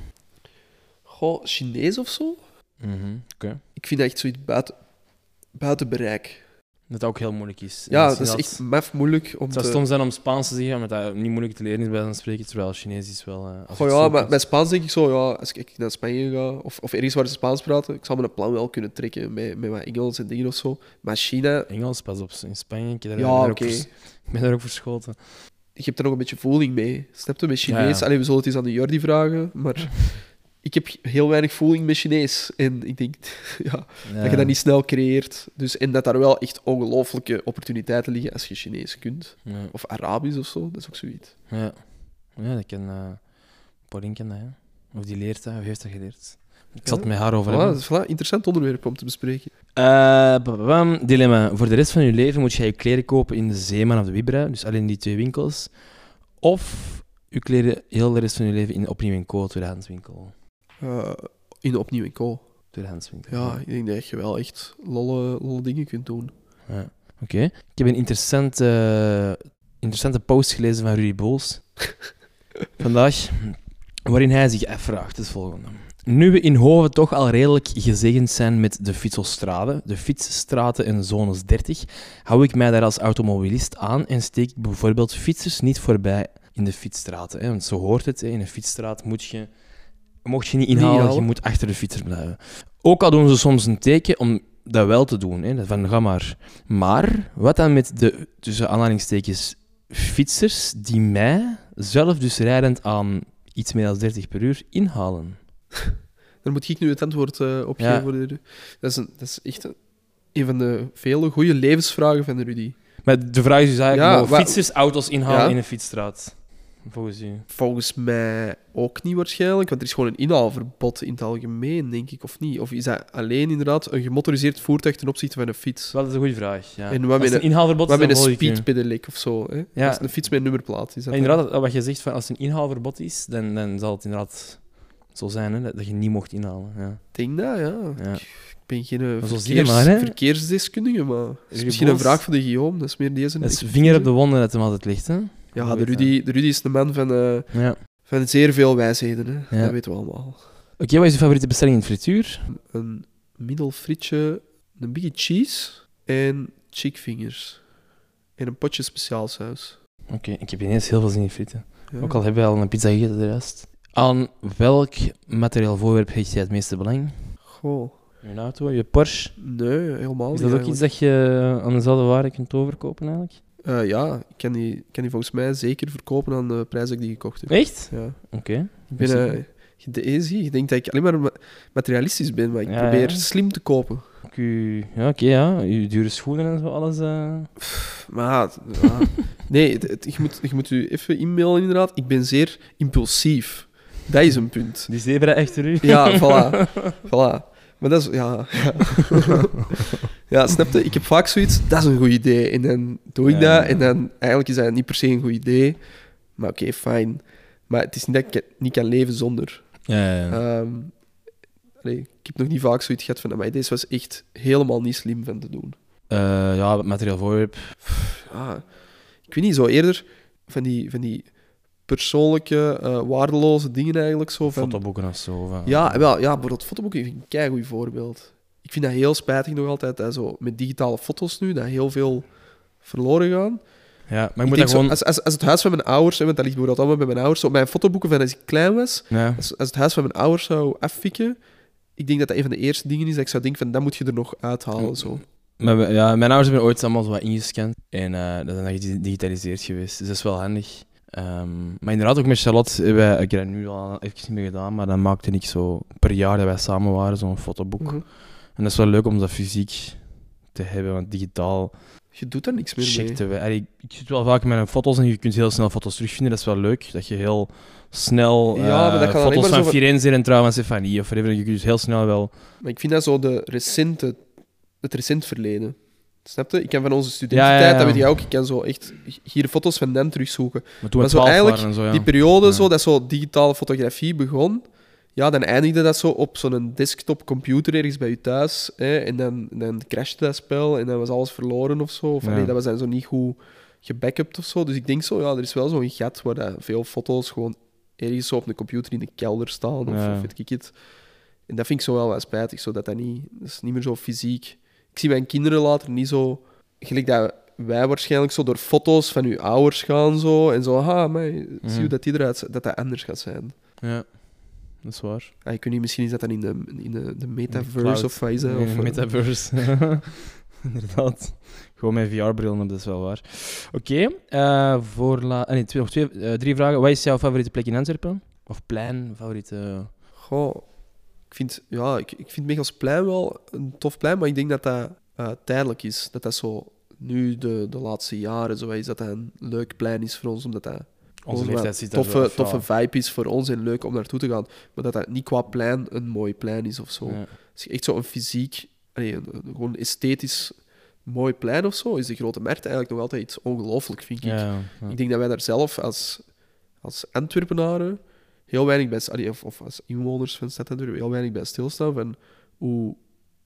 Goh, Chinees of zo? Mhm, Oké. Ik vind dat echt zoiets buiten, buiten bereik. Dat ook heel moeilijk is. En Ja, dat is echt maf moeilijk om Het zou te... stom zijn om Spaans te zeggen, omdat dat niet moeilijk te leren is bij zo'n spreken, terwijl Chinees is wel... Goh, je ja, maar bij Spaans denk ik zo, ja, als ik naar Spanje ga, of, of ergens waar ze Spaans praten, ik zal mijn plan wel kunnen trekken met, met wat Engels en dingen of zo. Maar China, Engels, pas op. In Spanje, ik, daar- Ja, ben vers- ik ben daar ook verschoten. je hebt er nog een beetje voeling mee. Snap je? Met Ja, Chinees, ja. Allee, we zullen het eens aan de Jordi vragen, maar ik heb heel weinig voeling met Chinees. En ik denk ja, dat je dat niet snel creëert. Dus, en dat daar wel echt ongelooflijke opportuniteiten liggen als je Chinees kunt. Ja, Of Arabisch of zo, dat is ook zoiets. ja. ja dat kan... eh Pauline kan dat, hè. Of die leert dat, of heeft dat geleerd. Ik het Ja. met haar over Voilà, hebben. dat is voilà, interessant onderwerp om te bespreken. Bababam, dilemma. Voor de rest van je leven moet jij je kleren kopen in de Zeeman of de Vibra, dus alleen die twee winkels. Of je kleren heel de rest van je leven in opnieuw in Co, tweedehandswinkel. Eh, in opnieuw in co. Tweedehandswinkel. Ja, ik denk dat je wel echt lolle, lolle dingen kunt doen. Ja. Oké. Ik heb een interessante, interessante post gelezen van Rudy Bols vandaag, waarin hij zich afvraagt het volgende. Nu we in Hoven toch al redelijk gezegend zijn met de fietsstraten, de fietsstraten en zones 30, hou ik mij daar als automobilist aan en steek ik bijvoorbeeld fietsers niet voorbij in de fietsstraten. Hè? Want zo hoort het, hè? in een fietsstraat moet je, mocht je niet inhalen, inhalen. je moet achter de fietser blijven. Ook al doen ze soms een teken om dat wel te doen, hè? van ga maar. Maar wat dan met de, tussen aanhalingstekens, fietsers die mij, zelf dus rijdend aan iets meer dan 30 per uur, inhalen? Daar moet ik nu het antwoord eh, op Ja. geven. voor de- Dat, is een, dat is echt een, een van de vele goede levensvragen van Rudy. Maar de vraag is dus eigenlijk, Ja, fietsers auto's inhalen Ja. in een fietsstraat? Volgens u. Volgens mij ook niet waarschijnlijk, want er is gewoon een inhaalverbod in het algemeen, denk ik, of niet? Of is dat alleen inderdaad een gemotoriseerd voertuig ten opzichte van een fiets? Wel, dat is een goede vraag. Ja. En wat Als met een inhaalverbod Wat is, met een speedpedelec of zo. Hè? Ja. Is een fiets met een nummerplaat. Is dat inderdaad, wat je zegt, van als het een inhaalverbod is, dan, dan zal het inderdaad zo zijn hè, dat, dat je niet mocht inhalen. Ja. Ik denk dat, ja. Ja. Ik ben geen eh, verkeers, maar, verkeersdeskundige, maar is misschien een vraag voor de Guillaume. Dat is meer deze. Dat is vinger op de wonden dat hem altijd ligt. Hè? Ja, de Rudy, de Rudy is de man van, eh, Ja. van zeer veel wijsheden. Hè? Ja. Dat weten we allemaal. Oké, wat is je favoriete bestelling in frituur? Een middelfrietje, een biggie cheese en chick fingers. En een potje speciaalsaus. Oké, ik heb ineens heel veel zin in frieten. Ja. Ook al hebben we al een pizza gegeten de rest. Aan welk materiaal voorwerp hecht jij het meeste belang? Goh, Je auto, je Porsche? nee, helemaal Is niet dat ook iets dat je aan dezelfde waarde kunt overkopen eigenlijk? Eh, ja, ik kan die, ik kan die volgens mij zeker verkopen aan de prijs dat ik die gekocht heb. Echt? Ja. Oké. Ik ben eh, de je denkt dat ik alleen maar ma- materialistisch ben, maar ik Ja, probeer ja. slim te kopen. Uw- Ja, oké, ja. Je dure schoenen en zo, alles. eh. Maar ja, ja. nee, het- het- je, moet, je moet u even e-mailen inderdaad. Ik ben zeer impulsief. Dat is een punt. Die zebra achter u. Ja, voilà. voilà. Maar dat is, ja... Ja, ja snap je? Ik heb vaak zoiets, dat is een goed idee. En dan doe ik Ja. dat, en dan... Eigenlijk is dat niet per se een goed idee. Maar oké, fijn. Maar het is niet dat ik niet kan leven zonder. Ja, ja, ja. Ehm, ik heb nog niet vaak zoiets gehad van... Maar deze was echt helemaal niet slim van te doen. Eh, ja, materiaal voorwerp. Ja, ik weet niet, zo eerder van die, van die persoonlijke, eh, waardeloze dingen eigenlijk. Zo van, Fotoboeken of zo. of, eh. Ja, wel, ja, bijvoorbeeld fotoboeken vind ik een keigoed voorbeeld. Ik vind dat heel spijtig nog altijd, dat zo, met digitale foto's nu, dat heel veel verloren gaan. Ja, maar Ik moet zo, gewoon... als, als, als het huis van mijn ouders, hè, want dat ligt bijvoorbeeld allemaal bij mijn ouders, zo, mijn fotoboeken van als ik klein was, Ja. als, als het huis van mijn ouders zou afvikken, ik denk dat dat een van de eerste dingen is dat ik zou denken van, dat moet je er nog uithalen. Zo. Maar ja, mijn ouders hebben ooit allemaal zo wat ingescand. En eh, dat is dan gedigitaliseerd geweest. Dus dat is wel handig. Ehm, maar inderdaad, ook met Charlotte, hebben wij, ik heb dat nu al even niet meer gedaan, maar dan maakte ik zo per jaar dat wij samen waren, zo'n fotoboek. Mhm. En dat is wel leuk om dat fysiek te hebben, want digitaal Je doet daar niks meer mee. wij. Allee, ik, ik zit wel vaak met mijn foto's en je kunt heel snel foto's terugvinden. Dat is wel leuk, dat je heel snel Ja, eh, dat foto's van- Firenze en trouwens Stefanie of whatever, je kunt dus heel snel wel... Maar ik vind dat zo de recente, het recent verleden. Snap je? Ik kan van onze studententijd, Ja, ja, ja. dat weet jij ook, ik kan zo echt hier foto's van dan terugzoeken. Maar toen we zo 12 eigenlijk, zo. Die periode, zo, dat zo digitale fotografie begon, ja, dan eindigde dat zo op zo'n desktop-computer ergens bij je thuis. Hè, en dan, dan crashte dat spel en dan was alles verloren of zo. Of nee, dat was dan zo niet goed gebackupt of zo. Dus ik denk zo, ja, er is wel zo'n gat waar dat veel foto's gewoon ergens zo op een computer in de kelder staan of, of weet ik het. En dat vind ik zo wel wat spijtig, zo dat dat niet, dat is niet meer zo fysiek. Ik zie mijn kinderen later niet zo, gelijk dat wij waarschijnlijk zo door foto's van uw ouders gaan zo en zo, ha, maar zie Mhm. hoe dat die eruit ziet, dat dat anders gaat zijn. Ja, dat is waar. Ah, ik weet niet, misschien is dat dan in de, in de, de metaverse of wat is Of, eh, metaverse. Inderdaad. Gewoon met VR-bril op, dat is wel waar. Oké, eh, voor la- ah, nee, twee, nog twee, eh, drie vragen. Wat is jouw favoriete plek in Antwerpen? Of plein, favoriete... Goh, ik vind, ja, ik, ik vind Mechelsplein wel een tof plein, maar ik denk dat dat eh, tijdelijk is. Dat dat zo nu, de, de laatste jaren, zo is dat dat een leuk plein is voor ons, omdat dat Onze leeftijd toffe, wel, toffe ja. vibe is voor ons en leuk om naartoe te gaan. Maar dat dat niet qua plein een mooi plein is of zo. Ja. Echt zo een fysiek, allee, een, gewoon esthetisch mooi plein of zo, is de Grote Markt eigenlijk nog altijd iets ongelooflijk, vind ik. Ja. Ik denk dat wij daar zelf als, als Antwerpenaren heel weinig bij, allee, of, of als inwoners van de stad Antwerpen heel weinig bij stilstaan van hoe,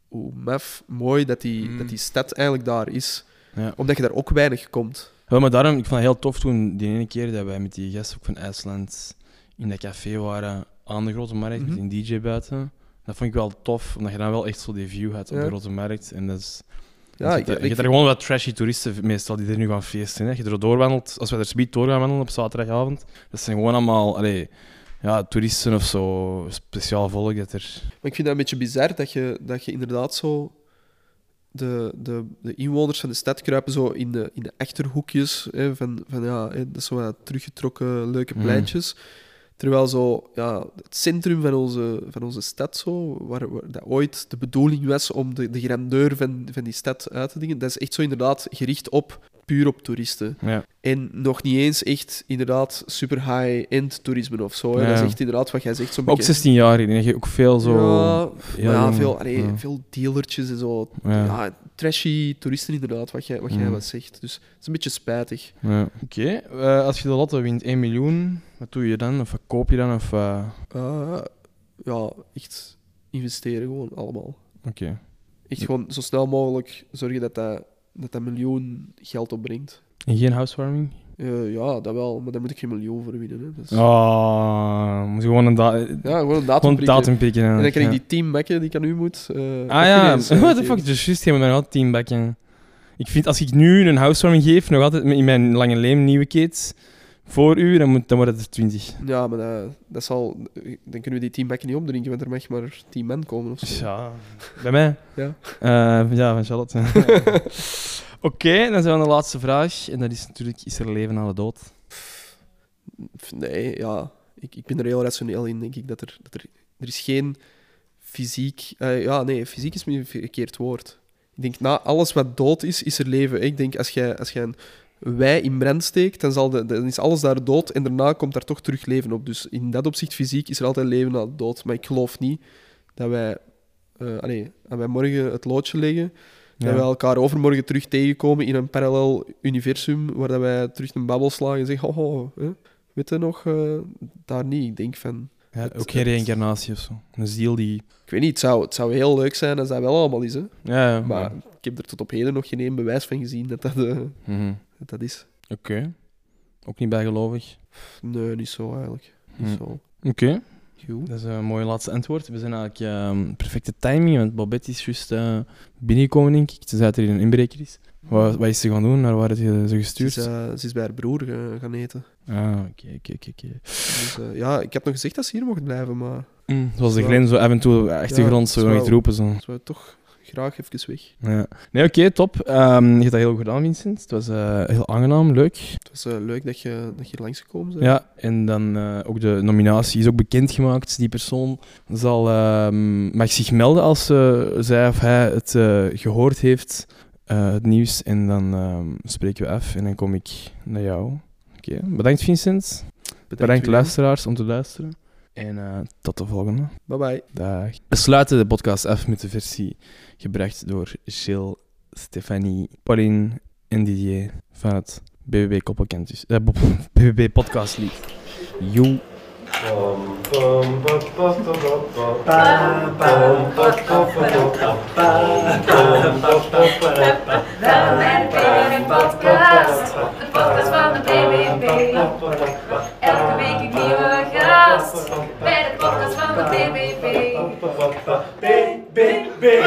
hoe maf mooi dat die, Mm. dat die stad eigenlijk daar is. Ja. Omdat je daar ook weinig komt. Wel, maar daarom, ik vond het heel tof toen, die ene keer dat wij met die gast ook van IJsland in dat café waren aan de Grote Markt, Mhm. met een DJ buiten. Dat vond ik wel tof, omdat je dan wel echt zo die view had op Ja. de Grote Markt. En dat is... Ja, je ik, hebt er gewoon wat trashy toeristen meestal die er nu gaan feesten. Hè. Je er doorwandelt, als we er speed door gaan wandelen op zaterdagavond, dat zijn gewoon allemaal allee, ja, toeristen of zo, speciaal volk dat er... maar ik vind dat een beetje bizar dat je, dat je inderdaad zo de, de, de inwoners van de stad kruipen zo in de, in de achterhoekjes hè, van, van ja, hè, dat zo wat teruggetrokken leuke Mm. pleintjes. Terwijl zo, ja, het centrum van onze, van onze stad, zo, waar, waar dat ooit de bedoeling was om de, de grandeur van, van die stad uit te dingen, dat is echt zo inderdaad gericht op, puur op toeristen. Ja. En nog niet eens echt inderdaad super high-end toerisme of zo. Ja. Dat is echt inderdaad wat jij zegt, zo'n Maar ook beetje... 16 jaar, ik denk je ook veel zo... Ja, ja, veel, allee, ja. veel dealertjes en zo. Ja. Ja. trashy toeristen inderdaad, wat jij, wat jij wat zegt. Dus het is een beetje spijtig. Ja. Oké, eh, als je de lotto wint 1 miljoen, wat doe je dan? Of wat koop je dan? Of, eh, Uh, ja, echt investeren gewoon allemaal. Oké. Echt Ja. gewoon zo snel mogelijk zorgen dat dat, dat, dat miljoen geld opbrengt. En geen housewarming? Eh, ja, dat wel, maar daar moet ik geen miljoen voor winnen. Hè. Dus, Oh, moet je gewoon een, da Ja, gewoon een datum gewoon prikken. datum pikken. En dan krijg ik ja. die team Macken die ik aan u moet. eh, Ah ja, what the geven. fuck, dus juist, je moet altijd teambacken. Ik vind, als ik nu een housewarming geef, nog altijd in mijn lange leem nieuwe kids, voor u, dan, moet, dan wordt het er 20. Ja, maar dat, dat zal... Dan kunnen we die team Macken niet opdrinken, want er mag maar 10 man komen of zo. Ja, bij mij? Ja. Eh, ja, van Charlotte. Oké, dan zijn we aan de laatste vraag. En dat is natuurlijk, is er leven na de dood? Nee, ja. Ik, ik ben er heel rationeel in, denk ik. Dat er, dat er, er is geen fysiek... eh, ja, nee, fysiek is een verkeerd woord. Ik denk, na alles wat dood is, is er leven. Ik denk, als jij, als jij een wei in brand steekt, dan, zal de, dan is alles daar dood en daarna komt daar toch terug leven op. Dus in dat opzicht, fysiek, is er altijd leven na de dood. Maar ik geloof niet dat wij... eh allee, wij morgen het loodje leggen, dat wij elkaar overmorgen terug tegenkomen in een parallel universum, waar dat wij terug een babbel slagen en zeggen, oh, oh hè? weet je nog, eh, daar niet. Ik denk van, Ja, Het- ook geen reïncarnatie of zo. Een ziel die... ik weet niet, het zou, het zou heel leuk zijn als dat wel allemaal is, hè. Ja, ja, Maar ik heb er tot op heden nog geen één bewijs van gezien dat dat, eh, Mhm. Dat, dat is. Oké. Ook niet bijgelovig. Nee, niet zo eigenlijk. Niet Hm. zo. Oké. Dat is een mooi laatste antwoord. We zijn eigenlijk ehm, perfecte timing, want Babette is juist eh, binnengekomen, denk ik. Ze zei dat er een inbreker is. Wat, wat is ze gaan doen? Naar waar is ze Ze gestuurd? is, eh, ze is bij haar broer gaan eten. Ah, oké, oké, oké. Dus eh, ja, ik had nog gezegd dat ze hier mocht blijven, maar Mm, Zoals de Zo. grens, zo af en toe echt de Ja, grond zo zo. iets roepen. Zo. ze wou toch graag even weg. Ja. Nee, oké, top. Ehm, je hebt dat heel goed gedaan, Vincent. Het was eh, heel aangenaam, leuk. Het was eh, leuk dat je, dat je langsgekomen bent. Ja, en dan eh, ook de nominatie is ook bekendgemaakt. Die persoon zal, ehm, mag zich melden als zij of hij het eh, gehoord heeft, het nieuws. En dan ehm, spreken we af en dan kom ik naar jou. Oké, bedankt Vincent. Bedankt luisteraars om te luisteren. En tot de volgende. Bye bye. Dag. We sluiten de podcast af met de versie gebracht door Gilles, Stefanie, Pauline en Didier van het BBB Koppelkentjes. Eh, Bob- BBB Podcast League. Joe. Welkom bij de BBB Podcast, de podcast van de BBB. Elke week een nieuwe Pera, podcast, vamos, BBB. BBB.